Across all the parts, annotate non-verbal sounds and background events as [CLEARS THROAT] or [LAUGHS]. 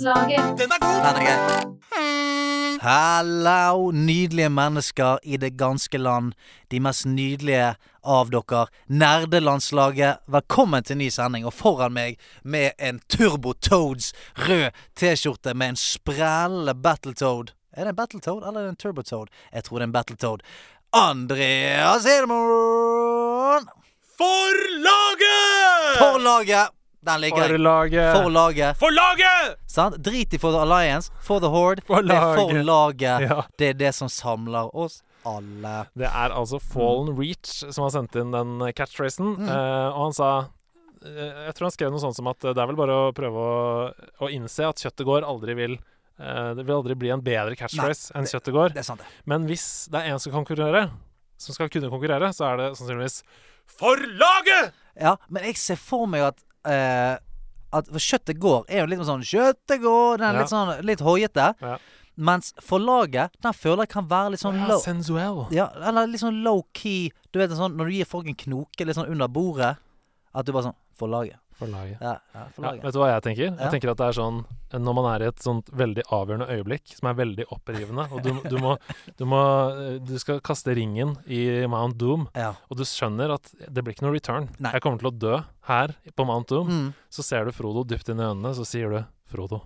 Nederlandslaget. Den er god! Den er. Hallo, nydelige mennesker i det ganske land. De mest nydelige av dere. Nerdelandslaget. Velkommen til ny sending. Og foran meg med en Turbo Toads rød T-skjorte med en sprellende Battletoad. Er det en Battletoad eller er det en Turbo Toad? Jeg tror det er en Battletoad. Andreas Hedemorn! For laget! For laget! Den ligger jeg. Forlaget. For laget. For laget! Sant? Drit i For the Alliance, For the Horde. For Det er for laget. laget. Ja. Det er det som samler oss alle. Det er altså Fallen Reach som har sendt inn den catchphrasen. Mm. uh, og han sa eh, Jeg tror han skrev noe sånt som at det er vel bare å prøve å, å innse at kjøttet går aldri vil eh, Det vil aldri bli en bedre catchphrase enn kjøttet går. Det er sant, det. Men hvis det er en som konkurrere, som skal kunne konkurrere, så er det sannsynligvis For laget! Ja, men jeg ser for meg at eh, At for kjøttet går er jo litt sånn Kjøttet går! Den er Ja. litt sånn litt hoiete. Ja. Mens forlaget, den føler jeg kan være litt sånn Ja, low sensuell. Ja, eller litt sånn low key. Du vet sånn når du gir folk en knoke litt sånn under bordet. At du bare sånn For laget. For laget. Ja, ja for Ja, vet du hva jeg tenker? Jeg tenker at det er sånn Når man er i et sånt veldig avgjørende øyeblikk som er veldig opprivende, og du, du må Du må Du skal kaste ringen i Mount Doom, Ja. og du skjønner at det blir ikke noe return. Nei. Jeg kommer til å dø her på Mount Doom. Mm, Så ser du Frodo dypt inn i øynene, så sier du Frodo,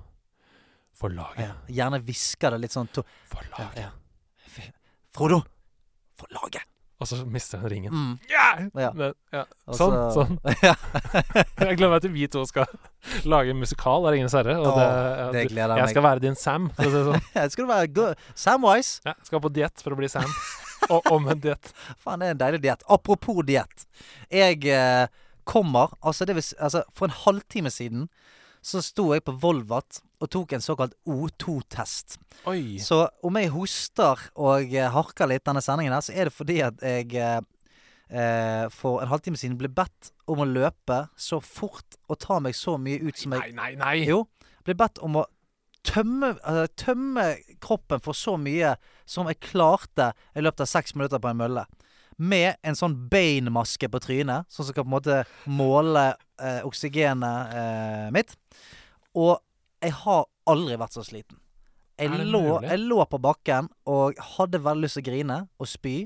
for laget. ja. Gjerne hvisker det litt sånn to For laget. ja. F- Frodo! For laget! Og så mister han ringen. Mm. Yeah! Ja. Men, ja. Sånn. Altså, sånn. [LAUGHS] ja. [LAUGHS] Jeg gleder meg til vi to skal lage en musikal av 'Ringenes herre'. Og Åh, det, ja, det du- gleder jeg jeg skal være din Sam, for å si sånn. [LAUGHS] jeg Skal være good? Samwise? Ja, skal på diett for å bli Sam. Og omvendt diett. Faen, det er en deilig diett. Apropos diett. Jeg eh, kommer altså, det vil, altså For en halvtime siden så sto jeg på Volvat og tok en såkalt O2-test. Oi. Så om jeg hoster og eh, harker litt denne sendingen her, så er det fordi at jeg eh, eh, for en halvtime siden ble bedt om å løpe så fort og ta meg så mye ut som jeg Nei, nei, nei. Jo. Ble bedt om å tømme, altså, tømme kroppen for så mye som jeg klarte i løpet av seks minutter på en mølle. Med en sånn Bane-maske på trynet, sånn som kan på en måte måle eh, oksygenet eh, mitt. Og jeg har aldri vært så sliten. Jeg lå, jeg lå på bakken og hadde veldig lyst til å grine og spy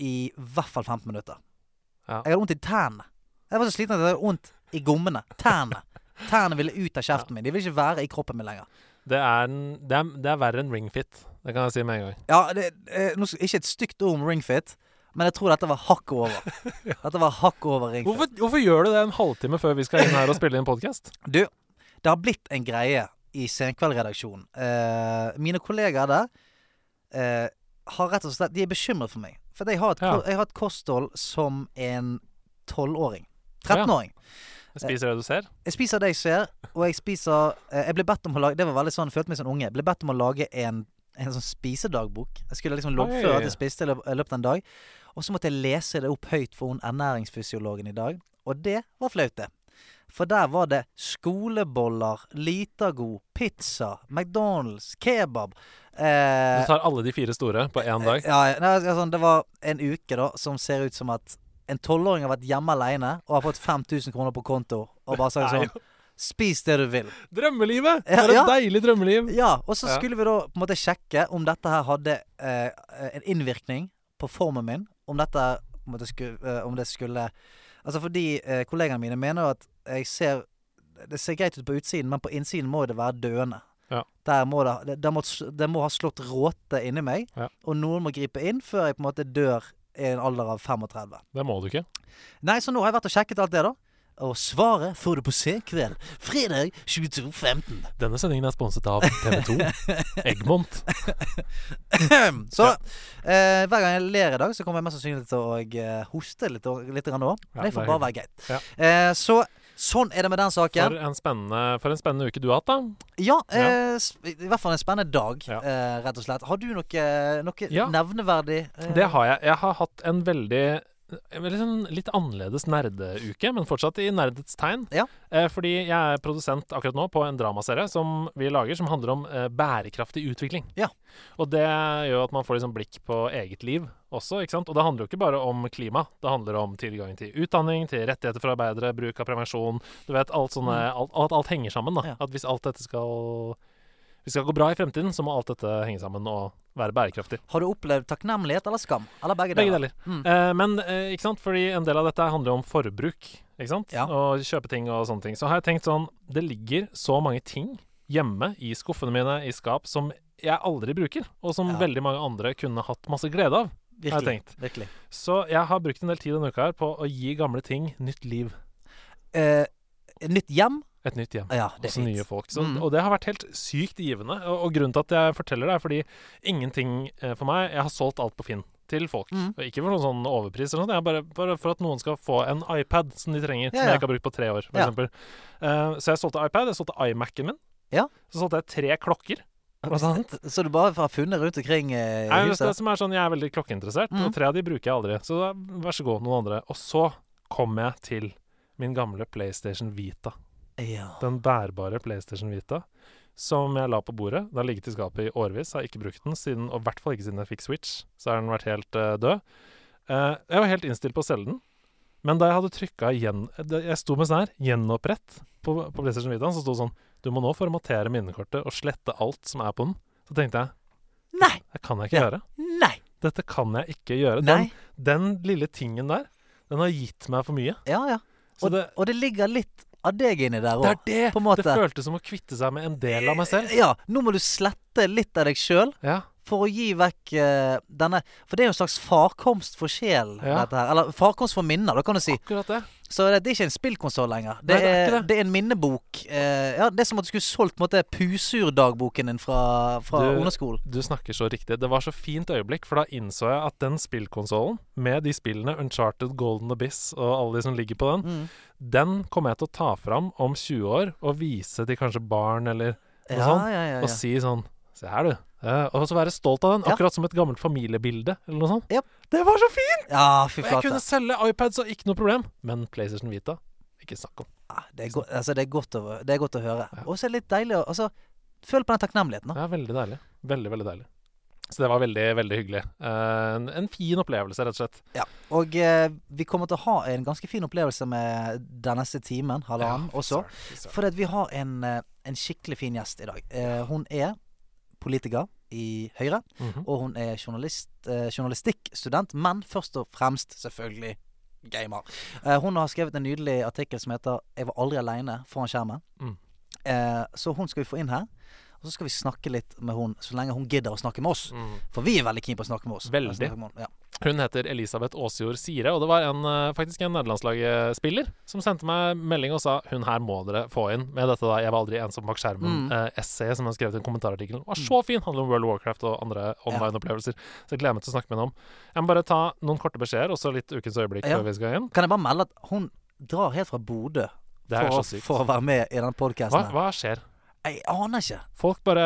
i hvert fall 15 minutter. Ja. Jeg hadde vondt i tærne. Jeg var så sliten at jeg hadde vondt i gommene. Tærne. Tærne ville ut av kjeften min. De ville ikke være i kroppen min lenger. Det er, en- det, er, det er verre enn ringfit. Det kan jeg si med en gang. Ja, det, eh, Ikke et stygt ord om ringfit, men jeg tror dette var hakk over. [LAUGHS] Dette var hakk over. Hvorfor, hvorfor gjør du det en halvtime før vi skal inn her og spille inn podkast? Du, det har blitt en greie i Senkveld-redaksjonen. Eh, mine kollegaer der eh, har rett og slett De er bekymret for meg. For jeg har et, Ja. jeg har et kosthold som en tolvåring. Ja. 13-åring. Jeg spiser det du ser. Jeg spiser det jeg ser, og jeg spiser eh, Jeg ble bedt om å lage Det var veldig sånn, jeg følte meg som en unge. Jeg ble bedt om å lage en, en sånn spisedagbok. Jeg skulle liksom loggføre at jeg spiste i løpet av en dag. Og så måtte jeg lese det opp høyt for hun ernæringsfysiologen i dag. Og det var flaut, det. For der var det skoleboller, Litago, pizza, McDonald's, kebab. Eh, Du tar alle de fire store på én dag. ja, ja, nei, altså, det var en uke da som ser ut som at en tolvåring har vært hjemme alene og har fått 5000 kroner på konto og bare sagt sånn Spis det du vil. Drømmelivet! Ja, ja. et deilig drømmeliv! Ja, og så skulle vi da på en måte sjekke om dette her hadde eh, en innvirkning på formen min. Om dette om det skulle, eh, om det skulle Altså fordi eh, kollegaene mine mener jo at jeg ser Det ser greit ut på utsiden, men på innsiden må det være døende. Ja. Der må det, det, det, må, det må ha slått råte inni meg, Ja. og noen må gripe inn før jeg på en måte dør i en alder av 35. Det må du ikke. Nei, så nå har jeg vært og sjekket alt det, da. Og svaret får du på Senkveld fredag 22.15. Denne sendingen er sponset av TV2. [LAUGHS] Egmont. [CLEARS THROAT] så eh, hver gang jeg ler i dag, så kommer jeg mest sannsynlig til å eh, hoste litt, litt nå. Ja, det får bare være greit. Ja. Eh, så sånn er det med den For saken. en, spennende, for en spennende uke du har hatt, da. Ja, eh, i hvert fall en spennende dag, Ja. eh, rett og slett. Har du noe, noe Ja. nevneverdig Det har jeg. Jeg har hatt en veldig veldig sånn litt annerledes nerdeuke, men fortsatt i nerdets tegn. Ja. Eh, fordi jeg er produsent akkurat nå på en dramaserie som vi lager, som handler om eh, bærekraftig utvikling. Ja. Og det gjør at man får liksom blikk på eget liv også, ikke sant. Og det handler jo ikke bare om klima. Det handler om tilgang til utdanning, til rettigheter for arbeidere, bruk av prevensjon. Du vet, alt sånne alt, alt, alt henger sammen, da. Ja. At hvis alt dette skal hvis det skal gå bra i fremtiden, så må alt dette henge sammen og være bærekraftig. Har du opplevd takknemlighet eller skam? Eller begge, Begge deler. Mm. Eh, men eh, ikke sant, fordi en del av dette handler jo om forbruk, ikke sant? Ja. Og kjøpe ting og sånne ting. Så har jeg tenkt sånn Det ligger så mange ting hjemme i skuffene mine i skap som jeg aldri bruker, og som Ja. veldig mange andre kunne hatt masse glede av. har jeg virkelig. Så jeg har brukt en del tid denne uka her på å gi gamle ting nytt liv. Eh, nytt hjem? Et nytt hjem. Ja, det Også nye folk. Så, Mm. Og det har vært helt sykt givende. Og, og grunnen til at jeg forteller det, er fordi ingenting eh, for meg Jeg har solgt alt på Finn til folk. Mm. Ikke for noen sånn overpris, eller noe, bare, bare for at noen skal få en iPad som de trenger, Ja, som jeg ikke har brukt på tre år, f.eks. Ja. eksempel. Eh, så jeg solgte iPad, jeg solgte iMac-en min. Ja. Så solgte jeg tre klokker. Så du bare har funnet rundt omkring eh, i det, det som er sånn, Jeg er veldig klokkeinteressert, Mm. og tre av de bruker jeg aldri. Så da, vær så god, noen andre. Og så kom jeg til min gamle PlayStation Vita. Ja. Den bærbare PlayStation Vita. Som jeg la på bordet. Den har ligget i skapet i årevis. Har ikke brukt den siden, og i hvert fall ikke siden jeg fikk Switch. Så har den vært helt uh, død. Uh, jeg var helt innstilt på å selge den. Men da jeg hadde trykka igjen Jeg sto med sånn her gjenopprett på, på PlayStation Vita, så sto det sånn Du må nå formatere minnekortet og slette alt som er på den. Så tenkte jeg Nei! Det kan jeg ikke Ja. gjøre. Nei! Dette kan jeg ikke gjøre. Den, den lille tingen der, den har gitt meg for mye. Ja, ja. Og det, og det ligger litt av deg inni der det er òg. det! på. Det føltes som å kvitte seg med en del av meg selv. Ja. Nå må du slette litt av deg sjøl Ja. For å gi vekk uh, denne For det er jo en slags farkomst for sjelen, Ja. dette her. Eller farkomst for minner, da kan du si. Akkurat det. Så det, det er ikke en spillkonsoll lenger. Det, Nei, det er er, det. er en minnebok. Uh, ja, Det er som at du skulle solgt måte Pusur-dagboken din fra, fra Du- ungdomsskolen. Du snakker så riktig. Det var så fint øyeblikk, for da innså jeg at den spillkonsollen, med de spillene Uncharted, Golden Abyss og alle de som ligger på den, Mm. den kommer jeg til å ta fram om 20 år og vise til kanskje barn eller noe sånt. ja, ja, Og si sånn Se her, du. Eh, og så være stolt av den, Ja. akkurat som et gammelt familiebilde eller noe sånt. Yep. Det var så fint! ja fy Og jeg kunne selge iPads og ikke noe problem. Men PlayStation Vita ikke snakk om. Ja, det, er altså, det, er godt å, det er godt å høre. Ja. Og så er det litt deilig å altså, Føl på den takknemligheten. da. Er veldig deilig. Veldig, veldig deilig. Så det var veldig, veldig hyggelig. Uh, en, en fin opplevelse, rett og slett. Ja. Og uh, vi kommer til å ha en ganske fin opplevelse med den neste timen, halvannen, ja, også. fy. For vi har en, en skikkelig fin gjest i dag. Uh, hun er politiker i Høyre, Mhm. og hun er journalist, eh, journalistikkstudent, men først og fremst selvfølgelig gamer. Eh, hun har skrevet en nydelig artikkel som heter 'Jeg var aldri aleine foran skjermen'. Mm. Eh, så hun skal vi få inn her. Og så skal vi snakke litt med hun så lenge hun gidder å snakke med oss. Mm. For vi er veldig keen på å snakke med oss. Veldig. Med hun, Ja. Hun heter Elisabeth Aasjord Sire, og det var en, eh, faktisk en nederlandslagsspiller som sendte meg melding og sa hun her må dere få inn med dette da 'Jeg var aldri ensom bak skjermen', Mm. eh, essayet som hun skrev til i en kommentarartikkel. var så fin! Handler om World of Warcraft og andre online-opplevelser. Så jeg gleder meg til å snakke med henne om. Jeg må bare ta noen korte beskjeder, og så litt ukens øyeblikk Ja. før vi skal inn. Kan jeg bare melde at hun drar helt fra Bodø for, for å være med i den Hva, hva skjer? Jeg aner ikke. Folk bare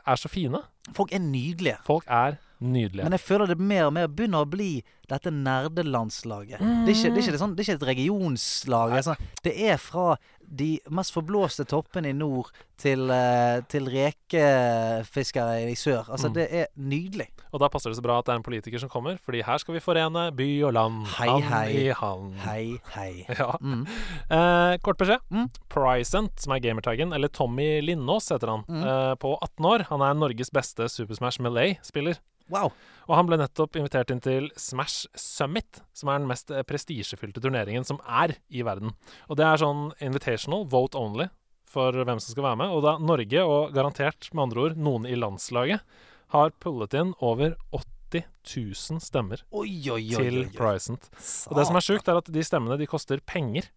er så fine. Folk er nydelige. Folk er nydelige. Men jeg føler det mer og mer begynner å bli dette nerdelandslaget. Det, er ikke, det, er ikke det sånn, det er ikke et regionslag. Det er, sånn, det er fra de mest forblåste toppene i nord til, eh, til rekefiskere i sør. Altså, Mm. det er nydelig. Og da passer det så bra at det er en politiker som kommer, fordi her skal vi forene by og land. Hei, hand hei. i hand. Hei, hei. [LAUGHS] Ja. Mm. Eh, kort beskjed. Mm. Pricent, som er gamertagen, eller Tommy Lindås heter han, Mm. eh, på 18 år. Han er Norges beste Super Smash Melee-spiller. Wow. Og han ble nettopp invitert inn til Smash Summit, som er den mest prestisjefylte turneringen som er i verden. Og det er sånn invitational, vote only, for hvem som skal være med. Og da Norge, og garantert med andre ord noen i landslaget, har pullet inn over 80 000 stemmer Oi, oi, oi. til. Pricent. Og det som er sjukt, er at de stemmene de koster penger.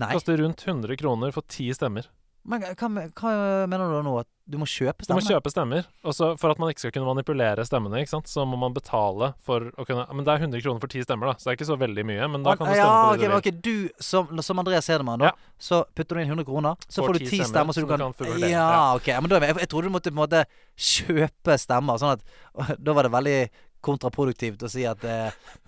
Nei. Koster rundt 100 kroner for ti stemmer. Men hva, hva mener du nå? At du må kjøpe Du må kjøpe stemmer. Og så for at man ikke skal kunne manipulere stemmene, så må man betale for å kunne Men det er 100 kroner for ti stemmer, da, så det er ikke så veldig mye. Men da kan du stemme ja, på det det du vil. Okay. Du, som, som Andreas Hedemann, da, Ja. så putter du inn 100 kroner. Så Får får du ti stemmer, stemmer, så du kan kan fordele. Ja, ok. Men da, jeg, jeg trodde du måtte på en måte kjøpe stemmer. Sånn at [LAUGHS] Da var det veldig kontraproduktivt å si at det,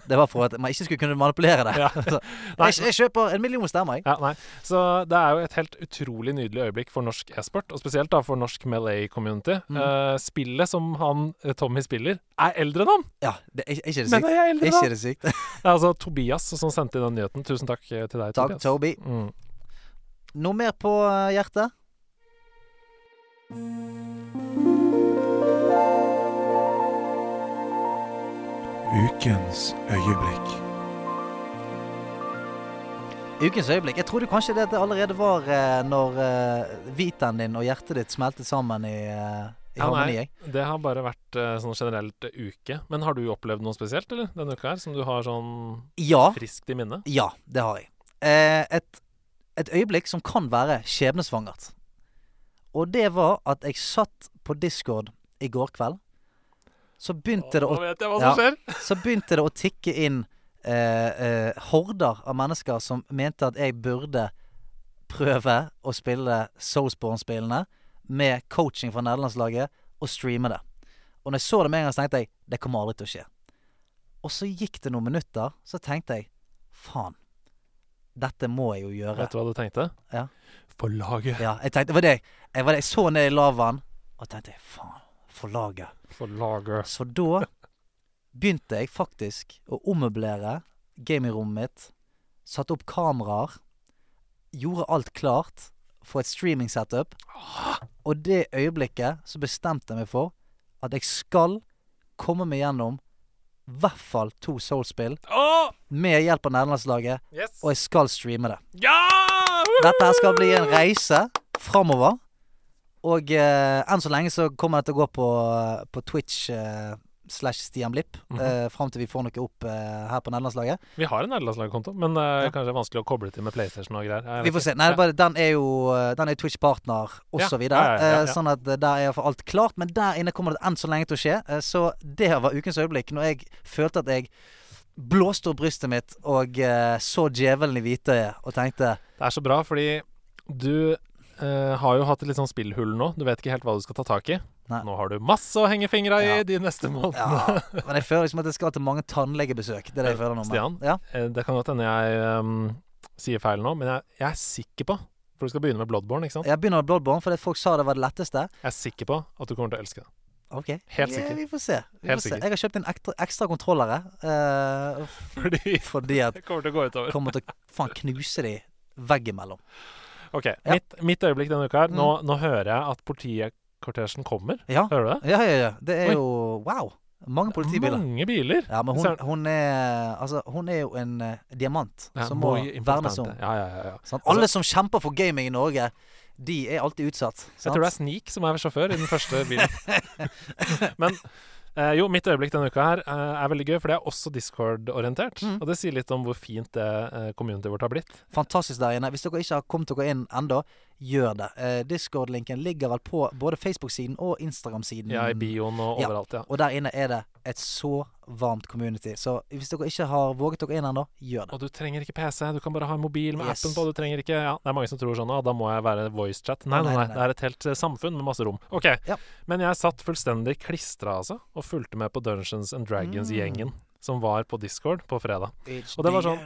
det var for at man ikke skulle kunne manipulere det. Ja. [LAUGHS] Jeg, jeg kjøper en million stemmer, jeg. Ja. Så det er jo et helt utrolig nydelig øyeblikk for norsk e-sport, og spesielt da for norsk Melee-community. Mm. Uh, spillet som han eh, Tommy spiller, er eldre enn han! Ja, det, er, ikke det sykt. Men sykt? er eldre enn han? det? [LAUGHS] Det er altså Tobias som sendte inn den nyheten. Tusen takk eh, til deg, Takk, Tobias. Toby. Mm. Noe mer på eh, hjertet? Ukens øyeblikk. Ukens øyeblikk. Jeg trodde kanskje det at det allerede var eh, når eh, vitaen din og hjertet ditt smeltet sammen i, eh, i Ja, harmoni. nei, det har bare vært eh, sånn generelt eh, uke. Men har du opplevd noe spesielt eller, denne uka her, som du har sånn Ja, friskt i minne? ja, det har jeg. Eh, et, et øyeblikk som kan være skjebnesvangert. Og det var at jeg satt på Discord i går kveld. Så begynte det å Ja. så begynte det å tikke inn eh, eh, horder av mennesker som mente at jeg burde prøve å spille Soulsborne-spillene med coaching fra nederlandslaget og streame det. Og når jeg så det med en gang, så tenkte jeg det kommer aldri til å skje. Og så gikk det noen minutter, så tenkte jeg faen, dette må jeg jo gjøre. Vet du hva du tenkte? Ja. For laget. Ja, jeg tenkte, det var det jeg, var det, jeg så ned i lavaen og tenkte faen, for laget. For laget. Så da begynte jeg faktisk å ommøblere gamingrommet mitt. Satte opp kameraer. Gjorde alt klart for et streaming-setup. Og det øyeblikket så bestemte jeg meg for at jeg skal komme meg gjennom i hvert fall to Soul-spill oh! med hjelp av nederlandslaget, Yes! og jeg skal streame det. Ja! Dette skal bli en reise framover. Og eh, enn så lenge så kommer det til å gå på, på Twitch eh, slash Stian Blipp. Mhm. eh, fram til vi får noe opp eh, her på nederlandslaget. Vi har en nederlandslagkonto, men det er Ja. kanskje vanskelig å koble til med PlayStation og greier. Vi får se. Nei, Ja. er bare, den er jo eh, Den er Twitch-partner og Ja, ja, eh. Sånn at eh, der er iallfall alt klart. Men der inne kommer det enn så lenge til å skje. eh, så det var ukens øyeblikk. Når jeg følte at jeg blåste opp brystet mitt og eh, så djevelen i hvitøyet og tenkte Det er så bra, fordi du eh, har jo hatt et litt sånn spillhull nå. Du vet ikke helt hva du skal ta tak i. Nei. Nå har du masse å henge fingra i Ja. de neste månedene. Ja, [LAUGHS] men jeg føler liksom at jeg skal til mange tannlegebesøk. Det er det jeg føler nå. Stian? Ja. Eh, Det kan godt hende jeg um, sier feil nå, men jeg, jeg er sikker på For du skal begynne med Bloodborne, ikke sant? Jeg begynner med Bloodborne fordi folk sa det var det letteste. Jeg er sikker på at du kommer til å elske det. Ok Helt sikker. vi får se. Vi Helt får se. Jeg har kjøpt inn ekstra, ekstra kontrollere. Uh, [LAUGHS] Fordi fordi at det kommer til å gå utover. kommer til å faen knuse de veggimellom. OK. Ja. Mitt, mitt øyeblikk denne uka her. Nå, Mm. nå hører jeg at politikortesjen kommer. Ja. Hører du det? ja, ja, ja. Det er Oi. jo Wow. Mange politibiler. Mange biler. Ja, men hun, hun er Altså, hun er jo en uh, diamant Ja, som må vernes om. Ja, ja, ja, ja. Sant? Alle som kjemper for gaming i Norge, de er alltid utsatt. Jeg tror det er Sneak som er sjåfør i den første bilen. [LAUGHS] Men eh, jo, mitt øyeblikk denne uka her eh, er veldig gøy, for det er også Discord-orientert. Mm. Og det sier litt om hvor fint det eh, communityet vårt har blitt. Fantastisk der inne. Hvis dere ikke har kommet dere inn ennå, gjør det. Eh, Discord-linken ligger vel på både Facebook-siden og Instagram-siden. Ja, i bioen og overalt, ja. Og der inne er det et så varmt community. Så hvis dere ikke har våget dere inn ennå, gjør det. Og du trenger ikke PC, du kan bare ha en mobil med Yes. appen på. Du trenger ikke Ja, det er mange som tror sånn at da må jeg være voicechat. Nei, nei, nei, nei, det er et helt eh, samfunn med masse rom. OK. Ja. Men jeg satt fullstendig klistra, altså, og fulgte med på Dungeons and Dragons-gjengen. Som var på Discord på fredag. Og det var sånn-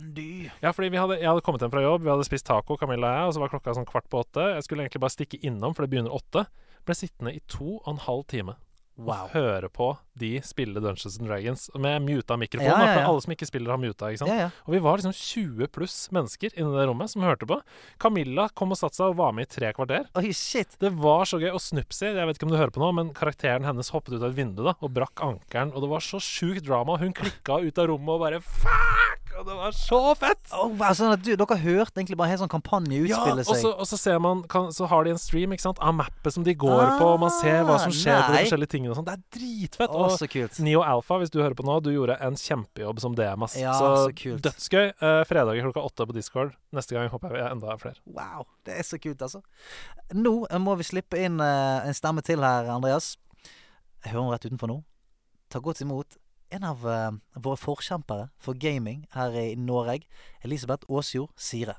Ja, fordi vi hadde, jeg hadde kommet hjem fra jobb, vi hadde spist taco, Camilla og jeg, og så var klokka sånn kvart på åtte. Jeg skulle egentlig bare stikke innom, for det begynner åtte. Ble sittende i to og en halv time Wow. høre på de spille Dungeons and Dragons med muta mikrofon. Ja, ja, ja, For alle som ikke spiller, har muta. ikke sant? Og vi var liksom 20 pluss mennesker inne i det rommet som hørte på. Camilla kom og satte seg og var med i tre kvarter. Oi, shit. Det var så gøy. Og Snupsi, jeg vet ikke om du hører på nå, men karakteren hennes hoppet ut av et vindu da og brakk ankelen. Og det var så sjukt drama. Hun klikka ut av rommet og bare Fuck! Og det var så fett! Oh, altså, du, dere hørte egentlig bare en helt sånn kampanje Ja, utspille og så, seg. og så ser man kan, Så har de en stream ikke sant av mappet som de går på, og man ser hva som skjer på de forskjellige tingene og sånn. Det er dritfett. Oh, og så kult. Neo Alpha, hvis du hører på nå, du gjorde en kjempejobb som DM. ass. Ja, så så kult. dødsgøy. Eh, fredager klokka åtte på Discord. Neste gang håper jeg er enda flere. Wow, det er så kult, altså. Nå må vi slippe inn eh, en stemme til her, Andreas. Jeg hører hun rett utenfor nå. Ta godt imot en av eh, våre forkjempere for gaming her i Norge, Elisabeth Aasjord Sire.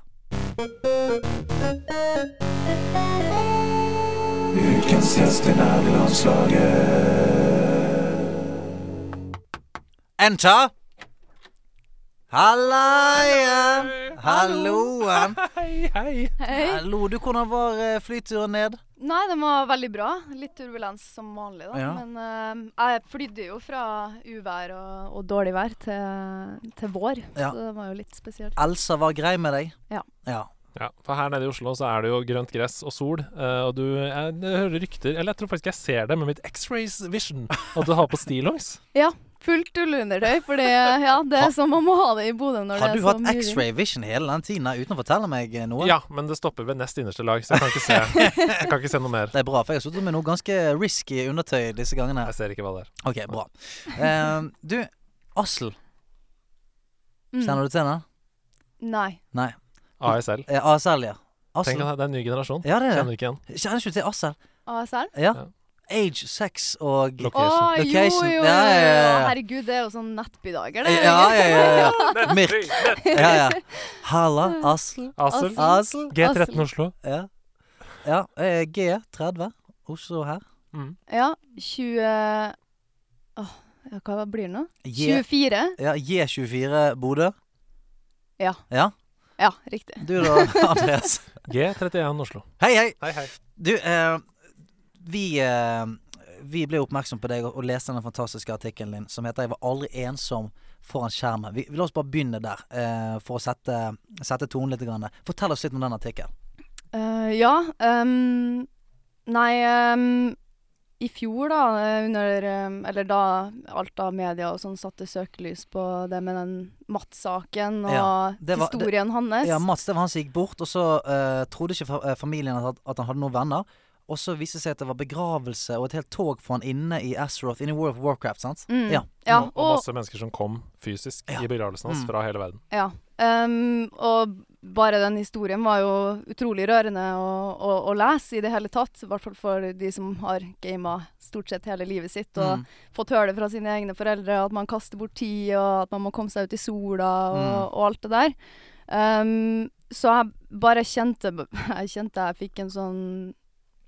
Ukens gjest i nærlandslaget. Enter! Halla igjen! Halloen! Hei, hei. Hei. Hallo, du, hvordan var eh, flyturen ned? Nei, den var veldig bra. Litt turbulens som vanlig, da. Ja. Men uh, jeg flydde jo fra uvær og, og dårlig vær til, til vår, Ja. så det var jo litt spesielt. Elsa var grei med deg? Ja. ja. Ja, for her nede i Oslo så er det jo grønt gress og sol, eh, og du jeg, jeg hører rykter Eller jeg tror faktisk jeg ser det med mitt X-rays vision, at du har på stillongs. [LAUGHS] Ja, fullt ullundertøy, for det, ja, det er sånn man må ha det i Bodø når Har det er så hatt du hatt X-ray vision hele den tiden uten å fortelle meg eh, noe? Ja, men det stopper ved nest innerste lag, så jeg kan ikke se, jeg kan ikke se noe mer. [LAUGHS] Det er bra, for jeg har sittet med noe ganske risky undertøy disse gangene. Jeg ser ikke hva det er. Ok, bra. Uh, du, Asl. Mm. Kjenner du til den? Nei. Nei. ASL. Eh, ASL, ja. Asl. Tenk at det er en ny generasjon. Ja, det er Kjenner det. ikke igjen. Kjenner ikke du til ASL? ASL? Ja. Ja. Age, sex og Å, Location. jo, jo, Location. jo, Ja, ja, ja, ja. Herregud, det er jo sånn nettbydager, det. Ja, ja, ja. ja. [LAUGHS] Mirk. Ja, ja. Halla, Asl. ASL. Asl. G13 Oslo. Ja. ja eh, G30. Oslo her. Mm. Ja, 20 Åh, ja, hva blir det nå? J, 24? ja, J24 Bodø. Ja. Ja. Ja, riktig. Du da, [LAUGHS] Andreas. G31 Oslo. Hei, hei. Hei, hei. Du, eh, vi eh, Vi ble oppmerksom på deg og, og leste den fantastiske artikkelen din som heter 'Jeg var aldri ensom foran skjermen'. Vi, La oss bare begynne der, eh, for å sette, sette tonen litt. Grann. Fortell oss litt om den artikkelen. Uh, ja. Um, nei ehm, I fjor, da, eh, under ehm, Eller da alt av media og sånn satte søkelys på det med den Mats-saken og Ja, var, historien det- hans. Ja, Mats det var han som gikk bort, og så uh, trodde ikke eh, familien at, at han hadde noen venner. Og så viste det seg at det var begravelse og et helt tog for han inne i Azeroth, inne i World of Warcraft. sant? Mm. Ja. ja, og, og og, masse mennesker som kom fysisk Ja. i begravelsen hans Mm. fra hele verden. ja. Um, og bare den historien var jo utrolig rørende å, å, å lese i det hele tatt. I hvert fall for de som har gama stort sett hele livet sitt. Og Mm. fått høre det fra sine egne foreldre, at man kaster bort tid, og at man må komme seg ut i sola, og, Mm. og alt det der. Um, så jeg bare kjente [LAUGHS] Jeg kjente jeg fikk en sånn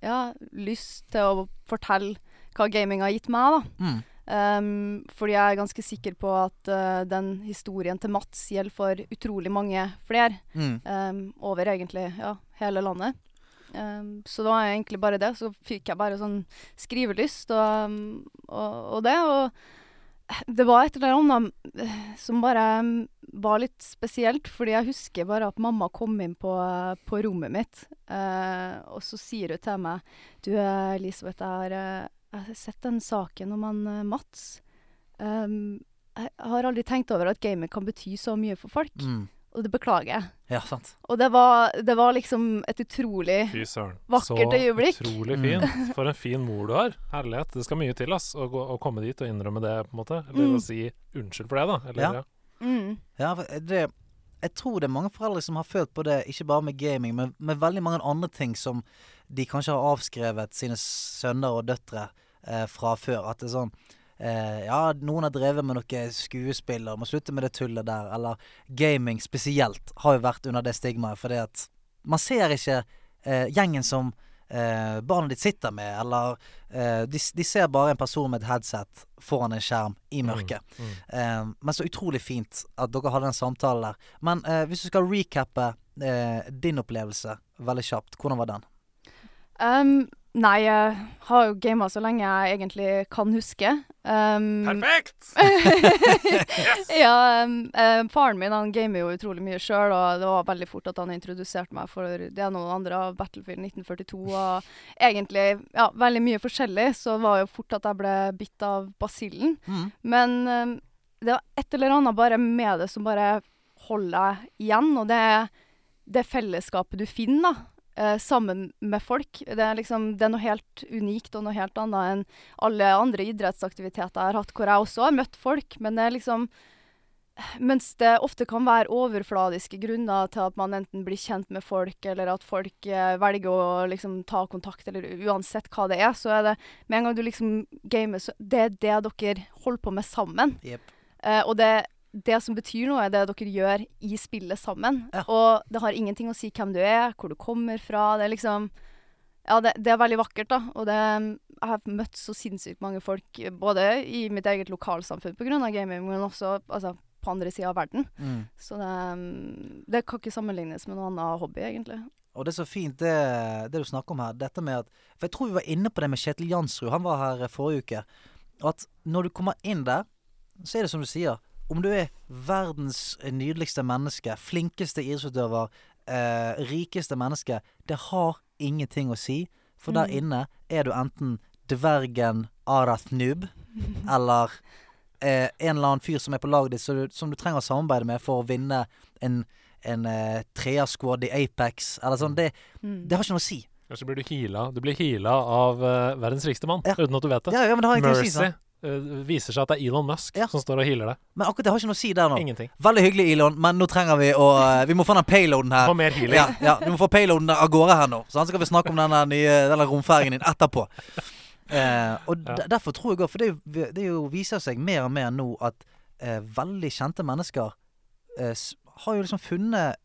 Ja, lyst til å fortelle hva gaming har gitt meg, da. Mm. Ehm, fordi jeg er ganske sikker på at uh, den historien til Mats gjelder for utrolig mange flere. Mm. Um, over egentlig ja, hele landet. Um, så da var egentlig bare det. Så fikk jeg bare sånn skrivelyst og, um, og, og det. Og det var et eller annet eh, som bare um, var litt spesielt, fordi jeg husker bare at mamma kom inn på, på rommet mitt, uh, og så sier hun til meg Du, eh, Elisabeth, jeg har, eh, jeg har sett den saken om han eh, Mats. Um, jeg har aldri tenkt over at gaming kan bety så mye for folk, Mm. og det beklager jeg. Ja, sant. Og det var, det var liksom et utrolig Fy søren. Vakkert øyeblikk. Så utrolig Mm. fint. [LAUGHS] For en fin mor du har. Herlighet. Det skal mye til ass, å, gå, å komme dit og innrømme det, på en måte. Eller Mm. å si unnskyld for det, da. Eller, Ja. ja. mm. Ja, det, jeg tror det er mange foreldre som har følt på det, ikke bare med gaming, men med veldig mange andre ting som de kanskje har avskrevet sine sønner og døtre eh, fra før. At det er sånn eh, Ja, noen har drevet med noe skuespill og må slutte med det tullet der. Eller gaming spesielt har jo vært under det stigmaet, fordi at man ser ikke eh, gjengen som eh, barnet ditt sitter med, eller eh, de, de ser bare en person med et headset foran en skjerm i mørket. Mm. Eh, men så utrolig fint at dere hadde den samtalen der. Men eh, hvis du skal recappe eh, din opplevelse veldig kjapt, hvordan var den? Um, nei, jeg har jo gama så lenge jeg egentlig kan huske. Um, Perfekt! [LAUGHS] ja, um, eh, faren min han gamer jo utrolig mye sjøl, og det var veldig fort at han introduserte meg for det ene og det andre av Battlefield 1942. Og egentlig ja, veldig mye forskjellig, så var jo fort at jeg ble bitt av basillen. Mm. Men um, det var et eller annet bare med det som bare holder deg igjen, og det er det fellesskapet du finner, da. Eh, sammen med folk. Det er, liksom, det er noe helt unikt og noe helt annet enn alle andre idrettsaktiviteter jeg har hatt, hvor jeg også har møtt folk. Men det er liksom Mens det ofte kan være overfladiske grunner til at man enten blir kjent med folk, eller at folk eh, velger å liksom ta kontakt, eller uansett hva det er, så er det Med en gang du liksom gamer, så Det er det dere holder på med sammen. Yep. Eh, og det, det som betyr noe, er det dere gjør i spillet sammen. Ja. Og det har ingenting å si hvem du er, hvor du kommer fra. Det er liksom Ja, det, det er veldig vakkert, da. Og det jeg har møtt så sinnssykt mange folk, både i mitt eget lokalsamfunn pga. gaming, men også altså, på andre sida av verden. Mm. Så det, det kan ikke sammenlignes med noen annen hobby, egentlig. Og det er så fint det, det du snakker om her. Dette med at For jeg tror vi var inne på det med Kjetil Jansrud. Han var her forrige uke. At når du kommer inn der, så er det som du sier. Om du er verdens nydeligste menneske, flinkeste idrettsutøver, eh, rikeste menneske Det har ingenting å si. For der Mm. inne er du enten dvergen Arathnub [LAUGHS] eller eh, en eller annen fyr som er på laget ditt, som, du, som du trenger å samarbeide med for å vinne en, en eh, treersquad i Apex. Eller sånn. Det, Mm. det har ikke noe å si. Kanskje blir du heala Du blir heala av uh, verdens rikeste mann, Ja. uten at du vet det. Ja, ja, men det å si. Eh, viser seg at det er Elon Musk Ja. som står og healer deg. Men akkurat det har ikke noe å si der nå. Ingenting. Veldig hyggelig, Elon, men nå trenger vi å eh, Vi må få den payloaden her. Få mer healing. Ja, ja, vi må få payloaden der av gårde her nå. Så så skal vi snakke om denne nye denne romfergen din etterpå. Uh, og Ja. derfor tror jeg òg For det, det jo viser seg mer og mer nå at veldig kjente mennesker har jo liksom funnet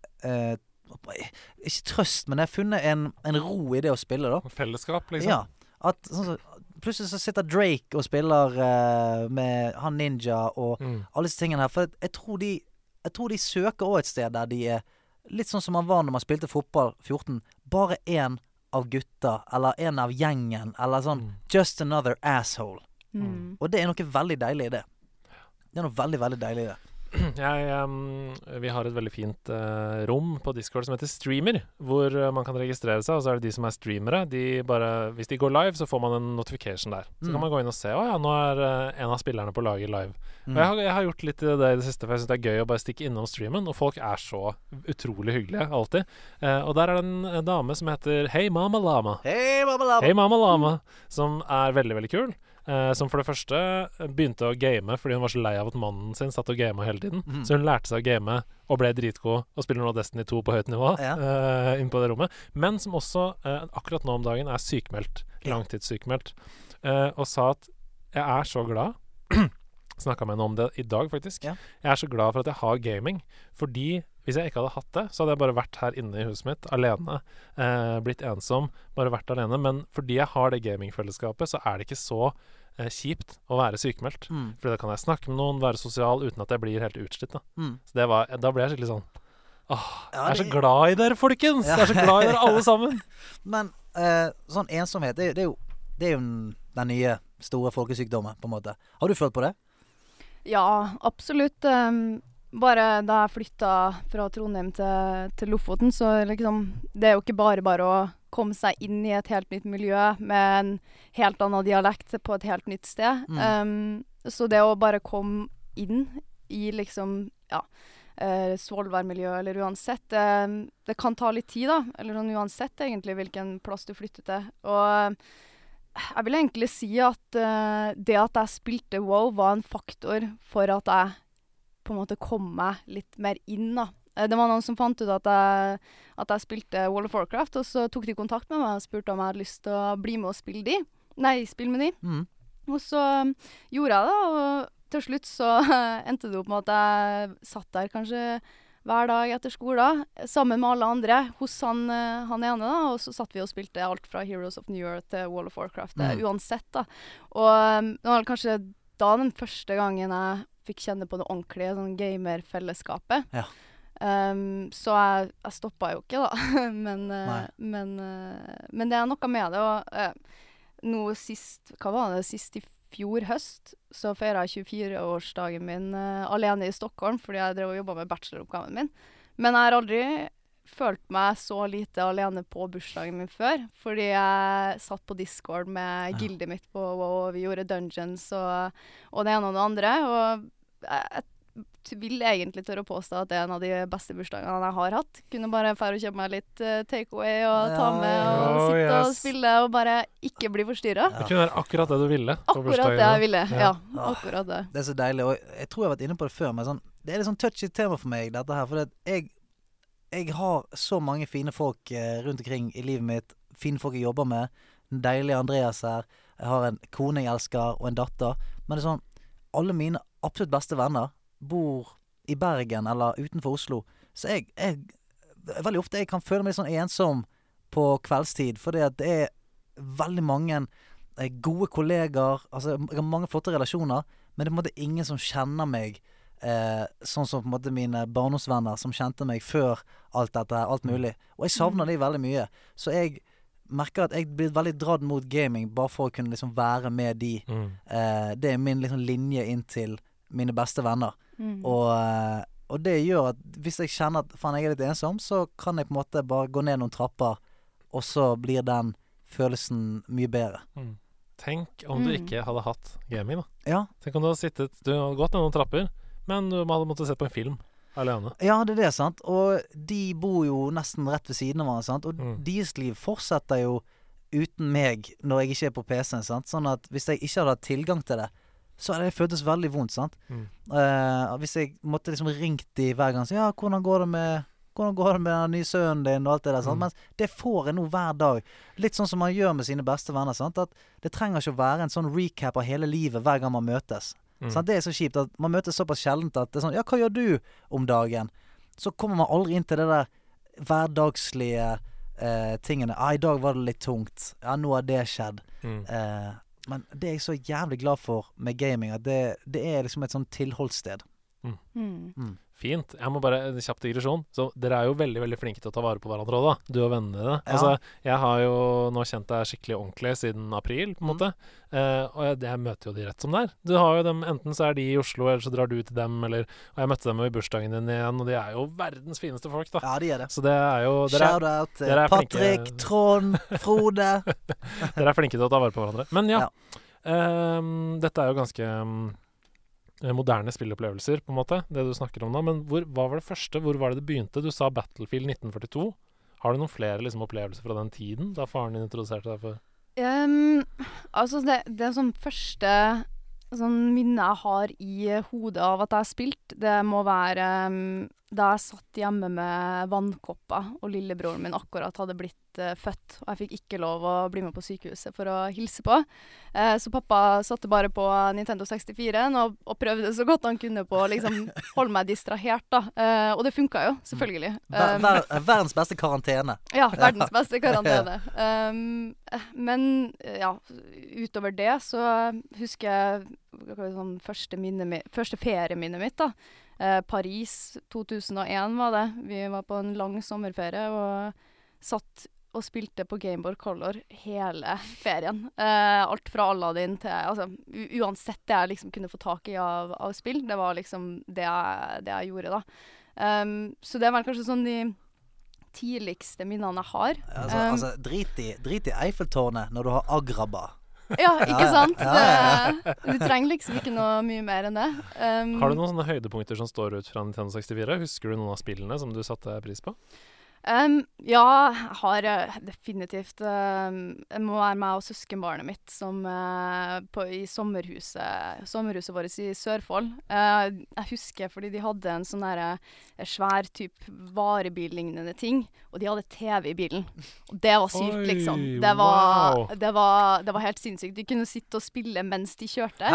Ikke trøst, men jeg har funnet en, en ro i det å spille, da. Fellesskap, liksom. Ja. At sånn så, Plutselig så sitter Drake og spiller uh, med han Ninja og Mm. alle disse tingene her. For jeg tror de, jeg tror de søker òg et sted der de er litt sånn som man var når man spilte fotball 14. Bare én av gutta, eller en av gjengen, eller sånn Mm. Just another asshole. Mm. Og det er noe veldig deilig i det. Det er noe veldig, veldig deilig i det. [CLEARS THROAT] Jeg, um, vi har et veldig fint uh, rom på Discord som heter Streamer, hvor uh, man kan registrere seg. Og så er det de som er streamere. De bare, hvis de går live, så får man en notification der. Så Mm. kan man gå inn og se å ja, nå er uh, en av spillerne på laget live. Mm. Og jeg har, jeg har gjort litt i det i det siste, for jeg syns det er gøy å bare stikke innom streamen. Og folk er så utrolig hyggelige, alltid. Og der er det en, en dame som heter Hei Mama Lama. Hei, Mama lama. Hey, Mama Lama, som er veldig, veldig kul. Eh, som for det første begynte å game fordi hun var så lei av at mannen sin satt og gama hele tiden. Mm. Så hun lærte seg å game og ble dritgod og spiller nå Destiny 2 på høyt nivå Ja. eh, inne på det rommet. Men som også eh, akkurat nå om dagen er sykemeldt. Langtidssykmeldt. Eh, og sa at jeg er så glad Snakka med henne om det i dag, faktisk. Ja. Jeg er så glad for at jeg har gaming. Fordi hvis jeg ikke hadde hatt det, så hadde jeg bare vært her inne i huset mitt alene. Eh, blitt ensom, bare vært alene. Men fordi jeg har det gamingfellesskapet, så er det ikke så eh, kjipt å være sykemeldt. Mm, Fordi da kan jeg snakke med noen, være sosial uten at jeg blir helt utslitt. Da, mm. så det var, da ble jeg skikkelig sånn Åh, jeg er så glad i dere, folkens! Ja. Jeg er så glad i dere alle sammen! [LAUGHS] Men eh, sånn ensomhet, det, det er jo, det er jo den nye store folkesykdommen, på en måte. Har du følt på det? Ja, absolutt. Um, bare da jeg flytta fra Trondheim til, til Lofoten, så liksom Det er jo ikke bare bare å komme seg inn i et helt nytt miljø med en helt annen dialekt på et helt nytt sted. Mm. Um, så det å bare komme inn i liksom Ja. Uh, Svolvær-miljøet eller uansett. det, det kan ta litt tid, da. Eller sånn uansett egentlig hvilken plass du flytter til. Og jeg vil egentlig si at eh, det at jeg spilte WoW, var en faktor for at jeg på en måte kom meg litt mer inn. da. Eh, det var noen som fant ut at jeg, at jeg spilte World of Warcraft, og så tok de kontakt med meg og spurte om jeg hadde lyst til å bli med og spille de. Nei, spille med de. Mm. Og så um, gjorde jeg det, og til slutt så [LAUGHS] endte det opp med at jeg satt der kanskje hver dag etter skolen sammen med alle andre hos han, eh, han ene. da, Og så satt vi og spilte alt fra Heroes of New York til Wall of Warcraft. eh, Mm. Uansett, da. Og um, det var kanskje da den første gangen jeg fikk kjenne på det ordentlige sånn gamerfellesskapet. Ja. Um, så jeg, jeg stoppa jo ikke, da. [LAUGHS] men, eh, men, men det er noe med det. Og uh, nå sist Hva var det? Sist i fjor høst så feira jeg 24-årsdagen min uh, alene i Stockholm fordi jeg drev og jobba med bacheloroppgaven min. Men jeg har aldri følt meg så lite alene på bursdagen min før. Fordi jeg satt på Discord med Ja. gildet mitt på WoW, og vi gjorde dungeons og, og det ene og det andre. Og jeg vil egentlig tørre å påstå at det er en av de beste bursdagene jeg har hatt. Kunne bare dra og kjøpe meg litt uh, takeaway og ta med og Oh, sitte og spille og bare ikke bli forstyrra. Ja. Det kunne være akkurat det du ville. Akkurat det jeg ville. Ja. Ja, akkurat det. Det er så deilig. Og jeg tror jeg har vært inne på det før, men sånn, det er litt sånn touchy tema for meg, dette her. For det, jeg, jeg har så mange fine folk eh, rundt omkring i livet mitt. Fine folk jeg jobber med. Den deilige Andreas her. Jeg har en kone jeg elsker, og en datter. Men det er sånn Alle mine absolutt beste venner bor i Bergen eller utenfor Oslo. Så jeg, jeg Veldig ofte jeg kan føle meg litt sånn ensom på kveldstid, fordi at det er veldig mange eh, gode kollegaer. Altså, jeg har mange flotte relasjoner, men det er på en måte ingen som kjenner meg eh, sånn som på en måte mine barndomsvenner som kjente meg før alt dette. Alt mulig. Og jeg savner de veldig mye. Så jeg merker at jeg blir veldig dratt mot gaming bare for å kunne liksom være med de. Mm. Eh, det er min liksom linje inn til mine beste venner. Mm. Og, eh, og det gjør at hvis jeg kjenner at faen, jeg er litt ensom, så kan jeg på en måte bare gå ned noen trapper, og så blir den følelsen mye bedre. Mm. Tenk om du Mm. ikke hadde hatt gaming, da. Ja, Tenk om du hadde sittet Du hadde gått ned noen trapper, men du hadde måttet se på en film alene. ja det er det, sant. Og de bor jo nesten rett ved siden av hverandre, sant. Og Mm. deres liv fortsetter jo uten meg når jeg ikke er på PC-en, sant. Sånn at hvis jeg ikke hadde hatt tilgang til det, så det føltes veldig vondt, sant. Mm. Uh, hvis jeg måtte liksom ringt de hver gang så Ja, hvordan går det med hvordan går det med den nye sønnen din, og alt det der. sant? Mm. Men det får jeg nå hver dag. Litt sånn som man gjør med sine beste venner. sant? At Det trenger ikke å være en sånn recap av hele livet hver gang man møtes. Mm. Det er så kjipt at man møtes såpass sjeldent at det er sånn Ja, hva gjør du om dagen? Så kommer man aldri inn til det der hverdagslige eh, tingene. Ah, 'I dag var det litt tungt. Ja, nå har det skjedd.' Mm. Eh, men det er jeg så jævlig glad for med gaming, at det, det er liksom et sånn tilholdssted. Mm. Fint. Jeg må bare En kjapp digresjon. Så dere er jo veldig veldig flinke til å ta vare på hverandre òg, da. Du og vennene dine. Ja. Altså, jeg har jo nå kjent deg skikkelig ordentlig siden april, på en Mm. måte. Eh, og jeg, jeg møter jo de rett som det er. Du har jo dem, Enten så er de i Oslo, eller så drar du til dem, eller Og jeg møtte dem jo i bursdagen din igjen, og de er jo verdens fineste folk, da. Ja, de er det. Så det er jo Dere er, Shout-out til flinke- Patrick, Trond, Frode. [LAUGHS] dere er flinke til å ta vare på hverandre. Men ja. Ja. ehm, dette er jo ganske ehm, moderne spillopplevelser, på en måte, det du snakker om nå. Men hvor, hva var det første? Hvor var det det begynte? Du sa Battlefield 1942. Har du noen flere liksom, opplevelser fra den tiden, da faren din introduserte deg for um, altså, det, det som første sånn minne jeg har i hodet av at jeg har spilt, det må være ehm, da jeg satt hjemme med vannkopper, og lillebroren min akkurat hadde blitt eh, født. Og jeg fikk ikke lov å bli med på sykehuset for å hilse på. Eh, så pappa satte bare på Nintendo 64 og, og prøvde så godt han kunne på å liksom holde meg distrahert, da. Eh, og det funka jo, selvfølgelig. Ver, Um, ver, verdens beste karantene. [LAUGHS] ja, verdens beste karantene. Um, men eh, ja, utover det så husker jeg sånn første, minne mi, første ferieminnet mitt. da. Eh, Paris 2001 var det. Vi var på en lang sommerferie og satt og spilte på Gameboard Color hele ferien. Uh, alt fra Aladdin til altså, Uansett det jeg liksom kunne få tak i av, av spill, det var liksom det jeg, det jeg gjorde, da. Um, så det er vel kanskje sånn de tidligste minnene jeg har. Altså, Um, altså drit, i, drit i Eiffeltårnet når du har Agraba. [LAUGHS] Ja, ikke sant? Ja, ja, Det, du trenger liksom ikke noe mye mer enn det. Um, Har du noen sånne høydepunkter som står ut fra Nintendo 64? Husker du noen av spillene som du satte pris på? Ja, jeg har eh, definitivt Det må være meg og søskenbarnet mitt som eh, på, i sommerhuset, sommerhuset vårt i Sørfold. Eh, jeg husker fordi de hadde en sånn derre svær type varebillignende ting, og de hadde TV i bilen. Og det var sykt, Oi, liksom. Det var, wow. det, var, det var helt sinnssykt. De kunne sitte og spille mens de kjørte.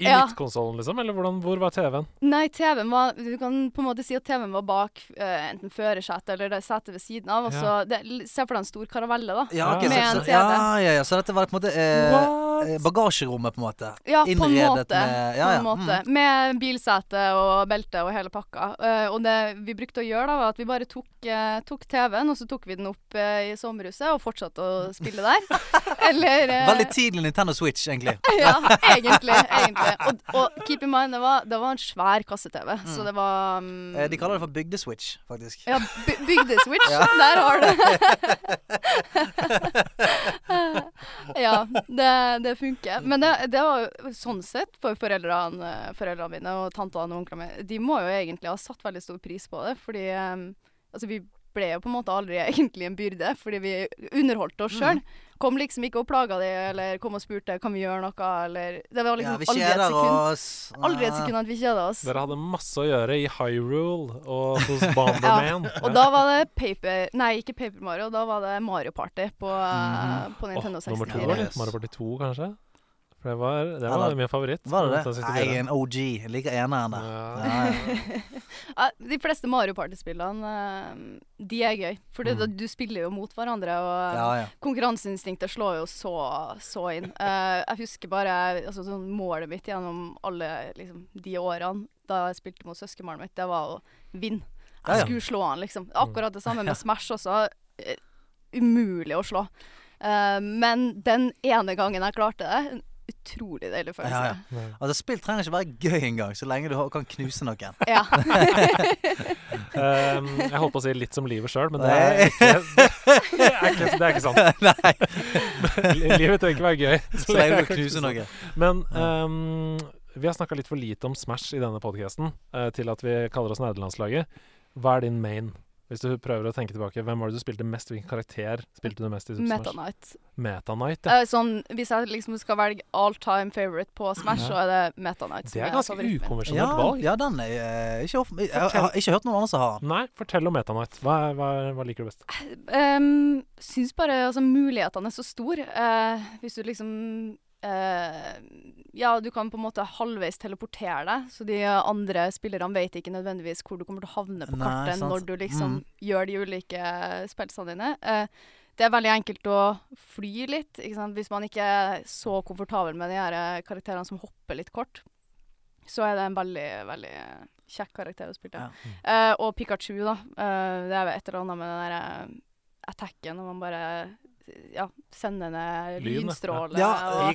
I Ja. midtkonsollen, liksom? Eller hvordan, hvor var TV-en? Nei, TV-en var Du kan på en måte si at TV-en var bak uh, enten førersetet eller det setet ved siden av. Og så det, Se for deg en stor karavelle, da. Ja, okay, Med så, en TV. ja, ja, ja, så dette var på en måte eh, eh, bagasjerommet, på en måte. Ja, på en måte. med- ja, på en måte. mm. Med bilsete og belte og hele pakka. Uh, og det vi brukte å gjøre, da, var at vi bare tok, uh, tok TV-en, og så tok vi den opp uh, i sommerhuset og fortsatte å [LAUGHS] spille der. Eller Veldig tidlig Nintendo Switch, egentlig. [LAUGHS] Ja, egentlig. [LAUGHS] egentlig. Og, og keep in mind, det var, det var en svær kasse-TV, så det var mm, Eh, de kaller det for bygdeswitch, faktisk. Ja, by bygdeswitch. Ja. Der har du [LAUGHS] Ja, det, det funker. Men det, det var jo sånn sett for foreldrene, foreldrene mine og tantene og onklene mine. De må jo egentlig ha satt veldig stor pris på det, fordi um, altså vi ble jo på en måte aldri [LAUGHS] egentlig en byrde, fordi vi underholdt oss sjøl. Kom liksom ikke og plaga det, eller kom og spurte kan vi gjøre noe, eller Det var Ja, liksom vi aldri et sekund. oss. Aldri et sekund at vi kjeda oss. Dere hadde masse å gjøre i Hyrule og hos Bomberman. Og da var det Paper Nei, ikke Paper Mario, da var det Mario Party på, mm. på Nintendo Åh, nummer to, 64. Mario Party 2, kanskje? For det var, det var Eller- min favoritt. Var det det? Nei, jeg er en OG. Jeg liker eneren der. Ja. Ja, ja. [LAUGHS] Ja, De fleste Mario Party-spillene, eh, de er gøy. For Mm. du spiller jo mot hverandre, og Ja, ja. konkurranseinstinktet slår jo så, så inn. [LAUGHS] Eh, jeg husker bare altså, sånn målet mitt gjennom alle liksom, de årene da jeg spilte mot søskenbarnet mitt, det var å vinne. Jeg ja. skulle slå han, liksom. Akkurat det samme [LAUGHS] med Smash også. Eh, umulig å slå. Eh, men den ene gangen jeg klarte det, utrolig deilig følelse. Ja, ja. Altså, spill trenger ikke være gøy engang, så lenge du kan knuse noen. Ja. Um, [LAUGHS] jeg holdt på å si litt som livet sjøl, men det er ikke, det er ikke, det er ikke sant. [LAUGHS] Nei, Livet trenger ikke være gøy. så lenge du knuser noen. Men um, vi har snakka litt for lite om Smash i denne podkasten til at vi kaller oss Nerdelandslaget. Hva er din main? Hvis du prøver å tenke tilbake, hvem var det du spilte mest? Hvilken karakter spilte du mest i Super Meta Smash? Knight. Meta Knight, ja. Eh, sånn, hvis jeg liksom skal velge all time favorite på Smash, så er det Meta Knight. som Det er ganske ukonvensjonelt Ja, valg. ja, den er uh, ikke off jeg, jeg, har ikke hørt noen andre som har. Nei, fortell om Meta Knight. Hva, hva, hva liker du best? Um, syns bare altså, mulighetene er så store. Uh, hvis du liksom Ja, du kan på en måte halvveis teleportere deg, så de andre spillerne vet ikke nødvendigvis hvor du kommer til å havne på Nei, kartet sant. når du liksom Mm. gjør de ulike spelsene dine. Eh, det er veldig enkelt å fly litt, hvis man ikke er så komfortabel med de her eh, karakterene som hopper litt kort. Så er det en veldig, veldig kjekk karakter å spille. Ja. Eh, og Pikachu, da. Uh, det er et eller annet med den der eh, attacken når man bare ja, ja. lynstråle Ja, og!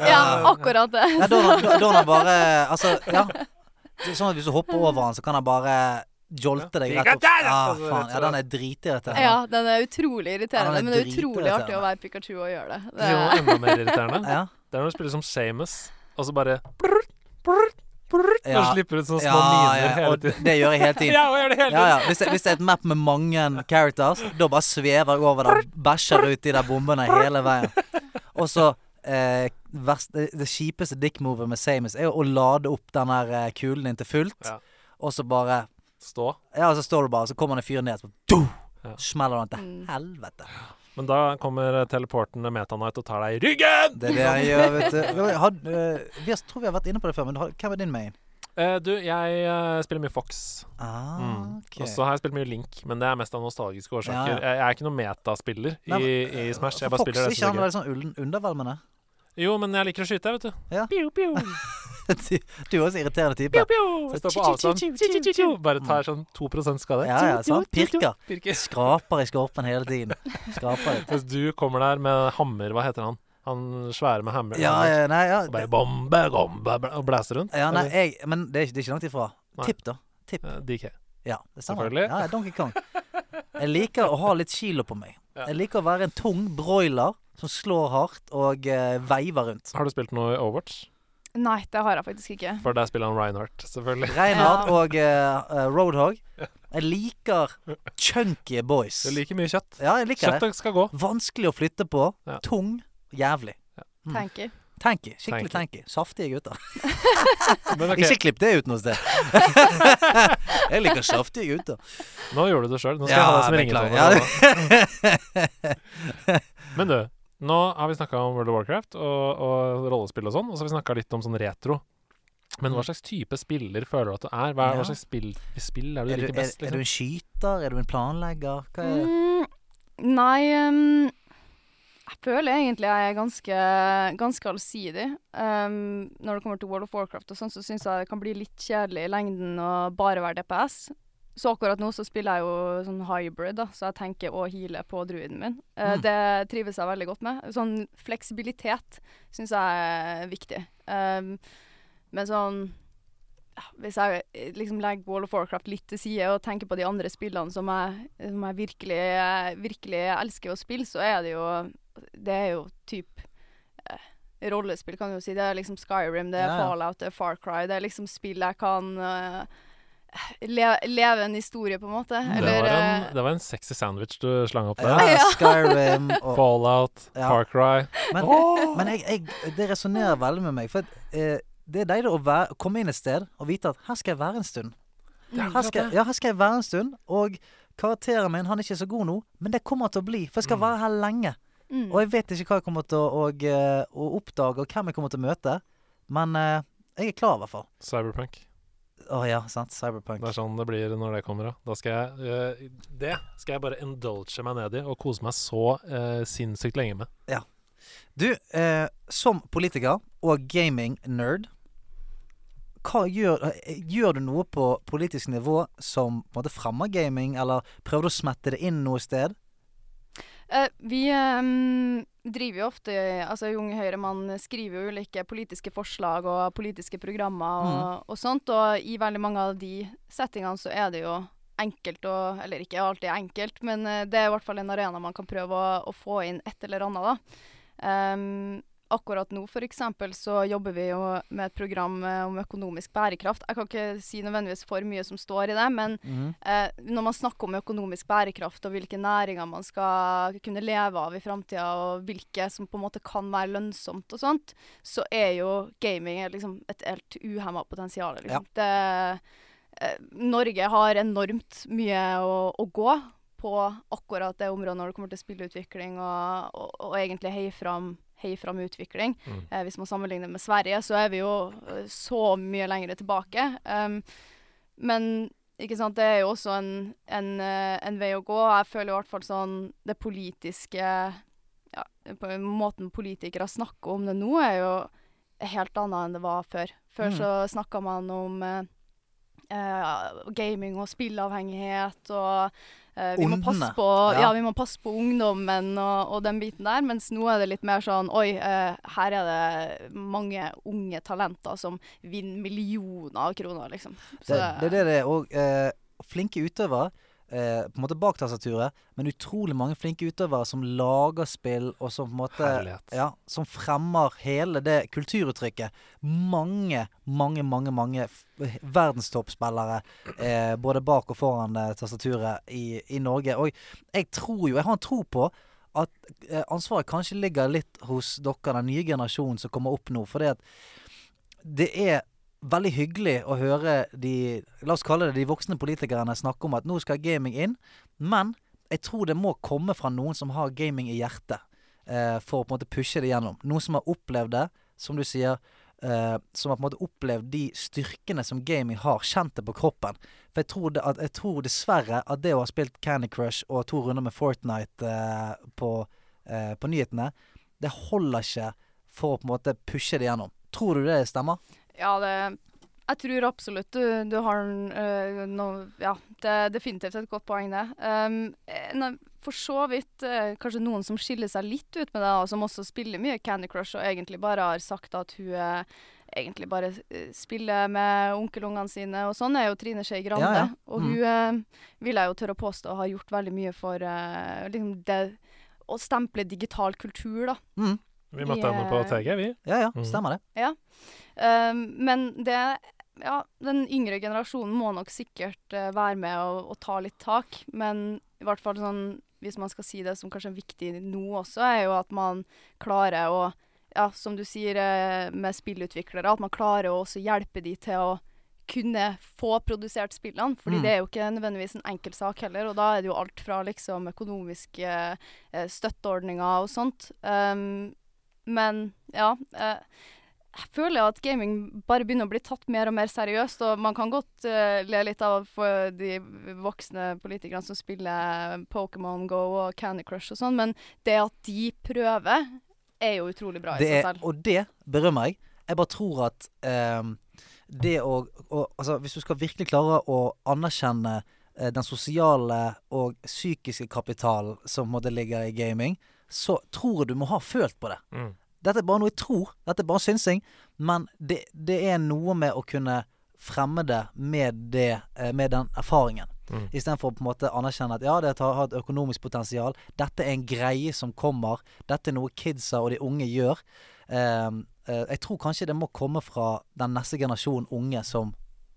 Ja, akkurat det. Ja, da da- da han bare [LAUGHS] Altså, ja. Sånn at hvis du hopper over han, så kan han bare jolte deg rett opp. Ja, faen. Ja, den er dritirriterende. Ja, den er utrolig irriterende, Ja, er men det er utrolig artig å være Pikachu og gjøre det. Det er jo enda mer irriterende. [LAUGHS] Det er når du spiller som Samus, og så bare brr, brrrt, brrrt, Ja. Og slipper ut sånne små Ja, miner ja, hele tiden. det gjør jeg hele [LAUGHS] tiden. Ja, og gjør det hele tiden. ja. Hvis, det, hvis det er et map med mange characters, da bare svever jeg over der, bæsjer ut de der bombene hele veien. Og så eh, det, det kjipeste dick-movet med Samus er jo å lade opp den der eh, kulen din til fullt, Ja. og så bare Stå. Ja, så står du bare, så kommer det en fyr ned, så du, Ja. smeller han til Mm. helvete. Men da kommer teleporten Meta Knight og tar deg i ryggen! Det er det jeg gjør, vet du. [LAUGHS] Vi, har, eh, vi har, tror vi har vært inne på det før, men har- hvem er din main? Uh, du, jeg uh, spiller mye Fox. Ah, Mm. okay. Og så har jeg spilt mye Link, men det er mest av nostalgiske årsaker. Ja, ja. Jeg, jeg er ikke noen metaspiller i, i Smash. Jeg bare Fox, spiller det ikke som han er gøy. veldig sånn undervelmende? Jo, men jeg liker å skyte, vet du. Ja. Pew, pew. [LAUGHS] [LAUGHS] du du er også irriterende type. Pew. Jeg står på avstand. Bare tar sånn 2 skade. Ja, ja, sant. Pirker. Pirker. Skraper i skorpen hele tiden. Skraper [LAUGHS] litt. Mens du kommer der med hammer, hva heter han? Han svære med hammer. Ja, ja, nei, ja. Og bare bombe, bombe, og blæser rundt. ja nei, jeg, men det er, ikke- det er ikke langt ifra. Nei. Tipp, da. Tipp. Eh, DK. Ja, det stemmer. Selvfølgelig. Ja, Donkey Kong. Jeg liker å ha litt kilo på meg. Jeg liker å være en tung broiler som slår hardt og uh, veiver rundt. Har du spilt noe i Overwatch? Nei, det har jeg faktisk ikke. For der spiller han Reinhardt, selvfølgelig. Reinhardt Ja. og eh, Roadhog. Jeg liker chunky boys. Du liker mye kjøtt. Ja, jeg liker det. Kjøttet skal gå. Vanskelig å flytte på. Ja. Tung. Jævlig. Mm. Tanky. Tanky. Skikkelig tanky. Saftige gutter. [LAUGHS] Men ok, Ikke klipp det ut noe sted. [LAUGHS] jeg liker saftige gutter. nå gjorde du det sjøl. Nå skal jeg ha deg som ringetone. Ja, [LAUGHS] Men du, nå har vi snakka om World of Warcraft og, og rollespill og sånn, og så har vi snakka litt om sånn retro. Men hva slags type spiller føler du at du er? Hva, Ja. hva slags spill, spill er det er, du du, liker best? best? er du Liksom? en skyter? Er du en planlegger? Hva er Mm, nei um, Jeg føler egentlig jeg er ganske, ganske allsidig. Um, når det kommer til World of Warcraft og sånn, så syns jeg det kan bli litt kjedelig i lengden å bare være DPS. Så akkurat nå så spiller jeg jo sånn hybrid, da, så jeg tenker å heale på druiden min. Eh, Mm. Det trives jeg veldig godt med. Sånn fleksibilitet syns jeg er viktig. Um, men sånn ja, Hvis jeg eh, liksom legger Wall of Warcraft litt til side og tenker på de andre spillene som jeg, som jeg virkelig, virkelig elsker å spille, så er det jo Det er jo typ eh, rollespill, kan du jo si. Det er liksom Skyrim, det er Ja, ja. Fallout, det er Far Cry. Det er liksom spill jeg kan eh, le leve en historie, på en måte. Eller, Det var, en, eh, det var en sexy sandwich du slang opp der. ja. Skyrim og Fallout, Ja. Far Cry. Men, men jeg, jeg, det resonnerer veldig med meg. For eh, det er deilig å være, komme inn et sted og vite at her skal jeg være en stund. Her skal, ja, her skal jeg være en stund. Og karakteren min han er ikke så god nå, men det kommer til å bli. For jeg skal Mm. være her lenge. mm. Og jeg vet ikke hva jeg kommer til å, og, eh, å oppdage, og hvem jeg kommer til å møte. Men eh, jeg er klar, i hvert fall. Cyberpunk. Å ja, sant. Cyberpunk. Det er sånn det blir når det kommer. òg. Da skal jeg uh, Det skal jeg bare indulge meg ned i og kose meg så uh, sinnssykt lenge med. Du, uh, som politiker og gaming-nerd, hva gjør, gjør du noe på politisk nivå som på en måte fremmer gaming, eller prøver du å smette det inn noe sted? Eh, vi ehm, driver jo ofte Altså Unge Høyre, man skriver jo ulike politiske forslag og politiske programmer og, og sånt, og i veldig mange av de settingene så er det jo enkelt å Eller ikke alltid enkelt, men eh, det er i hvert fall en arena man kan prøve å, å få inn et eller annet, da. Ehm, akkurat nå for eksempel så jobber vi jo med et program eh, om økonomisk bærekraft. Jeg kan ikke si nødvendigvis for mye som står i det, men Eh, når man snakker om økonomisk bærekraft og hvilke næringer man skal kunne leve av i framtida, og hvilke som på en måte kan være lønnsomt og sånt, så er jo gaming liksom et helt uhemma potensial. Liksom. Det, eh, Norge har enormt mye å, å gå på akkurat det området når det kommer til spillutvikling og, og, og egentlig heie fram, heie fram utvikling. Mm. Eh, hvis man sammenligner med Sverige, så er vi jo eh, så mye lenger tilbake. Um, men ikke sant, det er jo også en, en, eh, en vei å gå. Jeg føler i hvert fall sånn det politiske ja, på Måten politikere snakker om det nå, er jo helt annet enn det var før. Før Mm. så snakka man om eh, eh, gaming og spilleavhengighet og eh, vi, må passe på, Ja. vi må passe på ungdommen og, og den biten der. Mens nå er det litt mer sånn Oi, eh, her er det mange unge talenter som vinner millioner av kroner, liksom. Så Det, det det er. Og eh, flinke utøvere, eh, på en måte bak tastaturet, men utrolig mange flinke utøvere som lager spill, og som på en måte Ja, som fremmer hele det kulturuttrykket. Mange, mange, mange mange verdenstoppspillere eh, både bak og foran tastaturet i, i Norge. Og jeg tror jo, jeg har en tro på at eh, ansvaret kanskje ligger litt hos dere, den nye generasjonen som kommer opp nå. For det at det er veldig hyggelig å høre de La oss kalle det de voksne politikerne snakke om at nå skal gaming inn. Men jeg tror det må komme fra noen som har gaming i hjertet, eh, for å på en måte pushe det gjennom. Noen som har opplevd det, som du sier. Eh, som har på en måte opplevd de styrkene som gaming har, kjent det på kroppen. For jeg tror, at, jeg tror dessverre at det å ha spilt Candy Crush og to runder med Fortnite eh, på, eh, på nyhetene, det holder ikke for å på en måte pushe det gjennom. Tror du det stemmer? Ja, det Jeg tror absolutt du, du har uh, øh, noe Ja, det er definitivt et godt poeng, det. Um, for så vidt uh, kanskje noen som skiller seg litt ut med det, og som også spiller mye Candy Crush, og egentlig bare har sagt at hun uh, egentlig bare spiller med onkelungene sine, og sånn er jo Trine Skei Grande. Ja, ja. Og Mm. hun øh, vil jeg jo tørre å påstå har gjort veldig mye for liksom det å stemple digital kultur, da. Mm. Vi møtte henne på TG, vi. Ja ja, Mhm. stemmer det. Um, men det Ja, den yngre generasjonen må nok sikkert uh, være med og, og ta litt tak. Men i hvert fall sånn, hvis man skal si det som kanskje er viktig nå også, er jo at man klarer å Ja, som du sier eh, med spillutviklere, at man klarer å også hjelpe de til å kunne få produsert spillene. Fordi Mm. det er jo ikke nødvendigvis en enkel sak heller. Og da er det jo alt fra liksom økonomiske eh, støtteordninger og sånt. Um, men ja. Eh, jeg føler at gaming bare begynner å bli tatt mer og mer seriøst, og man kan godt uh, le litt av de voksne politikerne som spiller Pokémon Go og Candy Crush og sånn, men det at de prøver, er jo utrolig bra i seg seg er, selv. og det berømmer jeg. Jeg bare tror at um, det å, å Altså, hvis du skal virkelig klare å anerkjenne uh, den sosiale og psykiske kapitalen som måtte ligge i gaming, så tror jeg du må ha følt på det. Mm. Dette er bare noe jeg tror. Dette er bare synsing. Men det, det er noe med å kunne fremme det med, det, eh, med den erfaringen. Mm. Istedenfor å på en måte anerkjenne at ja, det har et økonomisk potensial. Dette er en greie som kommer. Dette er noe kidsa og de unge gjør. Ehm, uh, jeg tror kanskje det må komme fra den neste generasjonen unge som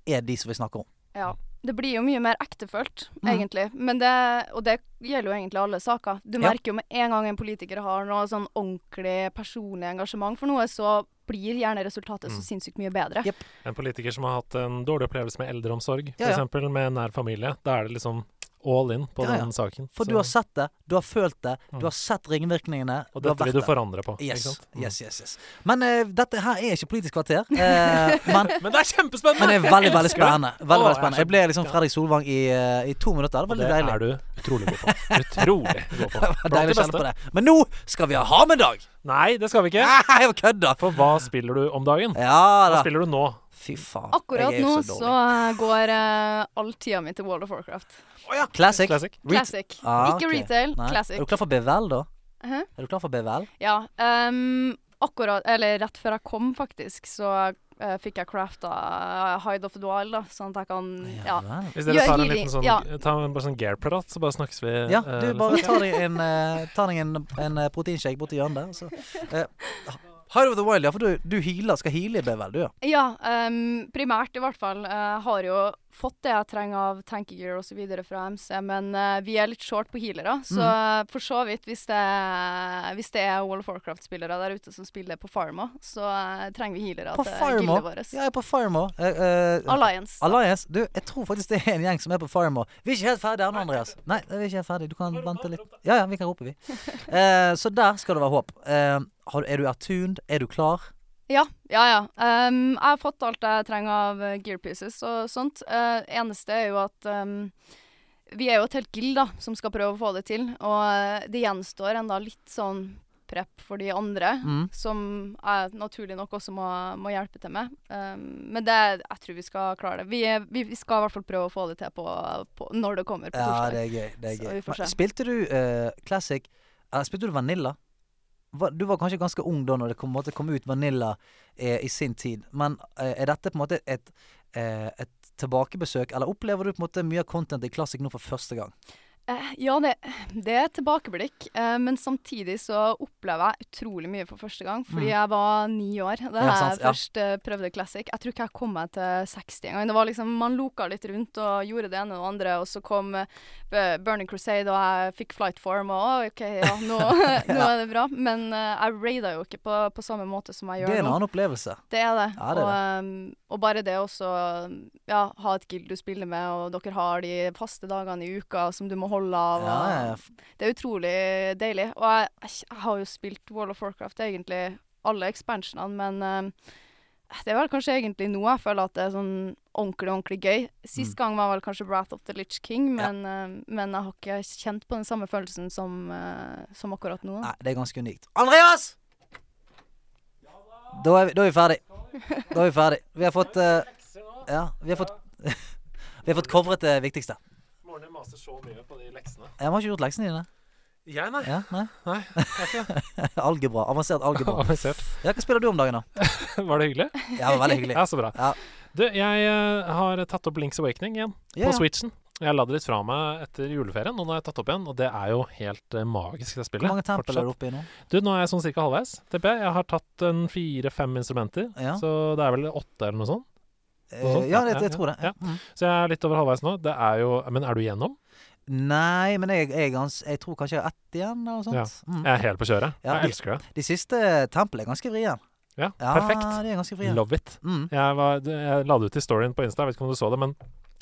er de som vi snakker om. Ja. Det blir jo mye mer ektefølt, mm. egentlig. Men det, og det gjelder jo egentlig alle saker. Du Ja. merker jo med en gang en politiker har noe sånn ordentlig personlig engasjement for noe, så blir gjerne resultatet så Mm. sinnssykt mye bedre. Yep. En politiker som har hatt en dårlig opplevelse med eldreomsorg, Ja, ja. f.eks. med nær familie. Da er det liksom all in på Ja, ja. den saken. For Så- du har sett det, du har følt det, Mm. du har sett ringvirkningene. Og dette vil du forandre på. Yes? Mm. yes, yes, yes. Men uh, dette her er ikke Politisk kvarter. Uh, [LAUGHS] men, Men det er kjempespennende! men det er veldig, veldig spennende. Veldig, veldig spennende. Jeg ble liksom. Fredrik Solvang i, eh, i to minutter. Det var det veldig deilig. er du utrolig god på. Utrolig god på. [LAUGHS] Det deilig å kjenne på det. Men nå skal vi ha Hamedag! Nei, det skal vi ikke. Nei, jeg kødder! For hva spiller du om dagen? Ja Hva spiller du nå? Fy faen. Akkurat jeg er nå så så går uh, all tida mi til World of Warcraft. Classic. Classic. Re- Classic. Ah, Ikke retail, Nei. classic. Er du klar for BVL, da? Hæ? Er du klar for BVL? Ja. Um, akkurat, eller rett før jeg kom, faktisk, så uh, fikk jeg crafta uh, Hide of the Wild, da, sånn at jeg kan Ja. vel. Hvis dere tar en liten sånn, ja. ta en bare sånn Gear-prat, så bare snakkes vi. Ja, eh, du bare tar ta deg en, uh, ta deg en, en proteinshake borti hjørnet der. og Så. Hide of the Wild, ja, for du, du healer, skal heale i Bevel, du, ja. Ja, um, primært i hvert fall. Uh, har jo fått det jeg trenger av tankegear osv. fra MC, men uh, vi er litt short på healere. Så Mm. for så vidt, hvis det, hvis det er World of Warcraft-spillere der ute som spiller på Farma, så uh, trenger vi healere På til Firemore? gildet vårt. Ja, jeg er på Firemore. Eh, Uh, Alliance. Alliance. Du, jeg tror faktisk det er en gjeng som er på Firemore. Vi er ikke helt ferdige ennå, Andreas. Nei, vi er ikke helt ferdige. Du kan vente litt. Ja, ja, vi kan rope, vi. [LAUGHS] Eh, så der skal det være håp. Eh, du- er du attuned? Er du klar? Ja, ja, ja. Um, jeg har fått alt jeg trenger av gearpieces gear pieces og sånt. Uh, eneste er jo at um, vi er jo et helt guild da, som skal prøve å få det til. Og eh, det gjenstår enda litt sånn prep for de andre, Mm. som jeg naturlig nok også må, må hjelpe til med. Um, men det, jeg tror vi skal klare det. Vi, er, vi, skal i hvert fall prøve å få det til på, på når det kommer på Ja, torsdag. det er gøy. Det er gøy. Men spilte du uh, Classic eh, Spilte du Vanilla? Du var kanskje ganske ung da når det kom, måtte komme ut Vanilla eh, i sin tid. Men eh, er dette på en måte et, eh, et tilbakebesøk, eller opplever du på en måte mye av content i Classic nå for første gang? Eh, ja, det, det er et tilbakeblikk, eh, men samtidig så opplever jeg utrolig mye for første gang. Fordi Mm. jeg var ni år da jeg ja. først ja. prøvde Classic. Jeg tror ikke jeg kom meg til 60 engang. Det var liksom, Man loka litt rundt og gjorde det ene og det andre, og så kom eh, Burning Crusade, og jeg fikk flight form, og OK, ja, nå, [LAUGHS] nå er det bra. Men eh, jeg raida jo ikke på, på samme måte som jeg gjør Det er en annen opplevelse. Det er det. Ja, det er og, ehm, og bare det også ja, ha et guild du spiller med, og dere har de faste dagene i uka som du må holde av. Ja, og ja, ja. Det er utrolig deilig. Og jeg, jeg, har jo spilt World of Warcraft egentlig alle expansionene, men uh, det er vel kanskje egentlig nå jeg føler at det er sånn ordentlig, ordentlig gøy. Sist Mm. gang var vel kanskje Brath of the Litch King, Ja. men, ehm, men jeg har ikke kjent på den samme følelsen som, uh, som akkurat nå. Nei, det er ganske unikt. Andreas! Da er vi, da er vi ferdig. Da er vi ferdig. Vi har fått uh, Ja, vi har fått [LAUGHS] Vi har fått covret det viktigste. Din maser så mye på de leksene. Jeg har ikke gjort leksene dine. Jeg, nei. Ja, nei? Nei, det. [LAUGHS] algebra. Avansert algebra. [LAUGHS] Avansert. Ja, hva spiller du om dagen, da? [LAUGHS] Var det hyggelig? Ja, det var veldig hyggelig. Ja, så bra. Ja. Du, jeg eh, har tatt opp Links Awakening igjen Ja, på. Switchen. Jeg la det litt fra meg etter juleferien, og nå har jeg tatt opp igjen. Og det er jo helt eh, magisk, det spillet. Hvor mange tempel er du oppe i nå? Du, nå er jeg sånn cirka halvveis, tipper jeg. Jeg har tatt en fire-fem instrumenter, Ja. så det er vel åtte eller noe sånt. Eh, sånt? ja, det, jeg tror det. ja. Mm. Så jeg er litt over halvveis nå. Det er jo Men er du igjennom? Nei, men jeg, jeg, jeg tror kanskje jeg har ett igjen, eller noe sånt. Ja. Mm. Jeg er helt på kjøret. Ja, jeg de- elsker det. De siste templene er ganske vrien. Ja, Ja, perfekt. de er ganske vrien. Love it. Mm. Jeg, var, jeg la det ut i storyen på Insta, jeg vet ikke om du så det, men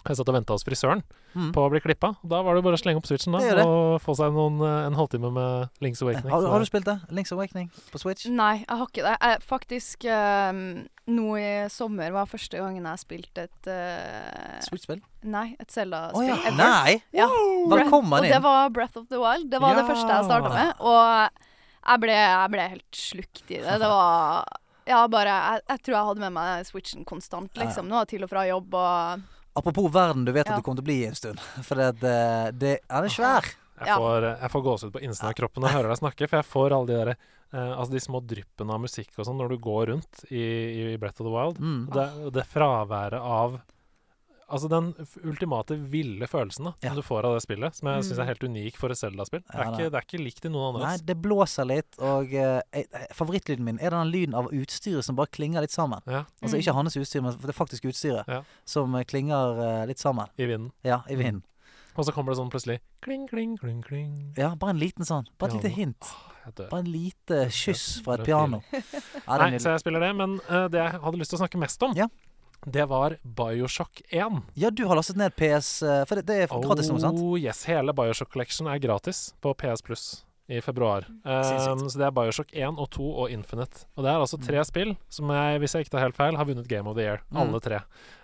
jeg satt og venta hos frisøren Mm. på å bli klippa. Da var det bare å slenge opp switchen da, Det det. og få seg noen, eh, en halvtime med Links Awakening. Har, du- har du spilt det? Links Awakening på Switch? Nei, jeg har ikke det. Jeg, faktisk, ehm, nå i sommer var første gangen jeg spilte et uh, Switch-spill? Nei, et Zelda-spill. ja. ever. Nei! Ja. Velkommen og inn. det var Breath of the Wild. Det var det første jeg starta med. Og jeg ble, jeg ble helt slukt i det. Det var Ja, bare Jeg, jeg tror jeg hadde med meg Switchen konstant, Ja, ja. liksom. Nå til og fra jobb og Apropos verden du vet at Ja. du kommer til å bli i en stund. [LAUGHS] For det, det, det er det svær. Jeg får, jeg får gåsehud på innsiden av kroppen når jeg hører deg snakke, for jeg får alle de der eh, Altså de små dryppene av musikk og sånn når du går rundt i, i Breath of the Wild. Mm. Det, det fraværet av Altså den ultimate ville følelsen da Ja. som du får av det spillet, som jeg Mm. syns er helt unik for et Zelda-spill. Det, Ja, er det- ikke- det er ikke likt i noen andre. Nei, det blåser litt, og eh, jeg- favorittlyden min er den lyden av utstyret som bare klinger litt sammen. Ja, Altså Mm. ikke hans utstyr, men det faktiske utstyret Ja. som eh, klinger eh, litt sammen. I vinden. Ja, i vinden. Og så kommer det sånn plutselig kling, kling, kling, kling. Ja, bare en liten sånn. Bare et lite hint. Dør. Bare en lite kyss fra et piano. [LAUGHS] Er Nei, så jeg spiller det, men uh, det jeg hadde lyst til å snakke mest om, Ja. Det var Bioshock 1. Ja, du har lastet ned PS eh, For det, det er gratis nå, sant? Oh yes, Hele Bioshock Collection er gratis på PS Plus i februar. Um, så det er Bioshock 1 og 2 og Infinite. Og det er altså tre spill som jeg, hvis jeg ikke tar helt feil, har vunnet Game of the Year. Mm. Alle tre.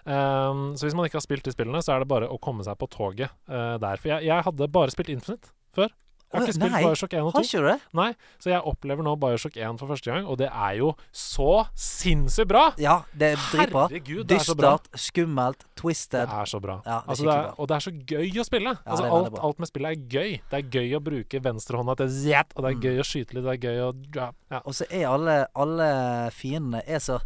Um, så hvis man ikke har spilt de spillene, så er det bare å komme seg på toget uh, der. For jeg, jeg hadde bare spilt Infinite før. Jeg har ikke spilt nei. Bioshock 1 og 2. Har ikke du det? Nei, så jeg opplever nå Bioshock 1 for første gang, og det er jo så sinnssykt bra! Ja, det er dritbra. Herregud, det er så bra. Dystert, skummelt, Det twisted. er så bra. Ja, det er altså, det er, bra. og det er så gøy å spille. altså, det er veldig alt, alt med spillet er gøy. Det er gøy å bruke venstrehånda til zjat, og det er Mm. gøy å skyte litt, det er gøy å ja, ja. Og så er alle, alle fiendene er så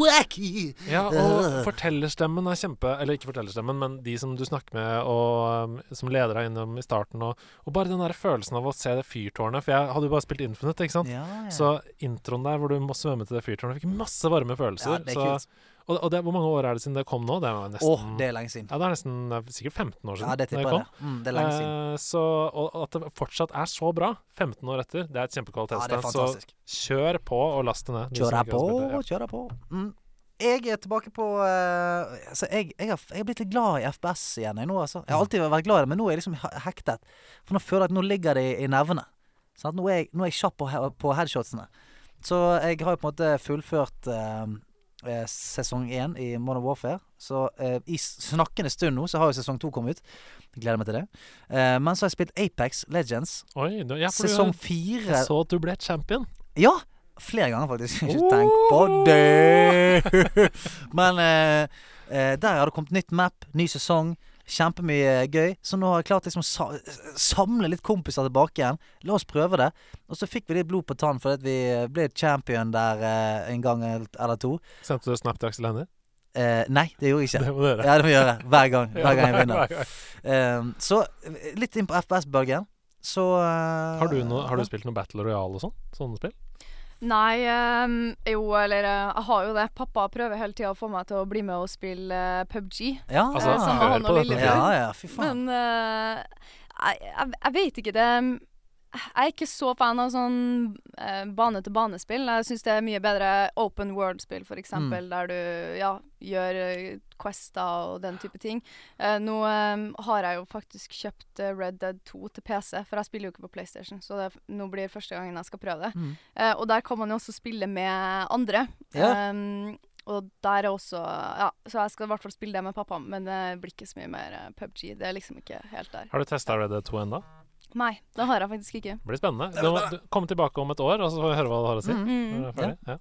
wacky. ja, og fortellerstemmen er kjempe Eller ikke fortellerstemmen, men de som du snakker med, og um, som leder deg innom i starten, og, og bare den der følelsen av å se det fyrtårnet. For jeg hadde jo bare spilt Infinite, ikke sant. Ja, ja. Så introen der hvor du må svømme til det fyrtårnet, fikk masse varme følelser. ja, det er så, kult. og og det, hvor mange år er det siden det kom nå? Det er nesten Åh, det er lenge siden. Ja, det er nesten det er sikkert 15 år siden. Ja, det tipper kom. jeg det. Mm, det er lenge siden. Eh, så, og at det fortsatt er så bra 15 år etter, det er et Ja, kjempekvalitetstegn. så kjør på og last det ned. Kjør på, kjør på. Mm. Jeg er tilbake på uh, altså jeg, jeg, har, jeg har blitt litt glad i FPS igjen. Jeg, nå, altså. jeg har alltid vært glad i det, men nå er jeg liksom hektet. For nå føler jeg at nå ligger det i, i nervene. Sant? Nå, er jeg, nå er jeg kjapp på, på headshotsene. Så jeg har jo på en måte fullført eh, sesong én i Modern Warfare. Så uh, i snakkende stund nå så har jo sesong to kommet ut. Gleder meg til det. Uh, men så har jeg spilt Apex Legends. Oi, ja, Sesong fire jeg så at du ble champion. ja, flere ganger faktisk. [LAUGHS] Ikke tenk på det! [LAUGHS] Men eh, eh, der har det kommet nytt map, ny sesong. Kjempemye gøy. Så nå har jeg klart liksom sa samle litt kompiser tilbake igjen. La oss prøve det. Og så fikk vi litt blod på tann fordi vi ble champion der eh, en gang eller to. Sendte du snap til Aksel Hennie? Eh, nei, det gjorde jeg ikke. Det må du gjøre. Ja, det må jeg gjøre. Hver gang. [LAUGHS] Hver gang jeg vinner. Eh, så litt inn på FPS-bølgen. Så eh, Har, du noe, har du spilt noe Battle Royale og sånn? Sånne spill? Nei, ehm, jo, eller eh, jeg har jo det. Pappa prøver hele tida å få meg til å bli med og spille eh, PubG. Ja, Altså, Eh, sammen med han og lillebror. ja, ja, fy faen. Men eh, jeg, jeg, jeg vet ikke. Det Jeg er ikke så fan av sånn eh, bane-til-bane-spill. Jeg syns det er mye bedre open world-spill, f.eks., Mm. eksempel der du ja, gjør eh, quester og den type ting. Eh, nå eh, har jeg jo faktisk kjøpt eh, Red Dead 2 til PC, for jeg spiller jo ikke på PlayStation, så det, nå blir det første gangen jeg skal prøve det. Mm. Eh, og der kan man jo også spille med andre. Yeah. Um, og der er også Ja, så jeg skal i hvert fall spille det med pappa, men det blir ikke så mye mer PubG. Det er liksom ikke helt der. Har du testa Red Dead 2 ennå? Nei, det har jeg faktisk ikke. Det blir spennende. Du, må- du, kom tilbake om et år, og så får vi høre hva du har å si. Mm. Mm. Ferdig. Ja.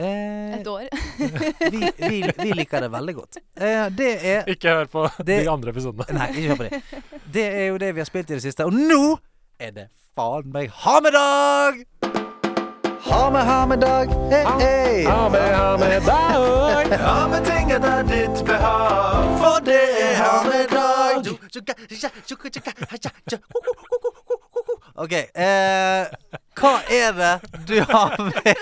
Eh, Et år. [LAUGHS] vi, vi, vi liker det veldig godt. Eh, det er Ikke hør på [LAUGHS] Det- de andre episodene. Nei, ikke hør på det. Det er jo det vi har spilt i det siste. Og nå er det faen meg ha med dag! Ha med, ha med dag. Hei, hei. Ha med, ha med dag. Ha med ting etter ditt behag, for det er ha med dag. OK. Eh, hva er det du har med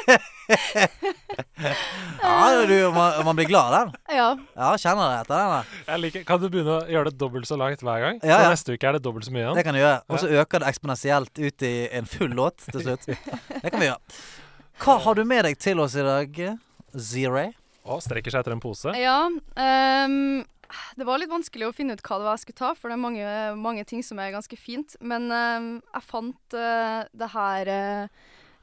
Ja, du, man, man blir glad av den. Ja. Ja, kjenner det etter den. Jeg liker, kan du begynne å gjøre det dobbelt så langt hver gang? Ja, Så ja. neste uke er det dobbelt så mye igjen? Det kan du gjøre. Og så øker det eksponentielt ut i en full låt til slutt. Det kan vi gjøre. Hva har du med deg til oss i dag, Zero? Å, strekker seg etter en pose. ja ehm, det var litt vanskelig å finne ut hva det var jeg skulle ta, for det er mange, mange ting som er ganske fint. Men ehm, jeg fant eh, det her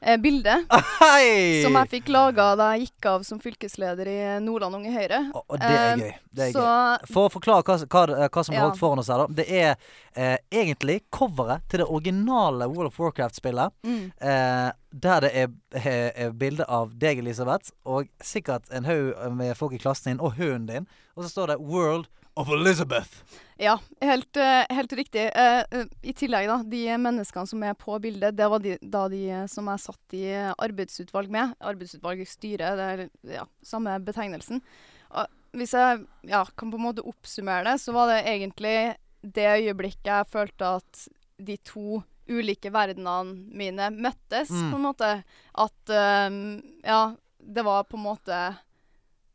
eh, bilde Hei! som jeg fikk laga da jeg gikk av som fylkesleder i Nordland Unge Høyre. Og, og det er Eh, gøy. Det er Så gøy. For å forklare hva, hva, hva som er Ja. holdt foran oss her, da. Det er eh, egentlig coveret til det originale World of Warcraft-spillet. mm, Eh, der det er, er, er bilde av deg, Elisabeth, og sikkert en haug med folk i klassen din, og hunden din. Og så står det 'World of Elizabeth'. Ja, helt, eh, helt riktig. Eh, eh, I tillegg, da, de menneskene som er på bildet, det var de, da de som jeg satt i arbeidsutvalg med. Arbeidsutvalgsstyre, det er ja, samme betegnelsen. Og hvis jeg ja, kan på en måte oppsummere det, så var det egentlig det øyeblikket jeg følte at de to ulike verdenene mine møttes, Mm. på en måte. At um, Ja, det var på en måte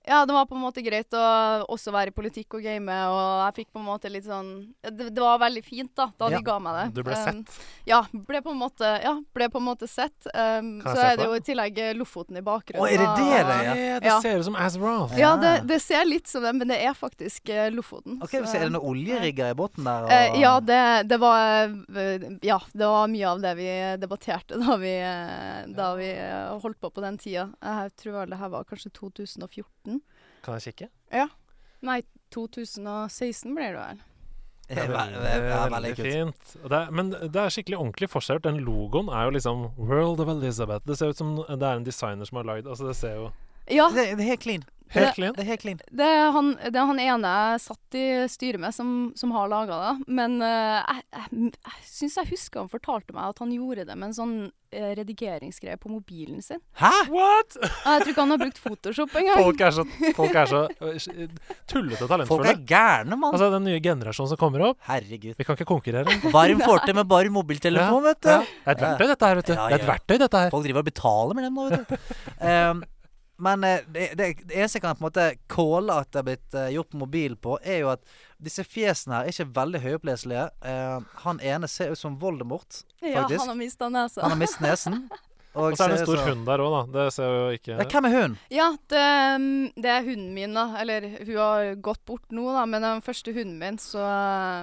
Ja, det var på en måte greit å også være i politikk og game, og jeg fikk på en måte litt sånn Det, det var veldig fint, da, da Ja. de ga meg det. Du ble Um, sett. ja, ble på en måte, ja, ble på en måte sett. Um, så se er det jo i tillegg eh, Lofoten i bakgrunnen. Å, er det da. det det er? Ja, det ser ut som Azeroth. Ja, det, Ja. det ser litt som det, men det er faktisk uh, Lofoten. Ok, så, så- Er det noen oljerigger i båten der? og- Uh, ja, det, det var uh, Ja, det var mye av det vi debatterte da vi, eh, da vi eh, holdt på på den tida. Jeg tror vel det her var kanskje 2014. Kan jeg kikke? Ja. Nei, 2016 blir det vel. Det er veldig kult. fint. Det er, men det er skikkelig ordentlig forseggjort. Den logoen er jo liksom World of Elizabeth. Det ser ut som det er en designer som har lagd Altså, det ser jo Ja, Det, det er helt clean. Helt Det- clean. Det er helt clean. det er han, det er han ene jeg satt i styret med, som, som har laga det. Men uh, jeg, jeg, jeg syns jeg husker han fortalte meg at han gjorde det med en sånn uh, redigeringsgreie på mobilen sin. Hæ?! What?! Jeg tror ikke han har brukt Photoshop engang. Folk er så, [LAUGHS] folk er så tullete talentfulle. Folk er gærne, mann. Altså, den nye generasjonen som kommer opp Herregud. Vi kan ikke konkurrere. [LAUGHS] Varm forte med bare mobiltelefon, vet du. Ja. Det er et verktøy, dette her, vet du. Ja, Det er et verktøy, dette her. Folk driver og betaler med dem nå, vet du. [LAUGHS] Ehm, men eh, det, det, det eneste jeg kan på en måte calle at det er blitt eh, gjort på mobil på, er jo at disse fjesene her er ikke veldig høyoppleselige. Ehm, han ene ser ut som Voldemort. Ja, han har mista nesa. Han har mistet nesen. [LAUGHS] Og så er det en stor så... hund der òg, da. Det ser jo ikke Ja, hvem er hun? Ja, det, mm, det er hunden min, da. Eller hun har gått bort nå, da. Men den første hunden min, så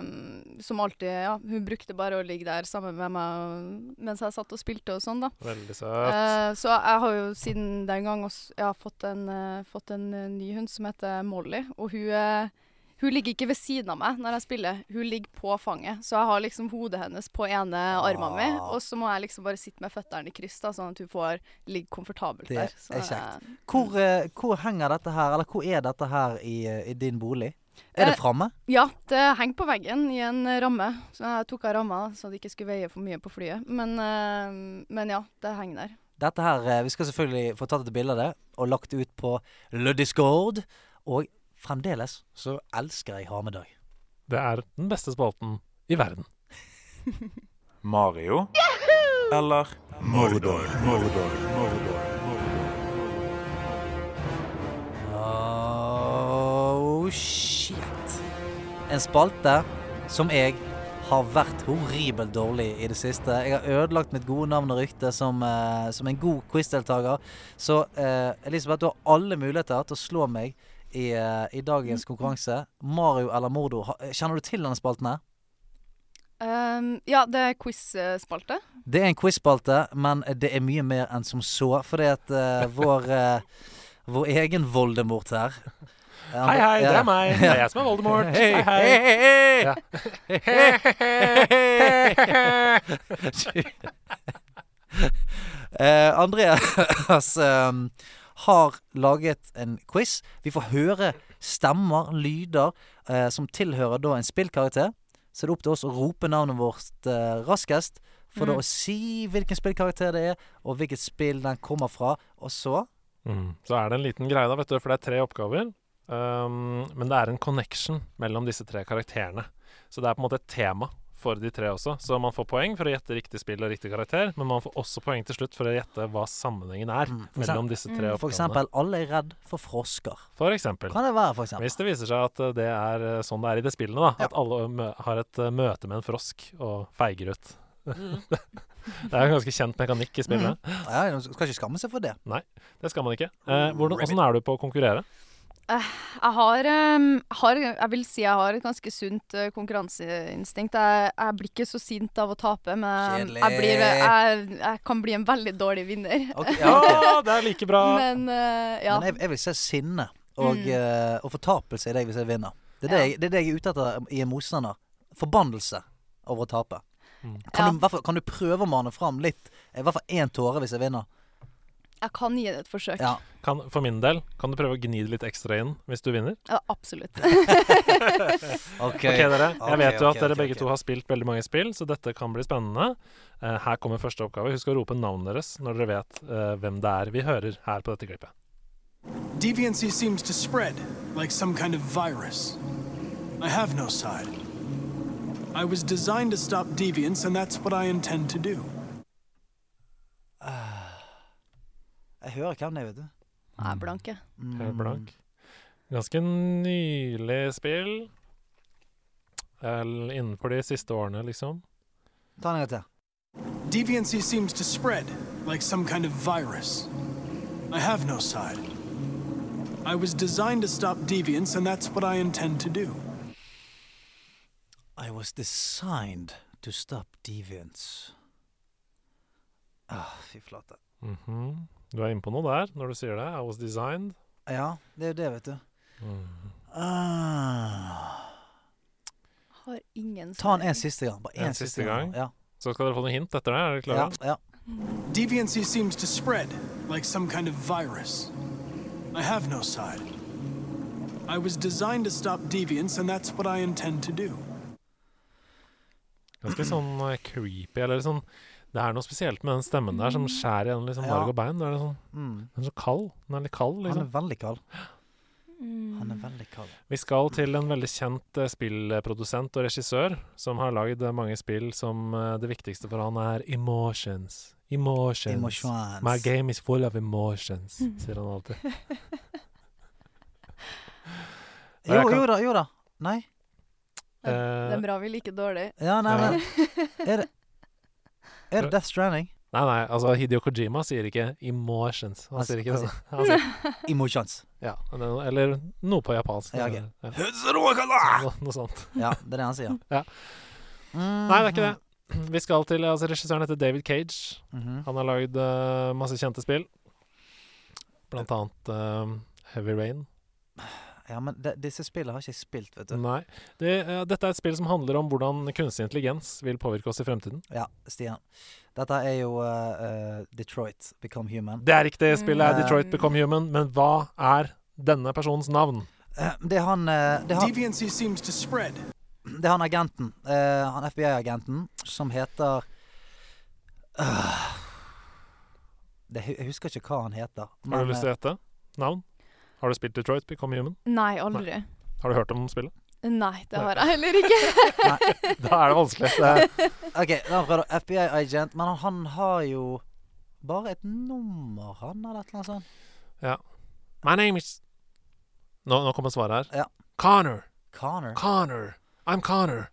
mm, Som alltid, ja. Hun brukte bare å ligge der sammen med meg mens jeg satt og spilte og sånn, da. Veldig søt. Eh, så jeg har jo siden den gang også, ja, fått, en, uh, fått en ny hund som heter Molly. Og hun, eh, hun ligger ikke ved siden av meg når jeg spiller, hun ligger på fanget. Så jeg har liksom hodet hennes på ene armen min, Ah. og så må jeg liksom bare sitte med føttene i kryss, da, sånn at hun får ligge komfortabelt Det der. Så, er kjekt. eh, Hvor, eh, hvor henger dette her, eller hvor er dette her i, eh, i din bolig? Er det Eh, framme? Ja, det henger på veggen i en ramme. Så jeg tok av ramma så det ikke skulle veie for mye på flyet. Men, eh, men ja, det henger der. Dette her, eh, Vi skal selvfølgelig få tatt et bilde av det og lagt ut på Le Discord. Og fremdeles så elsker jeg ha med dag. Det er den beste spalten i verden. [LAUGHS] Mario eller Mordor? Mordor, Mordor, Oh shit. En spalte som jeg har vært horribelt dårlig i det siste. Jeg har ødelagt mitt gode navn og rykte som, eh, som en god quizdeltaker. Så eh, Elisabeth, du har alle muligheter til å slå meg i, eh, i dagens konkurranse. Mario eller Mordo. Ha- Kjenner du til denne spalten her? Um, ja, det er quiz-spalte. Det er en quiz-spalte, men det er mye mer enn som så. Fordi at uh, vår, uh, vår egen Voldemort her eh, Hei, hei, det er meg. Det er jeg som er Voldemort. Hei, Hei, hei. Ja. [LAUGHS] Eh, Andreas [LAUGHS] eh, har laget en quiz. Vi får høre stemmer, lyder, eh, som tilhører da en spillkarakter. Så det er opp til oss å rope navnet vårt eh, raskest. For da Mm. å si hvilken spillkarakter det er, og hvilket spill den kommer fra. Og så Mm. Så er det en liten greie, da, vet du, for det er tre oppgaver. Um, men det er en connection mellom disse tre karakterene. Så det er på en måte et tema for de tre også. Så man får poeng for å gjette riktig spill og riktig karakter, men man får også poeng til slutt for å gjette hva sammenhengen er Mm, mellom disse tre oppgavene. For eksempel, alle er redd for frosker. For eksempel. Kan det være, for eksempel? Hvis det viser seg at uh, det er uh, sånn det er i det spillene, da. Ja. At alle har et uh, møte med en frosk og feiger ut. Mm. [LAUGHS] det er en ganske kjent mekanikk i spillet. Ja, Man skal ikke skamme seg for det. Nei, Det skal man ikke. Eh, hvordan, hvordan er du på å konkurrere? Jeg har, har Jeg vil si jeg har et ganske sunt uh, konkurranseinstinkt. Jeg, jeg blir ikke så sint av å tape, men jeg, blir, jeg, jeg kan bli en veldig dårlig vinner. Okay, Ja, [LAUGHS] det er like bra! Men uh, ja. Men jeg, jeg vil se sinne og, Mm. eh, og fortapelse i deg hvis jeg vinner. Det er det, Ja. jeg, det er det jeg er ute etter i en motstander. Forbannelse over å tape. Mm. Kan, Ja. du, kan du prøve å mane fram litt? I hvert fall én tåre hvis jeg vinner. Jeg kan gi det et forsøk. Ja. Kan, for min del, kan du prøve å gni det litt ekstra inn hvis du vinner? Ja, absolutt. [LAUGHS] [LAUGHS] Ok, Ok, dere. Jeg vet jo okay, at dere begge to har spilt veldig mange spill, så dette kan bli spennende. Uh, her kommer første oppgave. Husk å rope navnet deres når dere vet uh, hvem det er vi hører her på dette klippet. Deviancy seems to spread like some kind of virus. I have no side. I was designed to stop deviance, and that's what I intend to do. Jeg hører hvem det er, vet du. Jeg er blank, jeg. Mm. Helt blank. Ganske nylig spill. Eller innenfor de siste årene, liksom. Ta den en gang til. Deviancy seems to spread like some kind of virus. I have no side. I was designed to stop deviance, and that's what I intend to do. I was designed to stop deviance. Ah, fy flate. Mhm. Du er inne på noe der når du sier det. I was designed. Ja, det er jo det, vet du. Mm. Ah. Har ingen Ta den en siste gang. Bare En en siste siste gang. gang? Ja. Så skal dere få noen hint etter det. Er dere Ja, klare? ja. Deviancy seems to spread like some kind of virus. I have no side. I was designed to stop deviance, and that's what I intend to do. Ganske sånn eh, creepy, eller sånn Det er noe spesielt med den stemmen der som skjærer gjennom liksom Ja. marg og bein. Er det sånn, Mm. den er så kald. Den er litt kald, Han er liksom. veldig kald. Mm. Han er veldig kald. Vi skal til en veldig kjent eh, spillprodusent og regissør som har lagd eh, mange spill som eh, det viktigste for han er emotions. Emotions. Emotions. My game is full of emotions, sier han alltid. [LAUGHS] Jo, kan- jo da, jo da. Nei. Det er bra vi liker dårlig. Ja, nei, Ja. men [LAUGHS] Er det Er det Death Stranding? Nei, nei, altså Hidio Kojima sier ikke emotions. Han sier ikke det. Han sier, [LAUGHS] Emotions. ja, eller noe på japansk. Ja, okay. Ja, Ja. noe, sånt. Ja, det er det han sier. [LAUGHS] Ja. Nei, det er ikke det. [CLEARS THROAT] Vi skal til altså Regissøren heter David Cage. Mhm. Han har lagd uh, masse kjente spill. Blant annet uh, Heavy Rain. Ja, men de, disse spillene har ikke jeg spilt, vet du. Nei. Det, uh, dette er et spill som handler om hvordan kunstig intelligens vil påvirke oss i fremtiden. Ja, Stian. Dette er jo eh, Detroit Become Human. Det er riktig. Spillet er Mm. Detroit Become Human, men hva er denne personens navn? Eh, det er han det er han, Deviancy seems to spread. det er han agenten. eh, han FBI-agenten som heter Øh, det, Jeg husker ikke hva han heter. Har du lyst til å gjette? Navn? Har du spilt Detroit Become Human? Nei, aldri. Har du hørt om spillet? Nei, det har jeg heller ikke. [LAUGHS] Nei, Da er det vanskelig. Det [LAUGHS] OK, la meg prøve. FBI-agent. Men han, har jo bare et nummer, han, eller et eller annet sånt. My name is Nå, nå kommer svaret her. Ja. Connor. Connor. Connor. I'm Connor.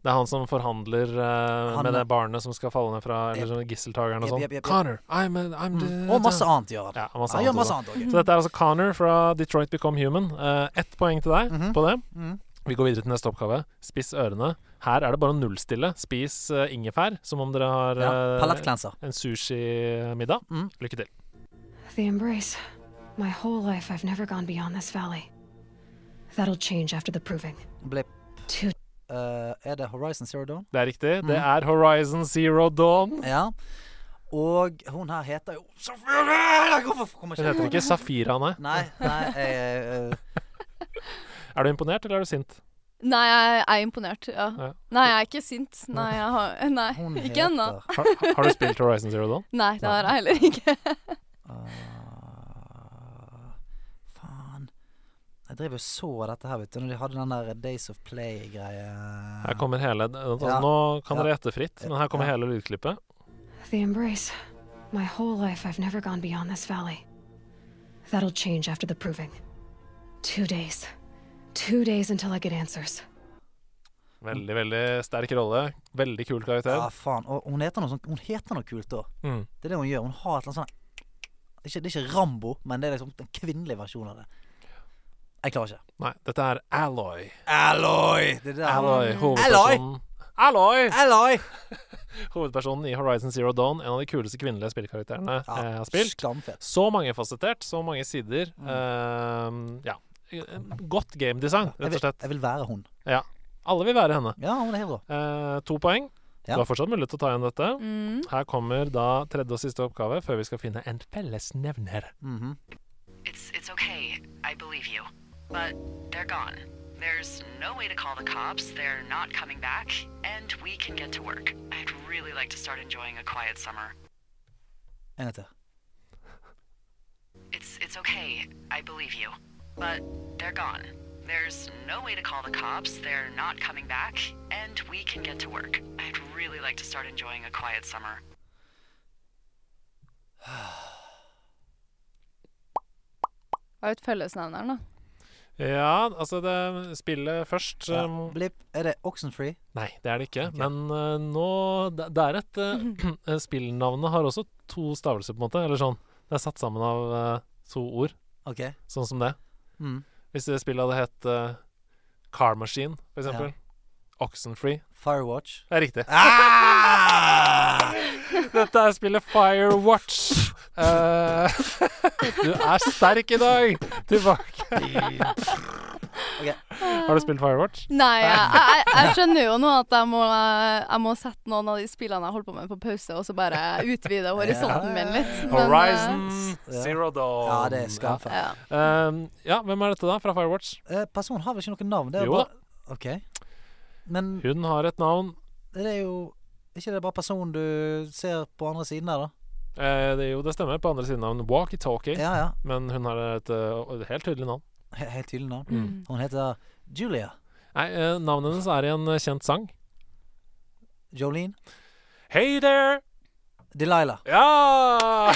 Det er han som forhandler uh, Han med det barnet som skal falle ned fra. Eller sånn gisseltakeren og sånn. Yep, yep, yep. Connor. I'm, a, I'm the, Mm. Og masse annet gjør. Ja, masse Han gjør masse annet også. Så dette er altså Connor fra Detroit Become Human. Uh, Ett poeng til deg Mhm. på det. Mm. Vi går videre til neste oppgave. Spiss ørene. Her er det bare å nullstille. Spis uh, ingefær som om dere har Ja, en sushimiddag. Mm. Lykke til. The embrace. My whole life, I've never gone beyond this valley. That'll change after the proving. Blip. Two Eh, er det Horizon Zero Dawn? Det er riktig. Det Mm. er Horizon Zero Dawn. Ja. Og hun her heter jo Safira! Hvorfor kommer Hun heter ikke Safira, nei. Nei, nei jeg, uh... [LAUGHS] Er du imponert, eller er du sint? Nei, jeg er imponert. Ja. Ja. Nei, jeg er ikke sint. Nei, jeg har Nei, ikke ennå. Har, har du spilt Horizon Zero Dawn? Nei, det har jeg heller ikke. [LAUGHS] Ah, Faen. Jeg driver og så dette her, vet du, når de hadde den der Days of Play-greia. Her kommer hele altså, Ja. Nå kan Ja. dere gjette fritt, men her kommer Ja. hele lydklippet. The embrace. My whole life, I've never gone beyond this valley. That'll change after the proving. Two days. Two days until I get answers. Veldig, veldig sterk rolle. Veldig kul karakter. Ja, faen. Og hun heter noe, sånt, hun heter noe kult òg. Mm. Det er det hun gjør. Hun har et eller annet ikke, det er ikke Rambo, men det er liksom den kvinnelige versjonen av det. Jeg klarer ikke. Nei, dette er Alloy. Alloy! Det er det. Alloy, hovedpersonen Alloy! Alloy! [LAUGHS] Hovedpersonen i Horizon Zero Dawn. En av de kuleste kvinnelige spillkarakterene Ja, jeg har spilt. Skamfett. Så mangefasettert, så mange sider. Mm. Uh, ja. Godt gamedesign, Jeg rett og slett. jeg vil være hun. Ja. Alle vil være henne. Ja, hun er helt bra. Uh, to poeng. Ja. Du har fortsatt mulighet til å ta igjen dette. Mm. Her kommer da tredje og siste oppgave, før vi skal finne en fellesnevner. Mhm. It's it's okay. I believe you. But they're gone. There's no way to call the cops. They're not coming back, and we can get to work. I'd really like to start enjoying a quiet summer. En gang til. It's it's okay. I believe you. But they're gone. There's no way to call the cops. They're not coming back, and we can get to work. I'd really like to start enjoying a quiet summer. Jeg vet fellesnevneren, da. Ja, altså det spillet først Ja. um, Blipp. Er det Oxenfree? Nei, det er det ikke. Okay. Men uh, nå Det, det er et uh, [CLEARS THROAT] Spillnavnet har også to stavelser, på en måte. Eller sånn. Det er satt sammen av uh, to ord, OK. sånn som det. Mm. Hvis det spillet hadde hett Car Machine, for eksempel. Oxenfree. Firewatch. Det er riktig. Ah! [LAUGHS] Dette er spillet Firewatch. Uh, [LAUGHS] du er sterk i dag! Tilbake. [LAUGHS] Har du spilt Firewatch? Nei, jeg, jeg, jeg skjønner jo nå at jeg må, jeg må sette noen av de spillene jeg holder på med, på pause, og så bare utvide horisonten min litt. Men, Horizon uh, Zero Dawn. Ja, det er skamfett. ja. Um, ja, hvem er dette da, fra Firewatch? Eh, personen har vel ikke noe navn? Det er Jo da. bare OK. Men Hun har et navn. det er jo ikke det bare personen du ser på andre siden der, da? Eh, det, jo, det stemmer. På andre siden av en walkietalkie. Ja, ja. Men hun har et et helt tydelig navn. Helt tydelig navn. Mm. Hun heter Julia. Nei, eh, navnet hennes er i en eh, kjent sang. Jolene. Hey there! Delilah. Ja! [LAUGHS]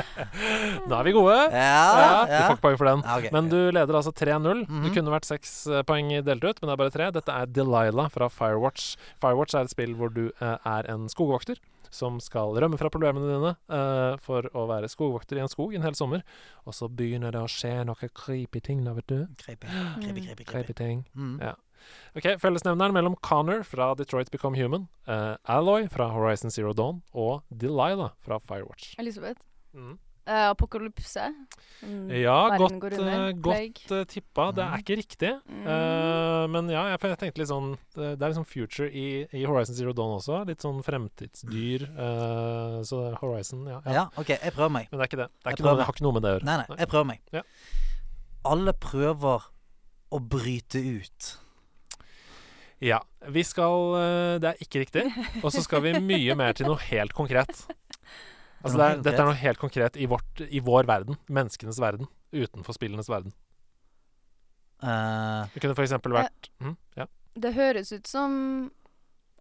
[LAUGHS] [LAUGHS] da er vi gode. Ja, Ja, du får ikke poeng for den. Okay. Men du leder altså 3-0. Mhm. Det kunne vært seks eh, poeng delt ut, men det er bare tre. Dette er Delilah fra Firewatch. Firewatch er et spill hvor du eh, er en skogvokter som skal rømme fra problemene dine uh, for å være skogvokter i en skog en hel sommer. Og så begynner det å skje noe creepy ting da, vet du. Creepy, creepy, creepy. Creepy creepy. ting. Mm. Ja. Ok, Fellesnevneren mellom Connor fra Detroit Become Human, uh, Alloy fra Horizon Zero Dawn og Delilah fra Firewatch. Elisabeth. Mhm. Eh, apokalypse. Mm, Ja, godt, under. eh, godt Plague. eh, tippa. Det er ikke riktig. Mm. Uh, men ja, jeg, jeg tenkte litt sånn Det det er liksom future i, i Horizon Zero Dawn også. Litt sånn fremtidsdyr. eh, så Horizon, ja, ja. Ja, OK, jeg prøver meg. Men det er ikke det. Det, er ikke noe, det har ikke noe med det å gjøre. Nei, nei, jeg prøver meg. Ja. Alle prøver å bryte ut. Ja. Vi skal Det er ikke riktig. Og så skal vi mye mer til noe helt konkret. [LAUGHS] Altså det er, dette er noe helt konkret i, vårt, i vår verden. Menneskenes verden. Utenfor spillenes verden. Uh, Det kunne f.eks. vært mm, ja. Det høres ut som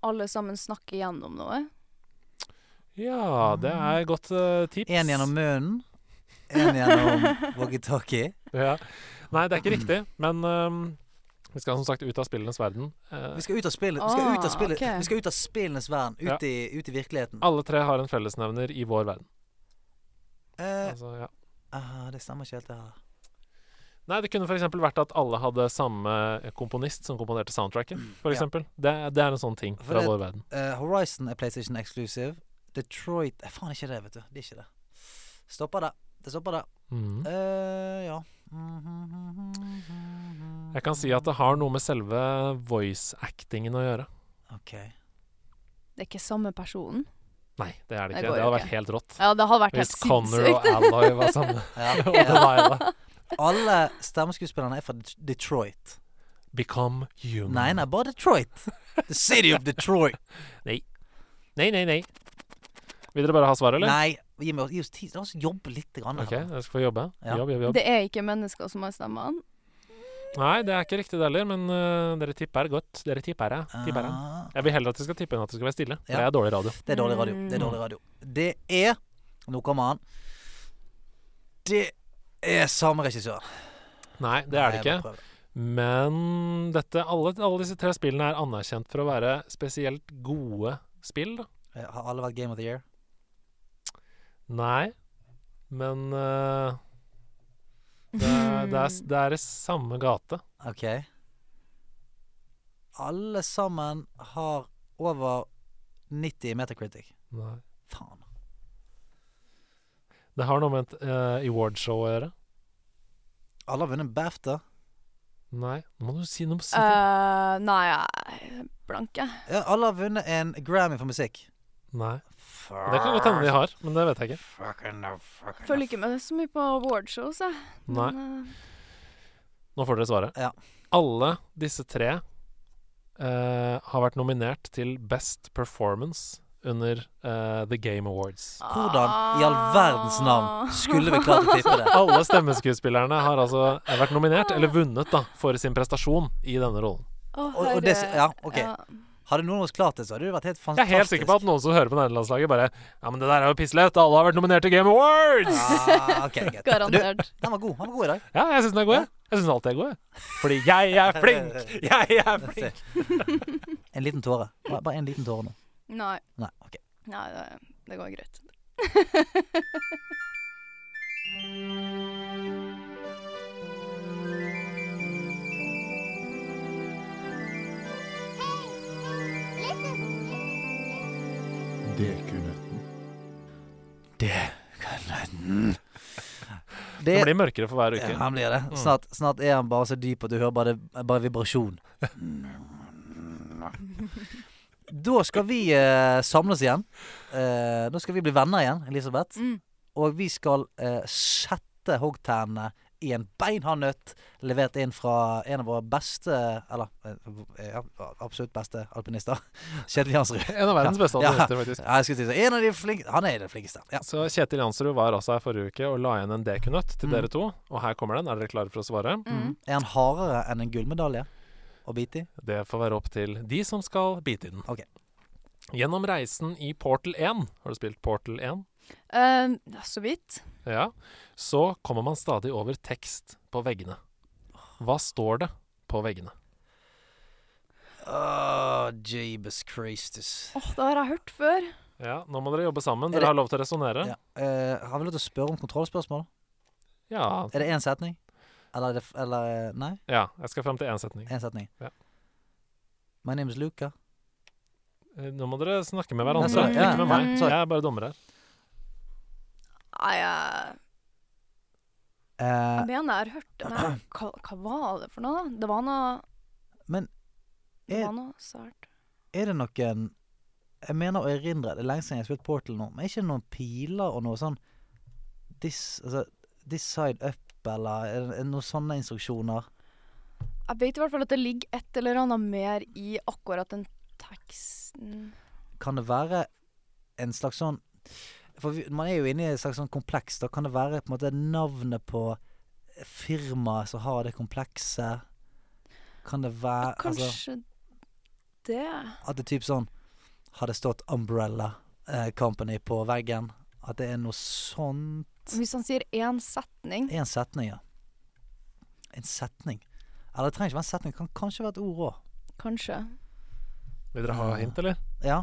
alle sammen snakker gjennom noe. ja, det er et godt uh, tips. en gjennom munnen, en gjennom [LAUGHS] walkietalkie. Ja. Nei, det er ikke riktig, men ehm, vi skal som sagt ut av spillenes verden. Eh, Vi skal ut av spillet. Vi skal ut av, Ah, spillet. okay. Vi skal ut av spillenes verden. Ut, Ja. i, ut i virkeligheten. alle tre har en fellesnevner i vår verden. Eh, Altså, ja. aha, det stemmer ikke helt, det her. Nei, det kunne f.eks. vært at alle hadde samme komponist som komponerte soundtracket. For Ja. eksempel. det, det er en sånn ting fra det- vår verden. Uh, Horizon er PlayStation exclusive. Detroit er faen ikke det, vet du. Det er ikke det. Stopper det. Det stopper det. Mm. Uh, ja. Jeg kan si at det har noe med selve voice-actingen å gjøre. OK. Det er ikke samme personen. Nei, det er det Det ikke. Det, Det hadde vært helt rått. Ja, det hadde vært Hvis helt Connor og. Alloy var samme. [LAUGHS] Ja. [LAUGHS] og. Delilah. Alle stemmeskuespillerne er fra Detroit. Become human. Nei, nei, bare Detroit. The city of Detroit. [LAUGHS] Nei, nei, nei. Vil dere bare ha svaret, eller? Nei, gi, meg, gi oss tid. La oss jobbe litt. Grann, OK, jeg skal få jobbe. Ja. Jobb, jobb, jobb. Det er ikke mennesker som har stemmene. Nei, det er ikke riktig det heller, men uh, dere tipper godt. Dere tipper, jeg. tipper ja. Ah, Jeg vil heller at dere skal tippe enn at det skal være stille. Ja. det er dårlig radio. det er dårlig radio. Det er dårlig radio. Det er Nå kommer han. Det er samme regissør. Nei, det er det ikke. Men dette, alle, alle disse tre spillene er anerkjent for å være spesielt gode spill. da. Har alle vært Game of the Year? Nei, men øh, det, er- det, er, det er i samme gate. OK. Alle sammen har over 90 i Metacritic. Nei. Faen. Det har noe med et uh, awardshow å gjøre. Alle har vunnet BAFTA. Nei, nå må du si noe. Si. Eh, nei, jeg blanke. Ja, alle har vunnet en Grammy for musikk. Nei. Det kan godt hende de har, men det vet jeg ikke. Følger ikke med så mye på awardshows, jeg. Nei. Men, eh, Nå får dere svaret. Ja. Alle disse tre uh, har vært nominert til Best Performance under uh, The Game Awards. Hvordan i all verdens navn skulle vi klart å tippe det? [LAUGHS] Alle stemmeskuespillerne har altså vært nominert, eller vunnet, da, for sin prestasjon i denne rollen. Å, Og- og det- ja, ok. Hadde noen av oss klart det, så hadde det vært helt fantastisk. Jeg er helt sikker på at noen som hører på nederlandslaget, bare Ja, men det der er jo pisslett. Alle har vært nominert til Game Awards! ah, ok, greit. Garantert. den var god. Den var god i dag. Ja, jeg syns den er god, jeg. Jeg syns alltid er god, jeg. Fordi jeg er flink! [LAUGHS] Jeg er flink! [LAUGHS] En liten tåre. Bare, bare en liten tåre nå. Nei. Nei, ok. Nei, det, det går greit. [LAUGHS] Det Det blir mørkere for hver ja, uke. han blir det. Snart, snart er han bare så dyp at du hører bare, bare vibrasjon. [LAUGHS] Da skal vi eh, samles igjen. Eh, da skal vi bli venner igjen, Elisabeth. Mm. Og vi skal eh, sette hoggtennene i en beinhard nøtt levert inn fra en av våre beste Eller eh, ja, absolutt beste alpinister. [LAUGHS] Kjetil Jansrud. En av verdens beste Ja. alpinister, faktisk. Ja, jeg skulle si. En av de flink Han er den flinkeste. Ja. Så Kjetil Jansrud var altså her forrige uke og la igjen en dekunøtt til Mm. dere to. Og her kommer den. Er dere klare for å svare? Mm. Er han hardere enn en gullmedalje å bite i? Det får være opp til de som skal bite i den. Ok. Gjennom reisen i Portal 1, har du spilt Portal 1? Ja, så vidt. Ja. Så kommer man stadig over tekst på veggene. Hva står det på veggene? Åh, Jeebus Christus. Åh, det har jeg hørt før. Ja, Nå må dere jobbe sammen. Er Dere har lov til å resonnere. Ja. Uh, har vi lov til å spørre om kontrollspørsmål? Ja. Er det én setning? Eller, er det, eller eh, Nei? ja. Jeg skal fram til én setning. En setning. Ja. My name is Luca. Eh, Nå må dere snakke med hverandre. Ja, Ikke med ja, meg. Jeg er bare dommer her. Nei, jeg, Eh, jeg mener jeg har hørt det. Men [CLEARS THROAT] hva, hva var det for noe? Det var noe Men Det er- var noe sært. er det noen Jeg mener å erindre Det er lenge siden jeg har spilt Portal nå, men er ikke noen piler og noe sånn This, altså, this side up, eller er er det noen sånne instruksjoner? Jeg vet i hvert fall at det ligger et eller annet mer i akkurat den teksten. Kan det være en slags sånn For vi, man er jo inne i et slags sånn kompleks. Da kan det være på en måte navnet på firmaet som har det komplekset? Kan det være ja, Kanskje det. At det er typ sånn Har det stått Umbrella eh, Company på veggen. At det er noe sånt Hvis han sier én setning En setning, ja. En setning. Eller det trenger ikke være en setning. Det kan kanskje være et ord òg. Kanskje. Vil dere ha hint, eller? Ja.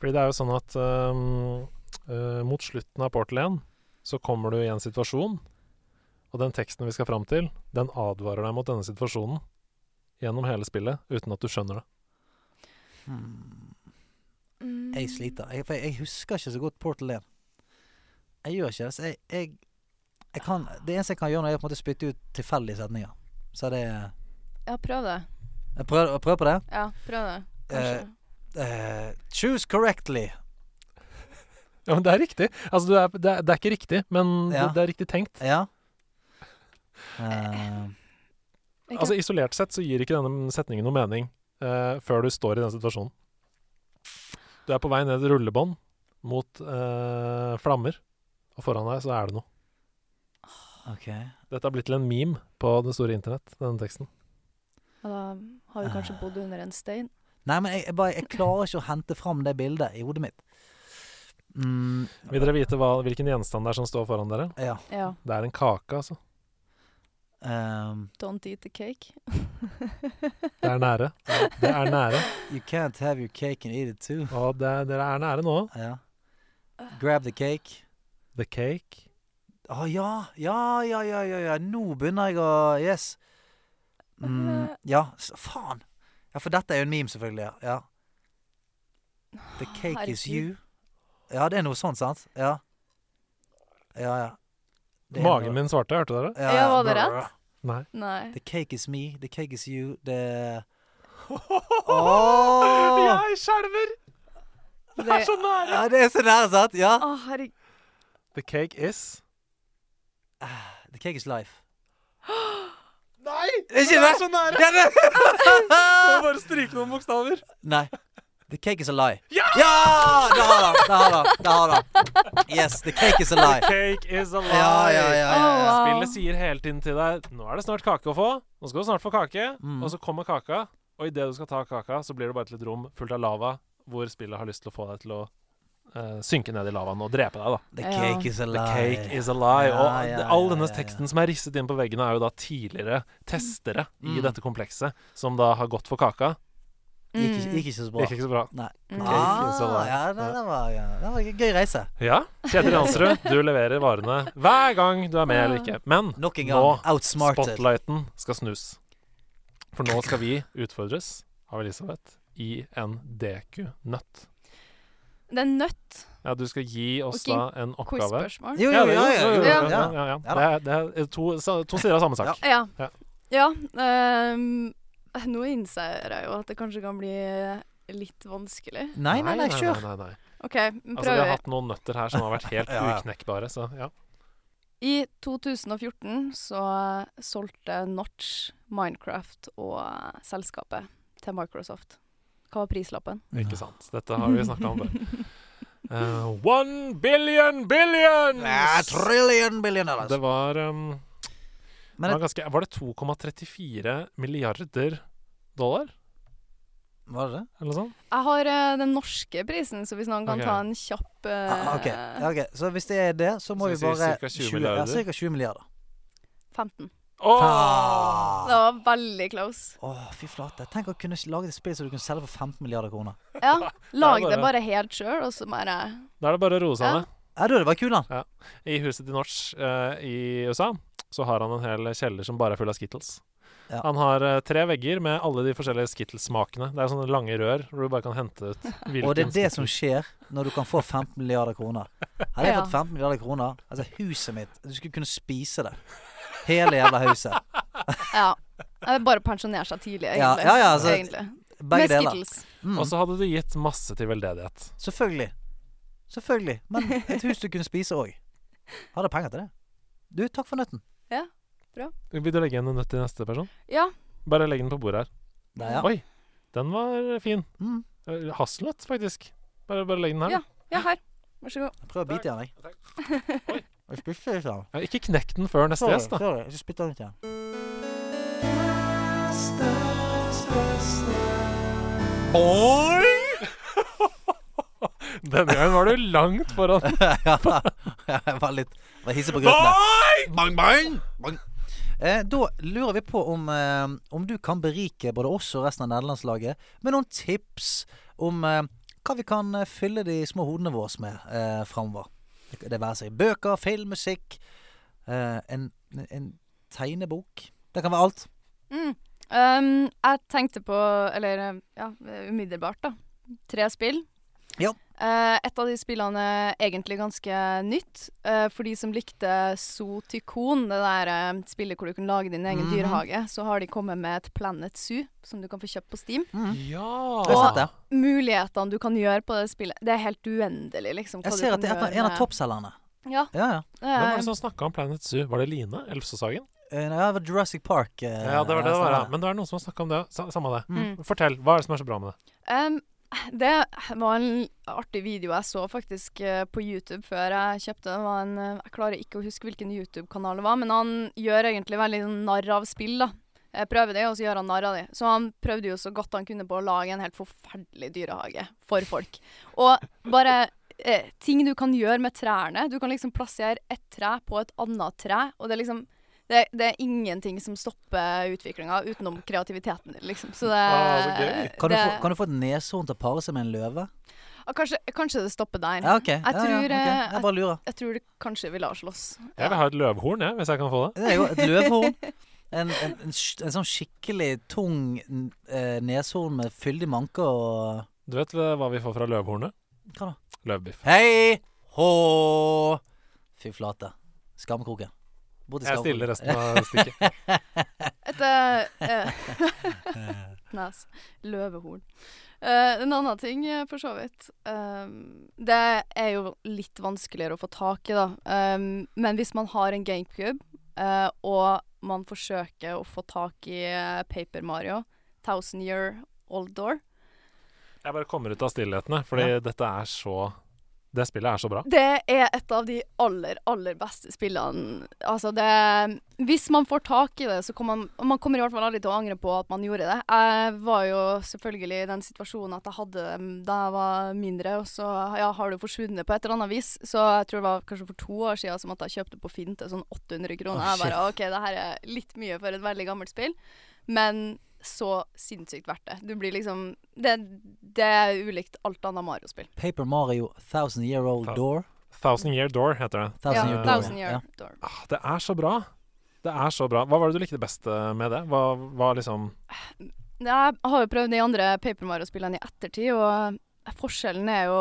Fordi det er jo sånn at øhm, øh, mot slutten av Portal 1 så kommer du i en situasjon, og den teksten vi skal fram til, den advarer deg mot denne situasjonen gjennom hele spillet, uten at du skjønner det. Hmm. Mm. Jeg sliter. Jeg, for jeg husker ikke så godt Portal 1. Jeg gjør ikke det. Så jeg, jeg, jeg kan, det eneste jeg kan gjøre, når jeg på en måte spytte ut tilfeldige setninger. Så det Ja, prøv det. Prøv, prøver, prøver på det. Ja, prøv det. Kanskje. Eh, choose correctly. Ja, men det er riktig. Altså, du er, det, er, det er ikke riktig, men Ja. det, det er riktig tenkt. Ja. Uh, Altså, isolert sett så gir ikke denne setningen noe mening uh, før du står i den situasjonen. Du er på vei ned et rullebånd mot uh, flammer, og foran deg så er det noe. OK. Dette har blitt til en meme på det store internett, denne teksten. Ja, da har vi kanskje bodd under en stein. Nei, men jeg, jeg, bare, jeg klarer ikke å hente fram det bildet i hodet mitt. Mm, Vil dere vite hva, hvilken gjenstand det er som står foran dere? ja. Ja. Det er en kake, altså. Um, Don't eat the cake. Det er nære. Det er nære. [LAUGHS] you can't have your cake and eat it too. Og det, dere er nære nå. Ja. Grab the cake. The cake. Å ja. Ja, ja, ja, ja, ja. Nå begynner jeg å Yes. Mm, ja, faen. Ja, for dette er jo en meme, selvfølgelig. Ja. The cake is you. Ja, det er noe sånt, sant? Ja. Ja, ja. Det er Magen noe- min svarte, hørte dere? Ja, Ja, var det brr. rett? Nei. Nei. The cake is me, the cake is you, the [LAUGHS] Åh! Jeg skjelver! Det er så nære! Ja, det er så nære, sant? Ja. Å, herregud. The cake is The cake is life. Nei! Det Er ikke det? så nære! Ja, det- [LAUGHS] Du må bare stryke noen bokstaver. Nei. The cake is a lie. Ja! Ja! Det har han! Det har han. Det har han. Yes, the cake is a lie. The Cake is a lie. Ja, ja, ja. ja, wow. Spillet sier hele tiden til deg Nå er det snart kake å få. Nå skal du snart få kake. Mm. Og så kommer kaka, Og idet du skal ta kaka, så blir det bare til et rom fullt av lava, hvor spillet har lyst til å få deg til å Uh, synke ned i lavaen og drepe deg, da. The cake is a lie. The cake is a lie. Ja, og ja, all denne ja, ja. teksten som er risset inn på veggene, er jo da tidligere testere i Mm. dette komplekset, som da har gått for kaka. Gikk, ikke- Mm. gikk ikke så bra. Gikk ikke så bra. Nei. Mm. Cake is a Ah, ja, det, det, var, ja, det var en gøy reise. Ja, Kjetil Jansrud, du leverer varene hver gang du er med eller ikke. Men Nok en gang. nå Outsmarted. spotlighten skal snus. For nå skal vi utfordres av Elisabeth i en DQ-nøtt. Det er nøtt. Ja, du skal gi oss da en oppgave. Quiz-spørsmål. Jo, Ja, jo, det- ja, ja, jo, ja, ja. ja, ja, ja. Ja Det er, det er to, sa- to sider av samme sak. Ja. Ja. Ja. ehm, nå innser jeg jo at det kanskje kan bli litt vanskelig. Nei, nei, nei, kjør. Nei, nei, nei. OK, prøv. Altså, vi har hatt noen nøtter her som har vært helt [LAUGHS] Ja, ja. uknekkbare, så ja. I 2014 så solgte Notch Minecraft og selskapet til Microsoft. Hva var prislappen? Ikke sant. Dette har vi snakka om før. Uh, [LAUGHS] one billion billions! Ja, trillion billion dollars. Det var um, Men det var, det, ganske, var det 2,34 milliarder dollar? var det det? Eller noe sånt? Jeg har uh, den norske prisen, så hvis noen kan okay. ta en kjapp uh, Ah, ok, ok. Så hvis det er det, så må Så vi bare cirka 20 Ja, cirka 20 milliarder. 15. Åh! Ah. Det var veldig close. Oh, fy flate. Tenk å kunne lage et spill som du kunne selge for 15 milliarder kroner. Ja, [LAUGHS] lag bare- det bare helt sjøl, og så bare Da er det bare å roe seg Ja. ned. Ja, da er det bare kulene. I huset til Norsk uh, i USA så har han en hel kjeller som bare er full av Skittles. Ja. Han har uh, tre vegger med alle de forskjellige Skittles-smakene. Det er sånne lange rør hvor du bare kan hente ut [LAUGHS] hvilken Og det er det som skjer når du kan få 15 milliarder kroner. Hadde jeg Ja. fått 15 milliarder kroner, altså huset mitt Du skulle kunne spise det. Hele jævla huset. [LAUGHS] Ja. Det er bare å pensjonere seg tidlig, Ja, egentlig. ja, ja, altså, egentlig. Begge Med deler. Skittles. Mm, Og så hadde du gitt masse til veldedighet. selvfølgelig. Selvfølgelig. Men et hus du kunne spise òg. Hadde penger til det. Du, takk for nøtten. Vil du legge igjen en nøtt til neste person? Ja. Bare legg den på bordet her. Der, ja. Oi, den var fin. Mm. Eh, Hasselnøtt, faktisk. Bare, bare legg den her. Ja. Ja, her. Vær så god. Prøv å bite i den, jeg. [LAUGHS] Oi. Jeg spiste ikke den. Ja, ikke knekk den før neste gjest, da. sorry. Jeg spytter den ut igjen. [LAUGHS] Denne gangen var du langt foran. [LAUGHS] ja, jeg var litt var hissig på grøtene. Bang, bang, bang. Eh, da lurer vi på om, eh, om du kan berike både oss og resten av nederlandslaget med noen tips om eh, hva vi kan eh, fylle de små hodene våre med eh, framover. Det, være seg bøker, film, musikk, eh, en, en tegnebok. Det kan være alt. Mm. Um, jeg tenkte på, eller ja, umiddelbart, da. Tre spill. Ja. Eh, et av de spillene er egentlig ganske nytt. Eh, for de som likte Zootykon, det der eh, spillet hvor du kan lage din egen Mhm. dyrehage, så har de kommet med et Planet Zoo som du kan få kjøpt på Steam. Ja. Og. Mulighetene du kan gjøre på det spillet, det er helt uendelig, liksom. Jeg ser at det er en av toppselgerne. Ja. Ja, ja. Hvem var er- det som snakka om Planet Zoo? Var det Line Elfsåshagen? Eh, nei, det var Jurassic Park. eh, Ja, det var det det var. Ja. Men det er noen som har snakka om det. Sa samme det. Mm. Fortell. Hva er det som er så bra med det? Em, det var en artig video jeg så faktisk eh, på YouTube før jeg kjøpte. Det var en, eh, jeg klarer ikke å huske hvilken YouTube-kanal det var, men han gjør egentlig veldig narr av spill, da. Jeg prøver det, og så gjør han narr av det. Så han prøvde jo så godt han kunne på å lage en helt forferdelig dyrehage for folk. Og bare eh, ting du kan gjøre med trærne. Du kan liksom plassere et tre på et annet tre, og det er liksom det, det er ingenting som stopper utviklinga utenom kreativiteten din, liksom. Så det, Ah, så gøy. Kan, du det få, kan du få et neshorn til å pare seg med en løve? Ah, Kanskje, kanskje det stopper der. Ja, okay. Jeg tror, ja, ja, okay. Jeg bare lurer. Jeg tror det kanskje vi lar slåss. Jeg vil ha et løvhorn, jeg, hvis jeg kan få det. Det er jo et løvhorn. En, en, en, en sånn skikkelig tung eh, neshorn med fyldig manke og Du vet hva vi får fra løvhornet? Hva da? Løvbiff. Hei hå Fy flate. Skamkroken. Jeg stiller resten av stikket. [LAUGHS] Et [LAUGHS] uh, Nes. Løvehorn. Uh, en annen ting, eh, for så vidt. Um, det er jo litt vanskeligere å få tak i, da. Um, men hvis man har en GameCube, uh, og man forsøker å få tak i eh, Paper Mario, Thousand Year Old Door Jeg bare kommer ut av stillhetene, fordi dette er så Det spillet er så bra. Det er et av de aller, aller beste spillene. Altså, det Hvis man får tak i det, så kommer man Man kommer i hvert fall aldri til å angre på at man gjorde det. Jeg var jo selvfølgelig i den situasjonen at jeg hadde da jeg var mindre, og så ja, har det forsvunnet på et eller annet vis. Så jeg tror det var kanskje for to år siden som at jeg kjøpte på Finn til sånn 800 kroner. Oh, jeg bare OK, det her er litt mye for et veldig gammelt spill, men så sinnssykt verdt det. Du blir liksom Det, det er ulikt alt annet Mario-spill. Paper Mario Thousand Year Old. Door. Thousand Year Door heter det. Thousand ja, Year Door. Thousand Year ja. Door. Ah, det er så bra. Det er så bra. Hva var det du likte best eh, med det? Hva hva liksom Jeg har jo prøvd de andre Paper Mario-spillene i ettertid, og forskjellen er jo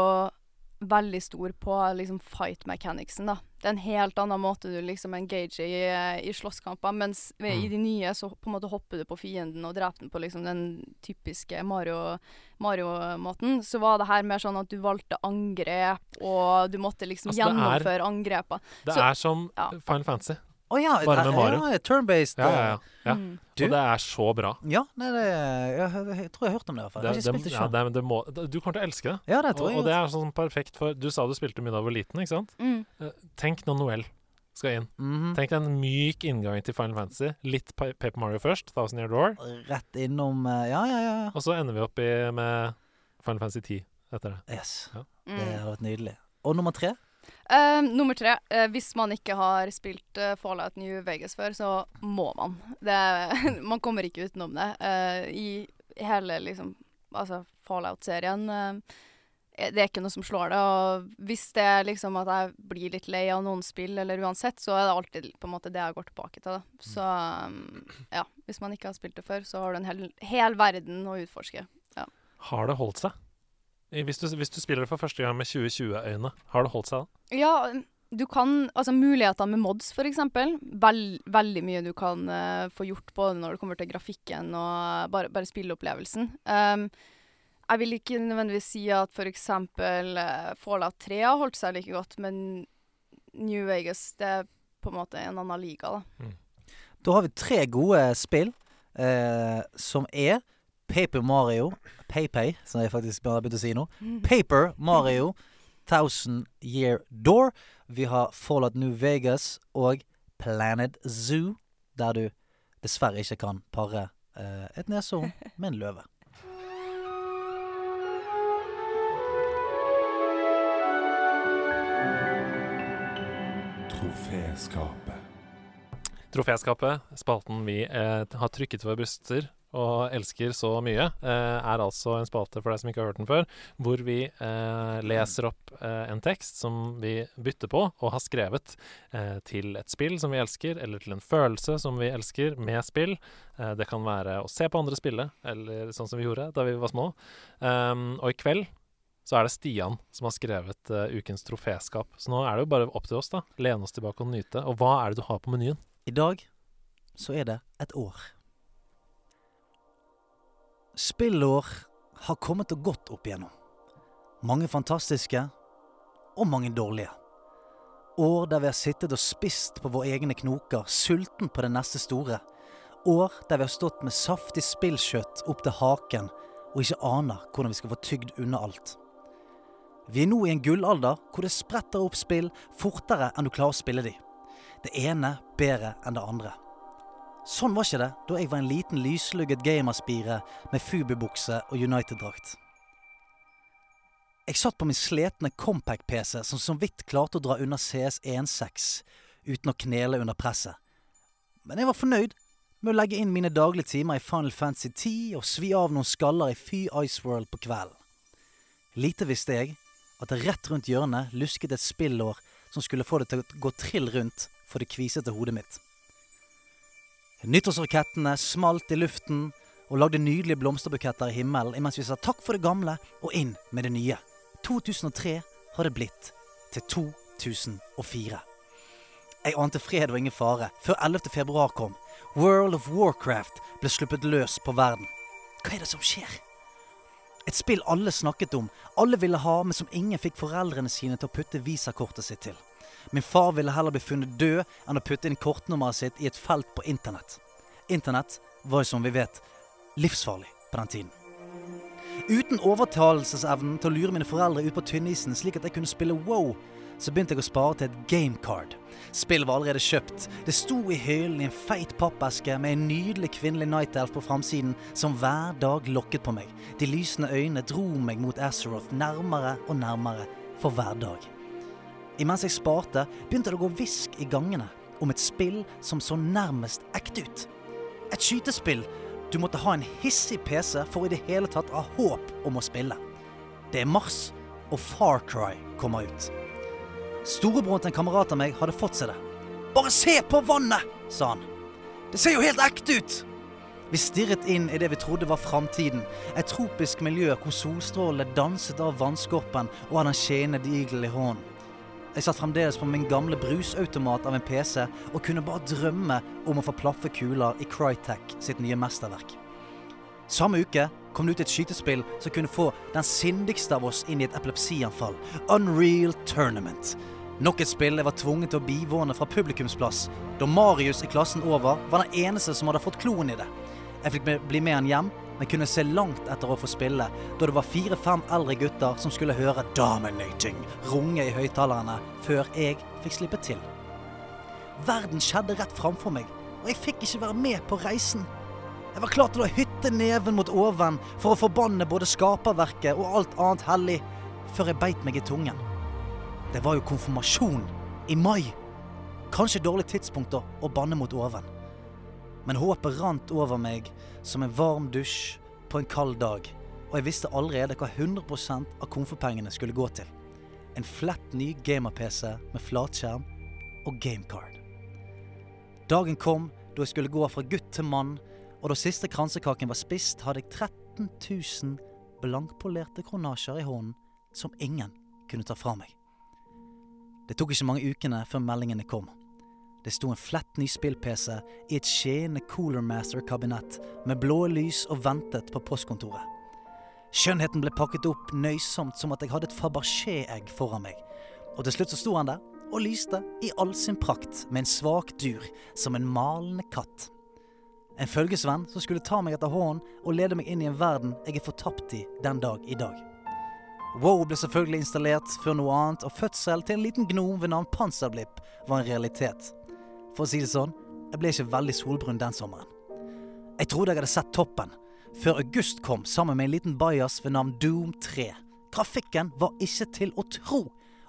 veldig stor på liksom fight mechanicsen, da. Det er en helt annen måte du liksom engager i, i slåsskamper, mens ved, i Mm. de nye så på en måte hopper du på fienden og dreper den på liksom den typiske Mario- Mario-måten. så var det her mer sånn at du valgte angrep, og du måtte liksom Altså, det er- gjennomføre angrepa. Det Så- er som ja. Final Fantasy. Å ja, Bare med Mario. ja, turn-based. Ja, ja, ja. ja. Mm. Du? Og det er så bra. Ja, nei, det, jeg, jeg, jeg tror jeg har hørt om det i hvert fall. Jeg har Det, ikke det, spilt det ja, sjøl. det, det må, du kommer til å elske det. Ja, det Og, tror jeg. og det er sånn perfekt for Du sa du spilte mye da du var liten, ikke sant? Mm. Eh, Tenk når Noel skal inn. Mhm. Tenk en myk inngang til Final Fantasy. Litt Pa- Paper Mario først, Thousand Year Door. Rett innom eh, Ja, ja, ja. Og så ender vi opp i med Final Fantasy 10 etter det. Yes. Ja. Det Mm. har vært nydelig. Og nummer tre? Eh, nummer tre. Uh, hvis man ikke har spilt uh, Fallout New Vegas før, så må man. Det, [LAUGHS] man kommer ikke utenom det. Eh, I hele liksom Altså Fallout-serien. det er ikke noe som slår det. Og hvis det er liksom at jeg blir litt lei av noen spill, eller uansett, så er det alltid på en måte det jeg går tilbake til. Da. Så um, ja, hvis man ikke har spilt det før, så har du en hel, hel verden å utforske. Har det holdt seg? Hvis du, hvis du spiller det for første gang med 2020-øyne, har det holdt seg da? Ja, du kan Altså muligheter med mods, for eksempel. Vel, veldig mye du kan uh, få gjort både når det kommer til grafikken og bare, bare spilleopplevelsen. Um, jeg vil ikke nødvendigvis si at for eksempel eh, Fallout 3 har holdt seg like godt, men New Vegas det er på en måte en annen liga, da. Da har vi tre gode spill, uh, som er Paper Mario PayPay, som jeg faktisk bare har begynt å si nå. Paper Mario Thousand Year Door. Vi har Fallout New Vegas og Planet Zoo, der du dessverre ikke kan pare eh, et neshorn med en løve. Troféskapet. Troféskapet, spalten vi eh, har trykket våre bryster og elsker så mye, eh, er altså en spalte for deg som ikke har hørt den før, hvor vi eh, leser opp eh, en tekst som vi bytter på og har skrevet til et spill som vi elsker, eller til en følelse som vi elsker med spill. Det kan være å se på andre spille, eller sånn som vi gjorde da vi var små. Um, og i kveld så er det Stian som har skrevet ukens troféskap. Så nå er det jo bare opp til oss, da. Lene oss tilbake og nyte. Og hva er det du har på menyen? I dag så er det et år. Spillår har kommet og gått opp igjennom. Mange fantastiske og mange dårlige. År der vi har sittet og spist på våre egne knoker, sulten på det neste store. År der vi har stått med saftig spillkjøtt opp til haken og ikke aner hvordan vi skal få tygd unna alt. Vi er nå i en gullalder hvor det spretter opp spill fortere enn du klarer å spille de. Det ene bedre enn det andre. Sånn var ikke det da jeg var en liten lyslugget gamerspire med Fubu-bukse og United-drakt. Jeg satt på min sletne Compact-PC som så vidt klarte å dra unna CS16 uten å knele under presset. Men jeg var fornøyd med å legge inn mine daglige timer i Final Fantasy 10 og svi av noen skaller i Fy Iceworld på kvelden. Lite visste jeg at det rett rundt hjørnet lusket et spillår som skulle få det til å gå trill rundt for det kvisete hodet mitt. Nyttårsrakettene smalt i luften og lagde nydelige blomsterbuketter i himmelen imens vi sa takk for det gamle og inn med det nye. 2003 har det blitt til 2004. Jeg ante fred og ingen fare før 11. februar kom. World of Warcraft ble sluppet løs på verden. Hva er det som skjer? Et spill alle snakket om, alle ville ha, men som ingen fikk foreldrene sine til å putte visakortet sitt til. Min far ville heller bli funnet død enn å putte inn kortnummeret sitt i et felt på internett. Internett var som vi vet livsfarlig på den tiden. Uten overtalelsesevnen til å lure mine foreldre ut på tynnisen slik at jeg kunne spille wow, så begynte jeg å spare til et gamecard. Spillet var allerede kjøpt. Det sto i hyllen i en feit pappeske med en nydelig kvinnelig night elf på framsiden som hver dag lokket på meg. De lysende øynene dro meg mot Azeroth nærmere og nærmere for hver dag. Imens jeg sparte, begynte det å gå hvisk i gangene om et spill som så nærmest ekte ut. Et skytespill du måtte ha en hissig PC for i det hele tatt ha håp om å spille. Det er Mars, og Far Cry kommer ut. Storebroren til en kamerat av meg hadde fått seg det. Bare se på vannet, sa han. Det ser jo helt ekte ut. Vi stirret inn i det vi trodde var framtiden. Et tropisk miljø hvor solstrålene danset av vannskorpen og av den skjeende eagle i hånden. Jeg satt fremdeles på min gamle brusautomat av en PC og kunne bare drømme om å få plaffe kuler i Crytek sitt nye mesterverk. Samme uke kom det ut et skytespill som kunne få den sindigste av oss inn i et epilepsianfall. Unreal Tournament. Nok et spill jeg var tvunget til å bivåne fra publikumsplass, da Marius i klassen over var den eneste som hadde fått kloen i det. Jeg fikk bli med han hjem, men kunne se langt etter å få spille, da det var fire-fem eldre gutter som skulle høre 'Dominating' runge i høyttalerne før jeg fikk slippe til. Verden skjedde rett framfor meg, og jeg fikk ikke være med på reisen. Jeg var klar til å hytte neven mot oven for å forbanne både skaperverket og alt annet hellig, før jeg beit meg i tungen. Det var jo konfirmasjon i mai. Kanskje dårlig tidspunkt da å banne mot oven. Men håpet rant over meg som en varm dusj på en kald dag, og jeg visste allerede hva 100% av komfortpengene skulle gå til. En flett ny gamer-PC med flatskjerm og gamecard. Dagen kom da jeg skulle gå fra gutt til mann, og da siste kransekaken var spist, hadde jeg 13 000 blankpolerte kronasjer i hånden som ingen kunne ta fra meg. Det tok ikke mange ukene før meldingene kom. Det sto en flett ny spill-PC i et skinnende Cooler Master-kabinett med blå lys og ventet på postkontoret. Skjønnheten ble pakket opp nøysomt som at jeg hadde et Fabergé-egg foran meg. Og til slutt så sto han der og lyste i all sin prakt med en svak dur som en malende katt. En følgesvenn som skulle ta meg etter hånden og lede meg inn i en verden jeg er fortapt i den dag i dag. Wow ble selvfølgelig installert før noe annet, og fødsel til en liten gnom ved navn Panserblipp var en realitet. For å si det sånn, jeg ble ikke veldig solbrun den sommeren. Jeg trodde jeg hadde sett toppen, før august kom sammen med en liten bajas ved navn Doom 3. Grafikken var ikke til å tro,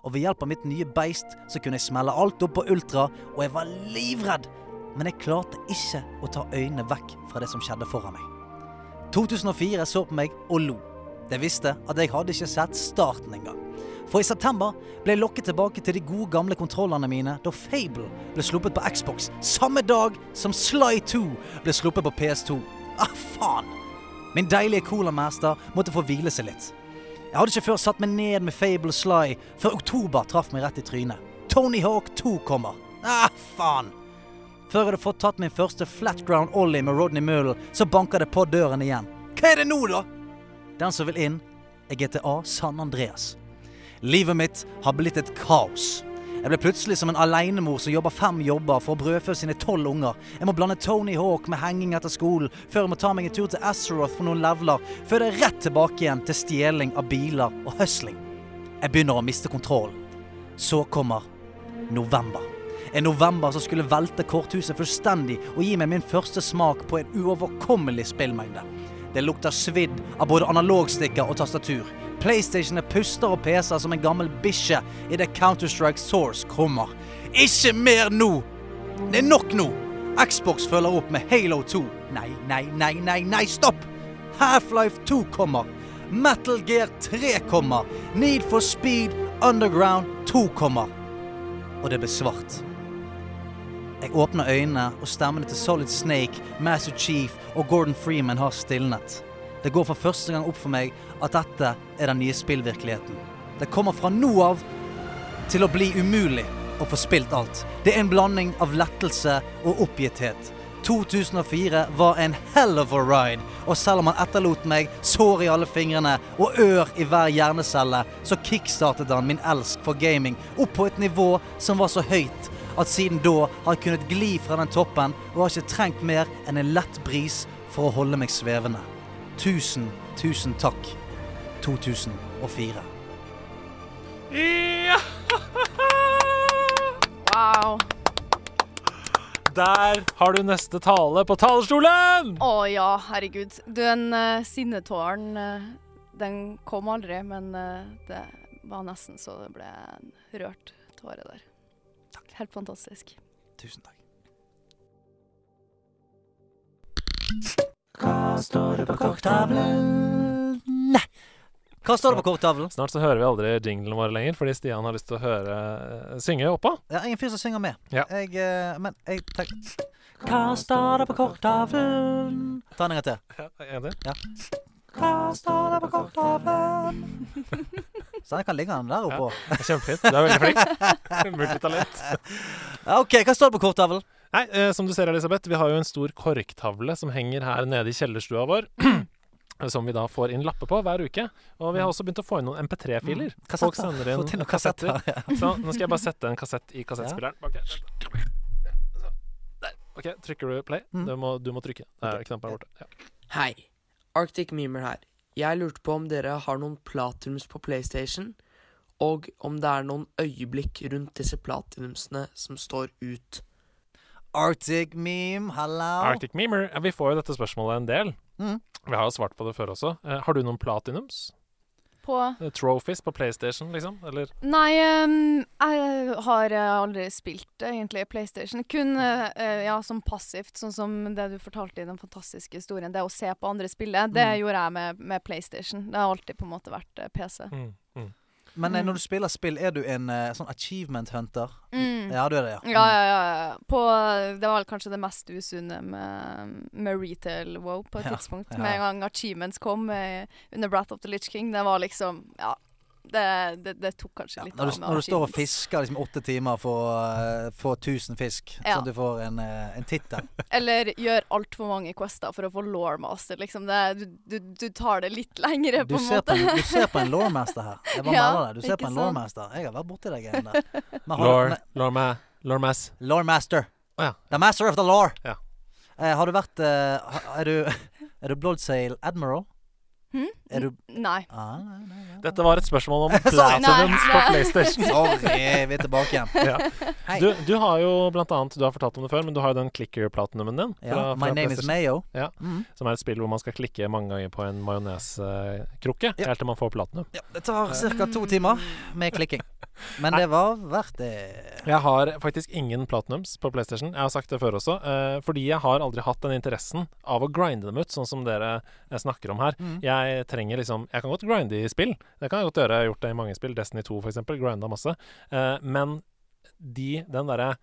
og ved hjelp av mitt nye beist så kunne jeg smelle alt opp på ultra, og jeg var livredd. Men jeg klarte ikke å ta øynene vekk fra det som skjedde foran meg. 2004 så på meg og lo. Det visste at jeg hadde ikke sett starten engang. For i september ble jeg lokket tilbake til de gode gamle kontrollene mine da Fable ble sluppet på Xbox, samme dag som Sly 2 ble sluppet på PS2. Ah, faen! Min deilige Cola-master måtte få hvile seg litt. Jeg hadde ikke før satt meg ned med Fable Sly før oktober traff meg rett i trynet. Tony Hawk 2 kommer. Ah, faen! Før jeg hadde fått tatt min første flat ground ollie med Rodney Mullen, så banker det på døren igjen. Hva er det nå, da? Den som vil inn, er GTA San Andreas. Livet mitt har blitt et kaos. Jeg ble plutselig som en alenemor som jobber fem jobber for å brødfø sine tolv unger. Jeg må blande Tony Hawk med henging etter skolen, før jeg må ta meg en tur til Azeroth for noen leveler, før det er rett tilbake igjen til stjeling av biler og høsling. Jeg begynner å miste kontrollen. Så kommer november. En november som skulle velte korthuset fullstendig og gi meg min første smak på en uoverkommelig spillmengde. Det lukter svidd av både analogstikker og tastatur. PlayStationene puster og peser som en gammel bikkje idet Counter-Strike Source kommer. Ikke mer nå! Det er nok nå! Xbox følger opp med Halo 2. Nei, nei, nei, nei, nei, stopp! Half-Life 2 kommer. Metal Gear 3 kommer. Need for Speed Underground 2 kommer. Og det ble svart. Jeg åpner øynene, og stemmene til Solid Snake, Master Chief og Gordon Freeman har stilnet. Det går for første gang opp for meg at dette er den nye spillvirkeligheten. Det kommer fra nå av til å bli umulig å få spilt alt. Det er en blanding av lettelse og oppgitthet. 2004 var en hell of a ride, og selv om han etterlot meg sår i alle fingrene og ør i hver hjernecelle, så kickstartet han min elsk for gaming opp på et nivå som var så høyt at siden da har jeg kunnet gli fra den toppen og har ikke trengt mer enn en lett bris for å holde meg svevende. Tusen, tusen takk 2004. Ja! Wow. Der har du neste tale på talerstolen! Å ja, herregud. Du, den uh, sinnetåren uh, Den kom aldri, men uh, det var nesten så det ble en rørt tåre der. Helt fantastisk. Tusen takk. Hva står det på korktavlen? Nei. Hva står det på korktavlen? Snart så hører vi aldri jinglene våre lenger, fordi Stian har lyst til å høre uh, synge oppå. Ja, ingen fyr som synger med. Ja. Jeg, uh, men jeg tenker Hva står det på korktavlen? Ta en gang til. Ja, er til. enig? Hva står det på korktavlen? [LAUGHS] Så jeg kan ligge den der oppå. Det er Kjempefint. Du er veldig flink. [LAUGHS] Multitalent. Ja, OK, hva står det på korktavlen? Nei, eh, som du ser, Elisabeth, vi har jo en stor korktavle som henger her nede i kjellerstua vår. [CLEARS THROAT] Som vi da får inn lapper på hver uke. Og vi har også begynt å få inn noen MP3-filer. Folk sender inn noen kassetter. kassetter. Ja. Så nå skal jeg bare sette en kassett i kassettspilleren. Ok, vent. Der. OK, trykker du play? Mm. Du, må, du må trykke. Der, knappen er borte. Ja. Hei, Arctic Memer her. Jeg lurte på om dere har noen platinums på PlayStation, og om det er noen øyeblikk rundt disse platinumsene som står ut. Arctic meme, hello. Arctic Memer. Ja, vi får jo dette spørsmålet en del. Mm. Vi har jo svart på det før også. Eh, har du noen platinums? På Eh, Trophies på PlayStation, liksom? Eller Nei, um, jeg har aldri spilt egentlig PlayStation. Kun eh, ja, som passivt, sånn som det du fortalte i den fantastiske historien. Det å se på andre spille, det Mm. gjorde jeg med, med PlayStation. Det har alltid på en måte vært eh, PC. mm, mm. Men eh, Mm. når du spiller spill, er du en eh, sånn achievement hunter? Mm. Ja, du er det, ja. Ja, ja, ja. ja. På, det var kanskje det mest usunne med, med retail wow på et Ja, tidspunkt. ja. Med en gang achievements kom eh, under Brat of the Litch King. Det var liksom Ja. Det, det, det tok kanskje Ja, når, du, av når du står og fisker liksom åtte timer for å få 1000 fisk, Ja. sånn at du får en, eh, en tittel. [LAUGHS] Eller gjør altfor mange quester for å få lawmaster. Liksom det, du, du, du tar det litt lengre, på en ser på du ser på en lawmaster her. Jeg bare [LAUGHS] Ja, melder det. Du ser på en lawmaster. Jeg har vært borti de greiene der. [LAUGHS] Lawmaster. Ja. The master of the law. Ja. Eh, har du vært eh, Er du Er du Bloodsail Admiral? Hm? Er du Nei. ah, nei, nei, nei. Dette var et spørsmål om [LAUGHS] platinums på. PlayStation. [LAUGHS] Sorry, vi er tilbake igjen. Ja. Du, du har jo blant annet, du har fortalt om det før, men du har jo den clicker-platinumen din. ja, my fra name is Mayo. Ja. Mm. Som er et spill hvor man skal klikke mange ganger på en majoneskrukke Ja. helt til man får platinum. Ja, det tar ca. to timer med klikking. Men det var verdt det. Jeg har faktisk ingen platinums på PlayStation. Jeg har sagt det før også. eh, fordi jeg har aldri hatt den interessen av å grinde dem ut, sånn som dere eh, snakker om her. Mm. Jeg trenger liksom Jeg kan godt grinde i spill. Det kan jeg godt gjøre. Jeg har gjort det i mange spill. Destiny 2 f.eks. Grinda masse. Eh, men de, den derre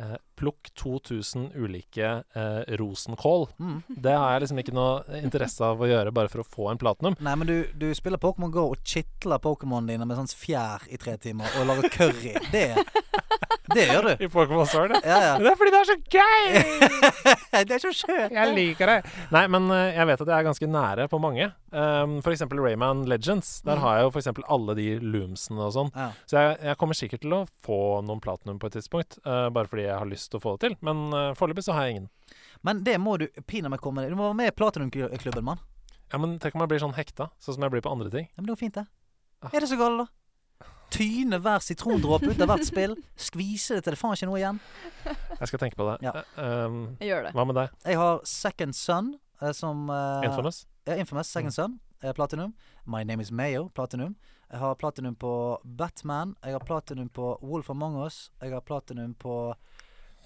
eh, plukk 2000 ulike eh, rosenkål. Mm. Det har jeg liksom ikke noe interesse av å gjøre bare for å få en platinum. Nei, men du, du spiller Pokémon Go og kitler Pokémonene dine med sånn fjær i tre timer og lager curry. Det, det gjør du. I Pokémon Sword. Ja, ja. Det er fordi det er så gøy! [LAUGHS] det er så skjønt. Jeg liker det. Nei, men eh, jeg vet at jeg er ganske nære på mange. Um, for eksempel Rayman Legends. Der Mm. har jeg jo for eksempel alle de loomsene og sånn. Ja. Så jeg, jeg kommer sikkert til å få noen platinum på et tidspunkt, uh, bare fordi jeg har lyst til å få det til. Men uh, foreløpig så har jeg ingen. Men det må du pinadø komme Du må være med i Platinum-klubben, mann. Ja, men tenk om jeg blir sånn hekta, sånn som jeg blir på andre ting. Ja, men det går fint, det. Ah. Er det så galt, da? Tyne hver sitrondråpe ut av hvert spill. Skvise det til det faen ikke noe igjen. Jeg skal tenke på det. Ja. Eh, um, Gjør det. hva med deg? Jeg har Second Son eh, som uh, Infamous? Ja, Infamous Second Mm. Son. Platinum. My Name Is Mayo. Platinum. Jeg har platinum på Batman. Jeg har platinum på Wolf Among Us. Jeg har platinum på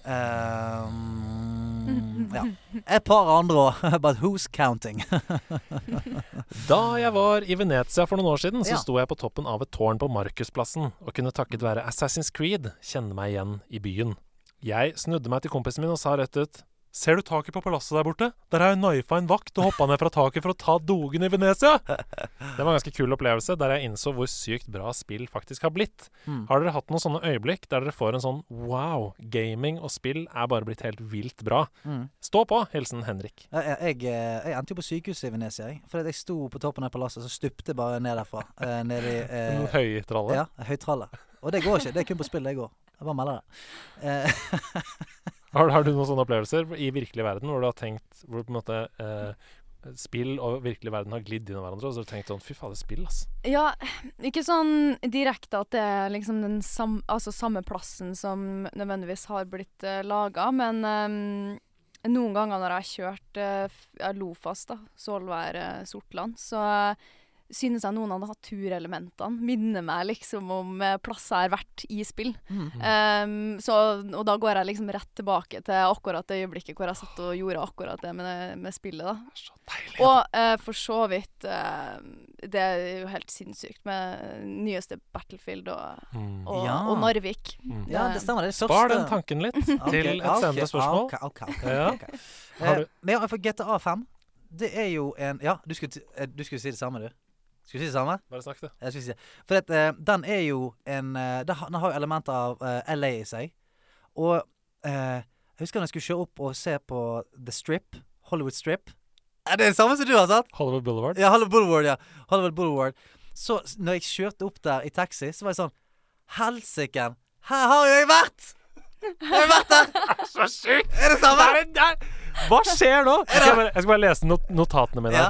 ehm, [LAUGHS] Ja. Et par andre òg. [LAUGHS] But who's counting? [LAUGHS] Da jeg var i Venezia for noen år siden, så Ja. sto jeg på toppen av et tårn på Markusplassen og kunne takket være Assassin's Creed kjenne meg igjen i byen. Jeg snudde meg til kompisen min og sa rett ut Ser du taket på palasset der borte? Der har jeg knifa en vakt og hoppa ned fra taket for å ta dogen i Venezia! Det var en ganske kul opplevelse, der jeg innså hvor sykt bra spill faktisk har blitt. Mm. Har dere hatt noen sånne øyeblikk der dere får en sånn wow, gaming og spill er bare blitt helt vilt bra? Mm. Stå på! Hilsen Henrik. Jeg, jeg, jeg, jeg endte jo på sykehuset i Venezia, jeg. Fordi jeg sto på toppen av palasset, så stupte jeg bare ned derfra. Eh, ned i [LAUGHS] eh, høytralle. Ja, høytralle. Og det går ikke. Det er kun på spill det går. Jeg bare melder det. [LAUGHS] Eh, Har, har du noen sånne opplevelser i virkelig verden hvor du har tenkt Hvor på en måte eh, spill og virkelig verden har glidd inn i hverandre, og så har du tenkt sånn Fy fader, spill, ass. Ja, ikke sånn direkte at det er liksom den sam, altså samme plassen som nødvendigvis har blitt uh, laga, men um, noen ganger når jeg har kjørt uh, Lofast, da, Svolvær, uh, Sortland, så uh, synes jeg noen av naturelementene minner meg liksom om uh, plasser jeg har vært i spill. Mm. Ehm, så, og da går jeg liksom rett tilbake til akkurat det øyeblikket hvor jeg satt og gjorde akkurat det med, med spillet. da. Så deilig. Og uh, for så vidt uh, Det er jo helt sinnssykt med nyeste Battlefield og, Mm. og, Ja. og Narvik. Mm. Ja, det stemmer. Det er Spar den tanken litt [LAUGHS] Ok, til et ja, ok, senere spørsmål. okay, okay, okay. Ja. ok. Har Eh, du- Men ja, for GTA 5, det er jo en Ja, du skulle, eh, du skulle si det samme, du. Skulle vi si det samme? Bare snakk, du. Jeg skulle si det. For at, uh, den er jo en uh, Den har, jo elementer av uh, LA i seg. Og eh, jeg husker da jeg skulle kjøre opp og se på The Strip. Hollywood Strip. Er det det samme som du har sett? Hollywood Boulevard. Ja, Hollywood Boulevard, ja. Hollywood Boulevard. Så når jeg kjørte opp der i taxi, så var jeg sånn Helsike! Her har jo jeg vært! Har jeg vært der? [LAUGHS] Så sykt! Er det samme? Nei, nei. Hva skjer nå? Jeg skal bare, jeg skal bare lese not notatene mine. Ja.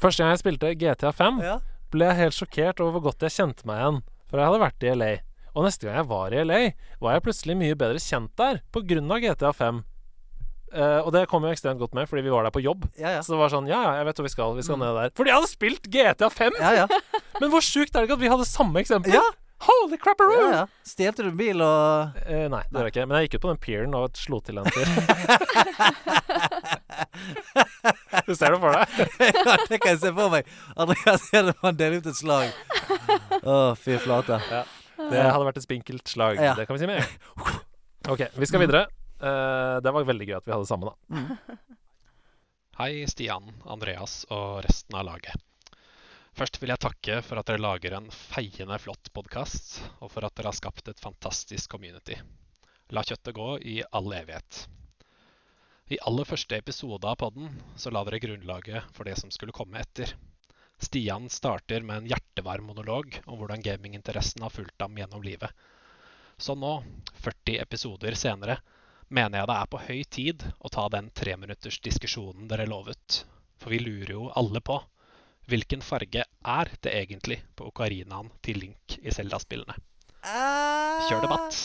Første gang jeg spilte GTA 5, Ja. ble jeg helt sjokkert over hvor godt jeg kjente meg igjen. For jeg hadde vært i LA. Og neste gang jeg var i LA, var jeg plutselig mye bedre kjent der pga. GTA 5. Uh, og det kom jo ekstremt godt med, fordi vi var der på jobb. Ja, ja. Så det var sånn Ja, ja, jeg vet hvor vi skal. Vi skal ned der. Fordi jeg hadde spilt GTA 5! Ja, ja. [LAUGHS] Men hvor sjukt er det ikke at vi hadde samme eksempel? Ja. Holy crapperoo! ja, ja. Stjelte du en bil og Eh, nei, det gjør jeg ikke. Men jeg gikk ut på den pieren og slo til en fyr. [LAUGHS] du ser det for deg? [LAUGHS] Ja, det kan jeg se for meg. Andreas Hedemann deler ut et slag. Å, fy flate. Det hadde vært et spinkelt slag. Ja. Det kan vi si med en gang. OK, vi skal videre. Uh, det var veldig gøy at vi hadde det samme, da. Hei, Stian, Andreas og resten av laget. Først vil jeg takke for at dere lager en feiende flott podkast, og for at dere har skapt et fantastisk community. La kjøttet gå i all evighet. I aller første episode av podden så la dere grunnlaget for det som skulle komme etter. Stian starter med en hjertevarm monolog om hvordan gaminginteressen har fulgt ham gjennom livet. Så nå, 40 episoder senere, mener jeg det er på høy tid å ta den treminuttersdiskusjonen dere lovet. For vi lurer jo alle på hvilken farge er det egentlig på okarinaen til Link i Zelda-spillene? Kjør debatt!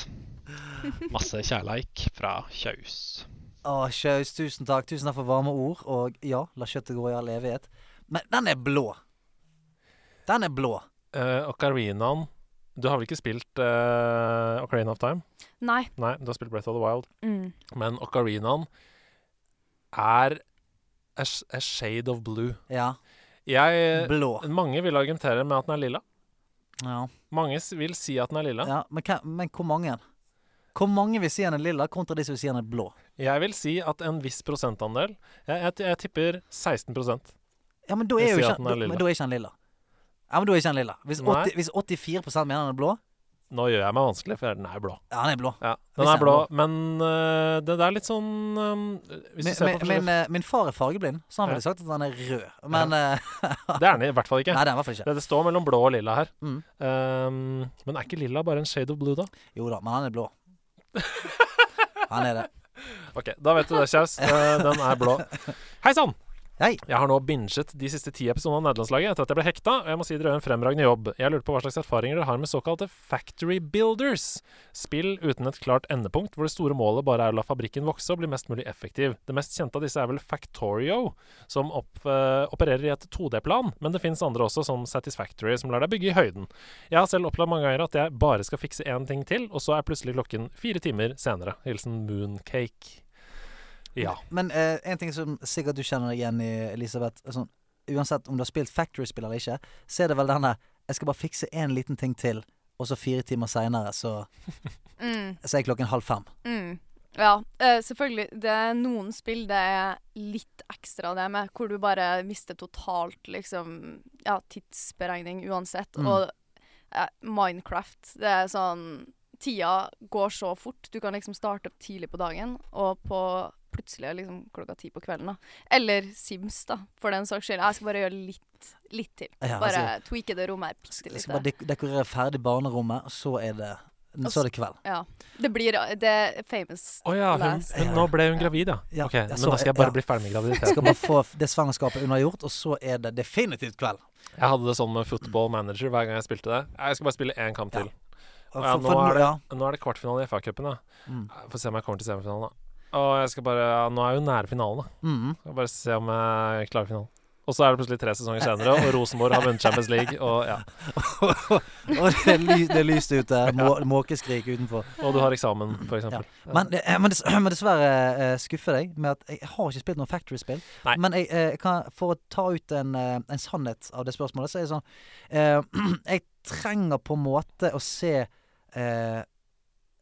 Masse kjærleik fra Kjaus. Å, Kjaus, tusen takk. Tusen takk for varme ord. Og ja, la kjøttet gå i all evighet. Men den er blå. Den er blå. Uh, Ocarinaen Du har vel ikke spilt uh, Ocarina of Time? Nei. Nei, du har spilt Breath of the Wild. Mm. Men Ocarinaen er a, a shade of blue. Ja. Jeg Blå. Mange vil argumentere med at den er lilla. Ja. Mange vil si at den er lilla. ja. Men, hva, men hvor mange? Hvor mange vil si den er lilla, kontra de som vil si den er blå? Jeg vil si at en viss prosentandel Jeg, jeg, jeg tipper 16% Ja, men da er jo ikke den er da- lilla. Da er ikke den lilla. Ja, men da er ikke den lilla. Hvis, Nei. 80, hvis 84 mener den er blå, Nå gjør jeg meg vanskelig, for den er blå. ja, den er blå. Ja, den er blå, men uh, det, det er litt sånn um, Min, min, min, eh, min far er fargeblind, så han Ja. sagt at den er rød. Men ja. [LAUGHS] Det er den i hvert fall ikke. Nei, det er i hvert fall ikke. Det, det står mellom blå og lilla her. Mm. Um, men er ikke lilla bare en shade of blue, da? Jo da, men han er blå. [LAUGHS] Han er det. Ok, da vet du det, Kjaus. [LAUGHS] Den er blå. Hei sann! Hei. Jeg har nå binget de siste ti episodene av Nederlandslaget etter at jeg ble hekta, og jeg må si dere gjør en fremragende jobb. Jeg lurte på hva slags erfaringer dere har med såkalte factory builders. Spill uten et klart endepunkt, hvor det store målet bare er å la fabrikken vokse og bli mest mulig effektiv. Det mest kjente av disse er vel Factorio, som opp, eh, opererer i et 2D-plan, men det fins andre også, som Satisfactory, som lar deg bygge i høyden. Jeg har selv opplevd mange ganger at jeg bare skal fikse én ting til, og så er plutselig klokken fire timer senere. Hilsen Mooncake. Ja. Men eh, en ting som sikkert du kjenner deg igjen i, Elisabeth. Altså, uansett om du har spilt Factory-spill eller ikke, så er det vel denne Jeg skal bare fikse én liten ting til, og så fire timer seinere så, [LAUGHS] Mm. så er klokken halv fem. Mm. Ja, uh, selvfølgelig. Det er noen spill det er litt ekstra det med, hvor du bare mister totalt liksom Ja, tidsberegning uansett. Mm. Og uh, Minecraft, det er sånn Tida går så fort. Du kan liksom starte opp tidlig på dagen, og på plutselig er liksom klokka ti på kvelden. da. Eller Sims, da, for den saks skyld. Jeg skal bare gjøre litt, litt til. Ja, Bare altså, tweake det rommet her bitte litt. skal bare dek dekorere ferdig barnerommet, og så er det så er det kveld. Ja. Det blir Det famous oh, ja, hun, last. hun, nå ble hun gravid, ja. Ja, Ok, så, Men da skal jeg bare ja. bli ferdig med Skal graviditeten. bare få det svangerskapet unnagjort, og så er det definitivt kveld. Jeg hadde det sånn med football manager hver gang jeg spilte det. Jeg skal bare spille én kamp til. Og Ja, for- nå, er det, nå er det kvartfinale i FA-cupen, da. Mm. Får se om jeg kommer til semifinalen, da. Og jeg skal bare ja, Nå er jeg jo nære finalen, da. Mm. Skal bare se om jeg klarer finalen. Og så er det plutselig tre sesonger senere, og Rosenborg har vunnet Champions League, og ja. [LAUGHS] og det ly, det lyste lyst ute. Må, måkeskrik utenfor. Og du har eksamen, for eksempel. Men, eh, men, dess, men dessverre eh, skuffer deg med at jeg har ikke spilt noe Factory-spill. Men jeg, jeg kan, for å ta ut en, eh, en sannhet av det spørsmålet, så er det sånn eh, [CLEARS THROAT] Jeg trenger på en måte å se eh,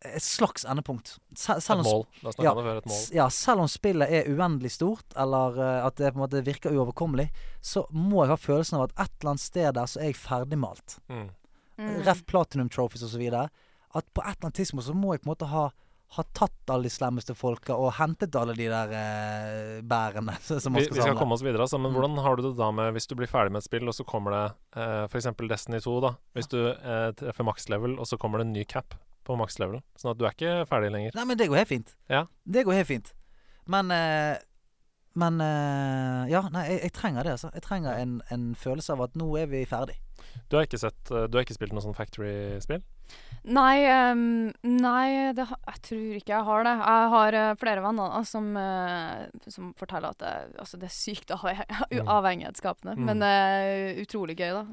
et slags endepunkt. Sel Et selv om mål. Ja, et mål. Ja, selv om spillet er uendelig stort, eller uh, at det på en måte virker uoverkommelig, så må jeg ha følelsen av at et eller annet sted der så er jeg ferdigmalt. Mm. Mm. Ref Platinum Trophies osv. At på et eller annet tidspunkt så må jeg på en måte ha har tatt alle de slemmeste folka og hentet alle de der eh, bærene [LAUGHS] som man Vi, skal vi skal komme oss videre, altså, men Mm. hvordan har du det da med hvis du blir ferdig med et spill, og så kommer det eh, f.eks. Destiny 2, da. Hvis du eh, treffer max level, og så kommer det en ny cap på max level. Sånn at du er ikke ferdig lenger. Nei, men det går helt fint. Ja. Det går helt fint. Men eh, Men eh, Ja, nei, jeg, jeg trenger det, altså. Jeg trenger en, en følelse av at nå er vi ferdig. Du har ikke sett eh, Du har ikke spilt noe sånn Factory-spill? Nei, um, nei det, jeg tror ikke jeg har det. Jeg har uh, flere venner da, som, uh, som forteller at det, altså, det er sykt Mm. avhengighetsskapende. Mm. Men det er utrolig gøy, da.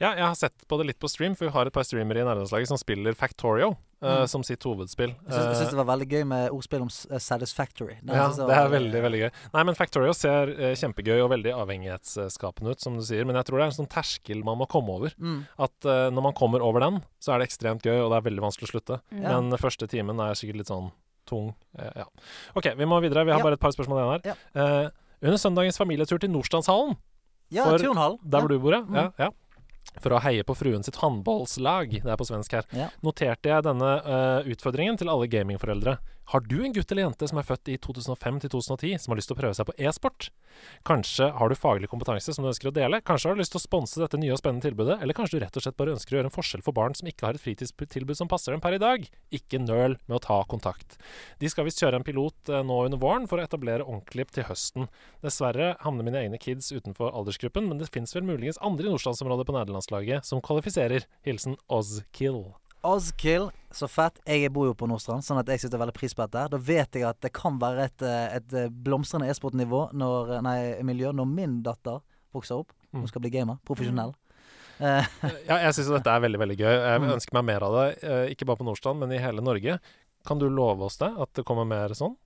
Ja, jeg har sett på det litt på stream, for vi har et par streamere i nærlandslaget som spiller Factorio eh, Mm. som sitt hovedspill. Jeg syns, jeg syns Eh, det var veldig gøy med ordspill om eh, Satisfactory. Det ja, det er veldig, veldig gøy. Nei, men Factorio ser kjempegøy og veldig avhengighetsskapende ut, som du sier. Men jeg tror det er en sånn terskel man må komme over. Mm. At uh, når man kommer over den, så er det ekstremt gøy, og det er veldig vanskelig å slutte. Mm. Men den første timen er sikkert litt sånn tung. Ja. OK, vi må videre. Vi har Ja. bare et par spørsmål igjen her. Eh, under søndagens familietur til Nordstrandshallen, Ja, For- turnhall. der hvor du bor, ja. Mm. ja, ja. For å heie på fruen sitt håndballslag, det er på svensk her, Ja. noterte jeg denne uh, utfordringen til alle gamingforeldre. Har du en gutt eller jente som er født i 2005 til 2010, som har lyst til å prøve seg på e-sport? Kanskje har du faglig kompetanse som du ønsker å dele? Kanskje har du lyst til å sponse dette nye og spennende tilbudet? Eller kanskje du rett og slett bare ønsker å gjøre en forskjell for barn som ikke har et fritidstilbud som passer dem per i dag? Ikke nøl med å ta kontakt. De skal visst kjøre en pilot eh, nå under våren for å etablere ordentlig til høsten. Dessverre havner mine egne kids utenfor aldersgruppen, men det fins vel muligens andre i nordlandsområdet på nederlandslaget som kvalifiserer. Hilsen Ozkill. Ozkill, så fett. Jeg bor jo på Nordstrand, sånn at jeg setter veldig pris på dette. Da vet jeg at det kan være et, eh, et eh, blomstrende e-sportnivå når, nei, miljø når min datter vokser opp. Mm. Hun skal bli gamer. Profesjonell. Eh, [LAUGHS] Ja, jeg syns dette er veldig veldig gøy. Jeg Mm. ønsker meg mer av det. eh, Ikke bare på Nordstrand, men i hele Norge. Kan du love oss det? At det kommer mer sånn?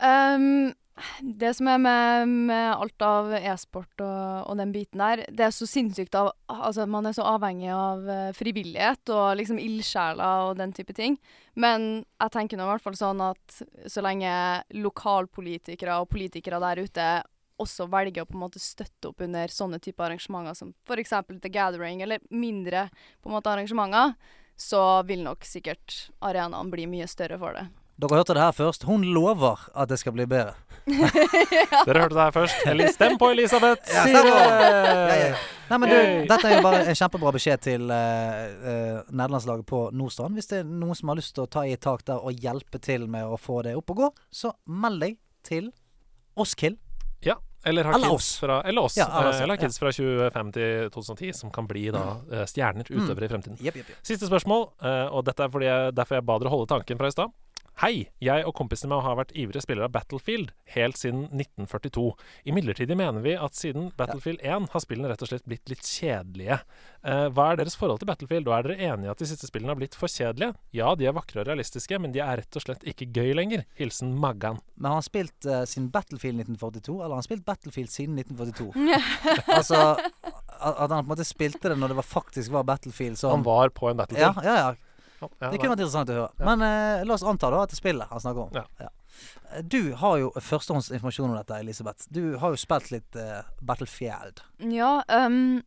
Ehm, det som er med, med alt av e-sport og, og den biten der, det er så sinnssykt av Altså, man er så avhengig av eh, frivillighet og liksom ildsjeler og den type ting. Men jeg tenker nå i hvert fall sånn at så lenge lokalpolitikere og politikere der ute også velger å på en måte støtte opp under sånne type arrangementer som f.eks. The Gathering, eller mindre på en måte arrangementer, så vil nok sikkert arenaen bli mye større for det. Dere hørte det her først. Hun lover at det skal bli bedre. [LAUGHS] Dere hørte det her først. Stem på Elisabeth! Ja, Sier det! Ja, ja. Nei, men du, dette er jo bare en kjempebra beskjed til uh, nederlandslaget på Nordstrand. Hvis det er noen som har lyst til å ta i et tak der og hjelpe til med å få det opp og gå, så meld deg til Oskill. Ja, eller har Eller kids oss. fra Eller oss. Ja, eller eh, eller kids ja. fra 2005 til 2010, som kan bli da eh, stjerner utøvere i fremtiden. Yep, yep, yep. Siste spørsmål, og dette er jeg, derfor jeg ba dere holde tanken fra i stad. Hei! Jeg og kompisene mine har vært ivrige spillere av Battlefield helt siden 1942. Imidlertid mener vi at siden Battlefield 1 har spillene rett og slett blitt litt kjedelige. Eh, hva er deres forhold til Battlefield, og er dere enige i at de siste spillene har blitt for kjedelige? Ja, de er vakre og realistiske, men de er rett og slett ikke gøy lenger. Hilsen Maggan. Men har han spilt uh, sin Battlefield 1942, eller har han spilt Battlefield siden 1942? [LAUGHS] altså at han på en måte spilte det når det var, faktisk var Battlefield Så Han var på en Battlefield. ja. Ja, ja, Det kunne vært interessant å høre. Men eh, la oss anta da at det er spillet han snakker om. Ja. Du har jo førstehåndsinformasjon om dette, Elisabeth. Du har jo spilt litt eh, Battlefield. Ja, um,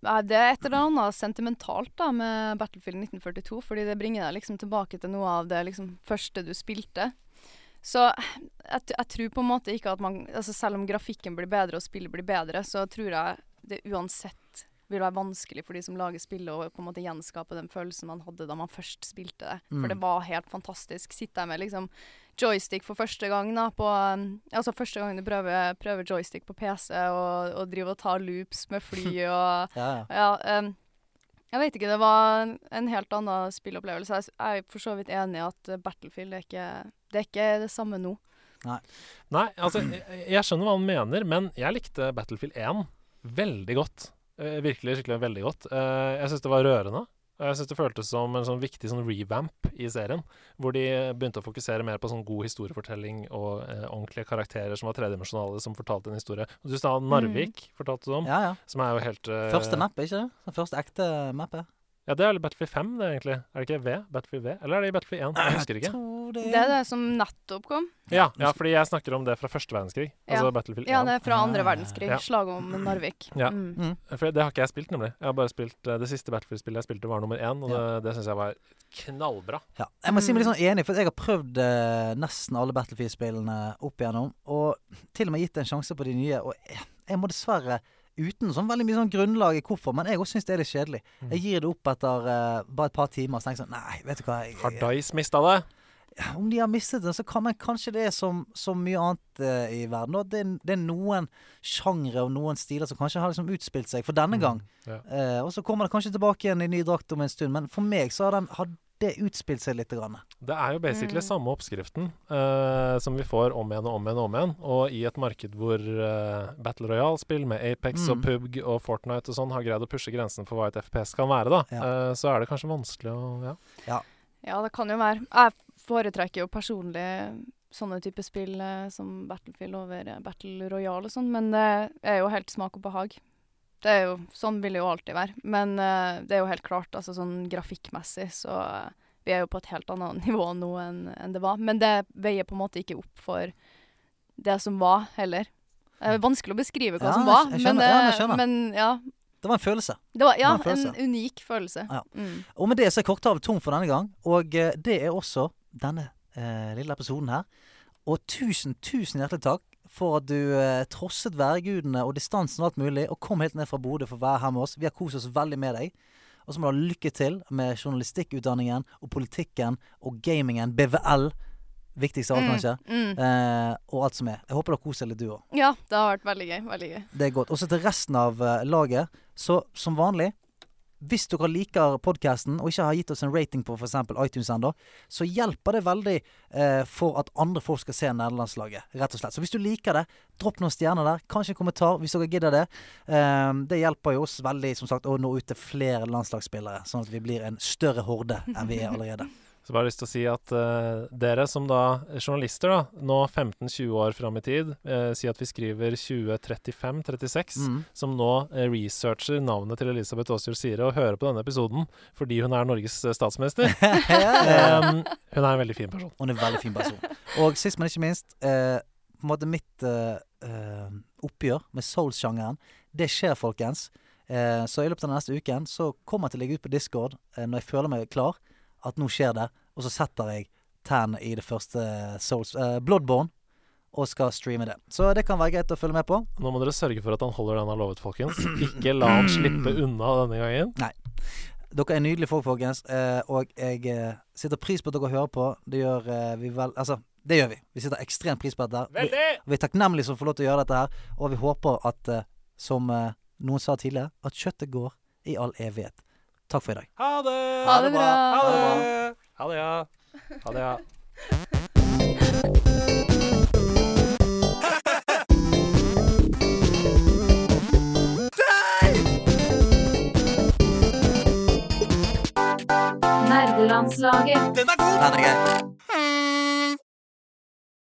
det er et eller annet sentimentalt da med Battlefield 1942, fordi det bringer deg liksom tilbake til noe av det liksom første du spilte. Så jeg, jeg tror på en måte ikke at man altså Selv om grafikken blir bedre og spillet blir bedre, så tror jeg det uansett vil være vanskelig for de som lager spillet, å på en måte gjenskape den følelsen man hadde da man først spilte det. Mm. For det var helt fantastisk. Sitter jeg med liksom joystick for første gang, da, på um, Altså første gang du prøver, prøver joystick på PC, og, og driver og tar loops med fly [LAUGHS] og Ja, ja. Ja, um, jeg vet ikke. Det var en, helt annen spillopplevelse. Jeg, er for så vidt enig i at Battlefield er ikke, det er ikke det samme nå. Nei, altså, jeg, jeg skjønner hva han mener, men jeg likte Battlefield 1 veldig godt. Eh, virkelig, skikkelig veldig godt. Eh, jeg syns det var rørende. Og jeg syns det føltes som en sånn viktig sånn revamp i serien, hvor de begynte å fokusere mer på sånn god historiefortelling og eh, ordentlige karakterer som var tredimensjonale, som fortalte en historie. Og du sa Narvik, fortalte du om, ja, ja. som er jo helt eh, Første mappet, ikke det? Den første ekte mappet. Ja, det er vel Battlefield 5, det, egentlig. Er det ikke V? Battlefield V? Eller er det i Battlefield 1? Jeg husker ikke. Det er det som nettopp kom. Ja, ja, fordi jeg snakker om det fra første verdenskrig. Altså Battlefield 1. Ja, det er fra andre verdenskrig. ja. Slaget om Narvik. Ja. Mm. Mm. For det har ikke jeg spilt, nemlig. Jeg har bare spilt eh, Det siste Battlefield-spillet jeg spilte, var nummer én, og det, det syns jeg var knallbra. Ja. Jeg må si meg litt Mm. sånn enig, for jeg har prøvd eh, nesten alle Battlefield-spillene opp igjennom. Og til og med gitt en sjanse på de nye. Og jeg, jeg må dessverre, uten sånn veldig mye sånn grunnlag i hvorfor, men jeg òg syns det er litt kjedelig. Mm. Jeg gir det opp etter uh, bare et par timer, så tenker jeg sånn Nei, vet du hva. Jeg, Har Dice mista det? om de har mistet det, så kan man kanskje det som, som mye annet uh, i verden. Det, det er noen sjangre og noen stiler som kanskje har liksom utspilt seg for denne gang. Ja. uh, og så kommer det kanskje tilbake igjen i ny drakt om en stund. Men for meg så har, den, har det utspilt seg litt. Grann. Det er jo basically Mm. samme oppskriften uh, som vi får om igjen og om igjen og om igjen. Og i et marked hvor uh, Battle Royale-spill med Apex og Mm. PubG og Fortnite og sånn har greid å pushe grensen for hva et FPS kan være, da, Ja. uh, så er det kanskje vanskelig å Ja. Ja, det kan jo være. Jeg foretrekker jo personlig sånne type spill som Battlefield over Battle Royale og sånn, men det er jo helt smak og behag. Det er jo, sånn vil det jo alltid være. Men uh, det er jo helt klart, altså sånn grafikkmessig, så uh, vi er jo på et helt annet [LAUGHS] nivå nå enn en det var. Men det veier på en måte ikke opp for det som var, heller. Det er vanskelig å beskrive hva Ja, som var, jeg, jeg men, skjønner. Ja, eh, men ja. Det var en følelse. Det var, ja, Det var en en unik følelse. Ja. Mm. Og med det så er Korthavet tom for denne gang. Og eh, det er også denne eh, lille episoden her. Og tusen, tusen hjertelig takk for at du eh, trosset værgudene og distansen og alt mulig, og kom helt ned fra Bodø for å være her med oss. Vi har kost oss veldig med deg. Og så må du ha lykke til med journalistikkutdanningen og politikken og gamingen. BVL. Viktigst av alt, Mm, kanskje. mm. Eh, og alt som er. Jeg håper du har kost deg litt, du òg. Ja, det har vært veldig gøy. Veldig gøy. Det er godt. Og så til resten av eh, laget. Så som vanlig, hvis dere liker podkasten og ikke har gitt oss en rating på f.eks. iTunes ennå, så hjelper det veldig eh, for at andre folk skal se nederlandslaget, rett og slett. Så hvis du liker det, dropp noen stjerner der. Kanskje en kommentar hvis dere gidder det. Eh, det hjelper jo oss veldig som sagt å nå ut til flere landslagsspillere, sånn at vi blir en større horde enn vi er allerede. Så bare lyst til å si at uh, dere som da journalister, da, nå 15-20 år fram i tid, uh, si at vi skriver 2035-36, Mm. som nå uh, researcher navnet til Elisabeth Aasjord Sire og hører på denne episoden fordi hun er Norges statsminister. [LAUGHS] um, hun er en veldig fin person. Hun er en veldig fin person. Og sist, men ikke minst, eh, på en måte mitt oppgjør med Souls-sjangeren, det skjer, folkens. Eh, så i løpet av den neste uken så kommer jeg til å legge ut på Discord når jeg føler meg klar, at nå skjer det, og så setter jeg tennene i det første Souls eh, Bloodborne. Og skal streame det. Så det kan være greit å følge med på. Nå må dere sørge for at han holder det han har lovet, folkens. Ikke la han slippe unna denne gangen. [CLEARS THROAT] Nei. Dere er nydelige folk, folkens. Eh, og jeg eh, setter pris på at dere hører på. Det gjør eh, vi vel Altså, det gjør vi. Vi setter ekstremt pris på dette. Vi, vi er takknemlige som får lov til å gjøre dette her. Og vi håper at, eh, som eh, noen sa tidligere, at kjøttet går i all evighet. Takk for i dag. Ha det! Ha det bra. Ha det! Ha det, ja. Ha det, ja. Nerdelandslaget. Den er god! Den er grei.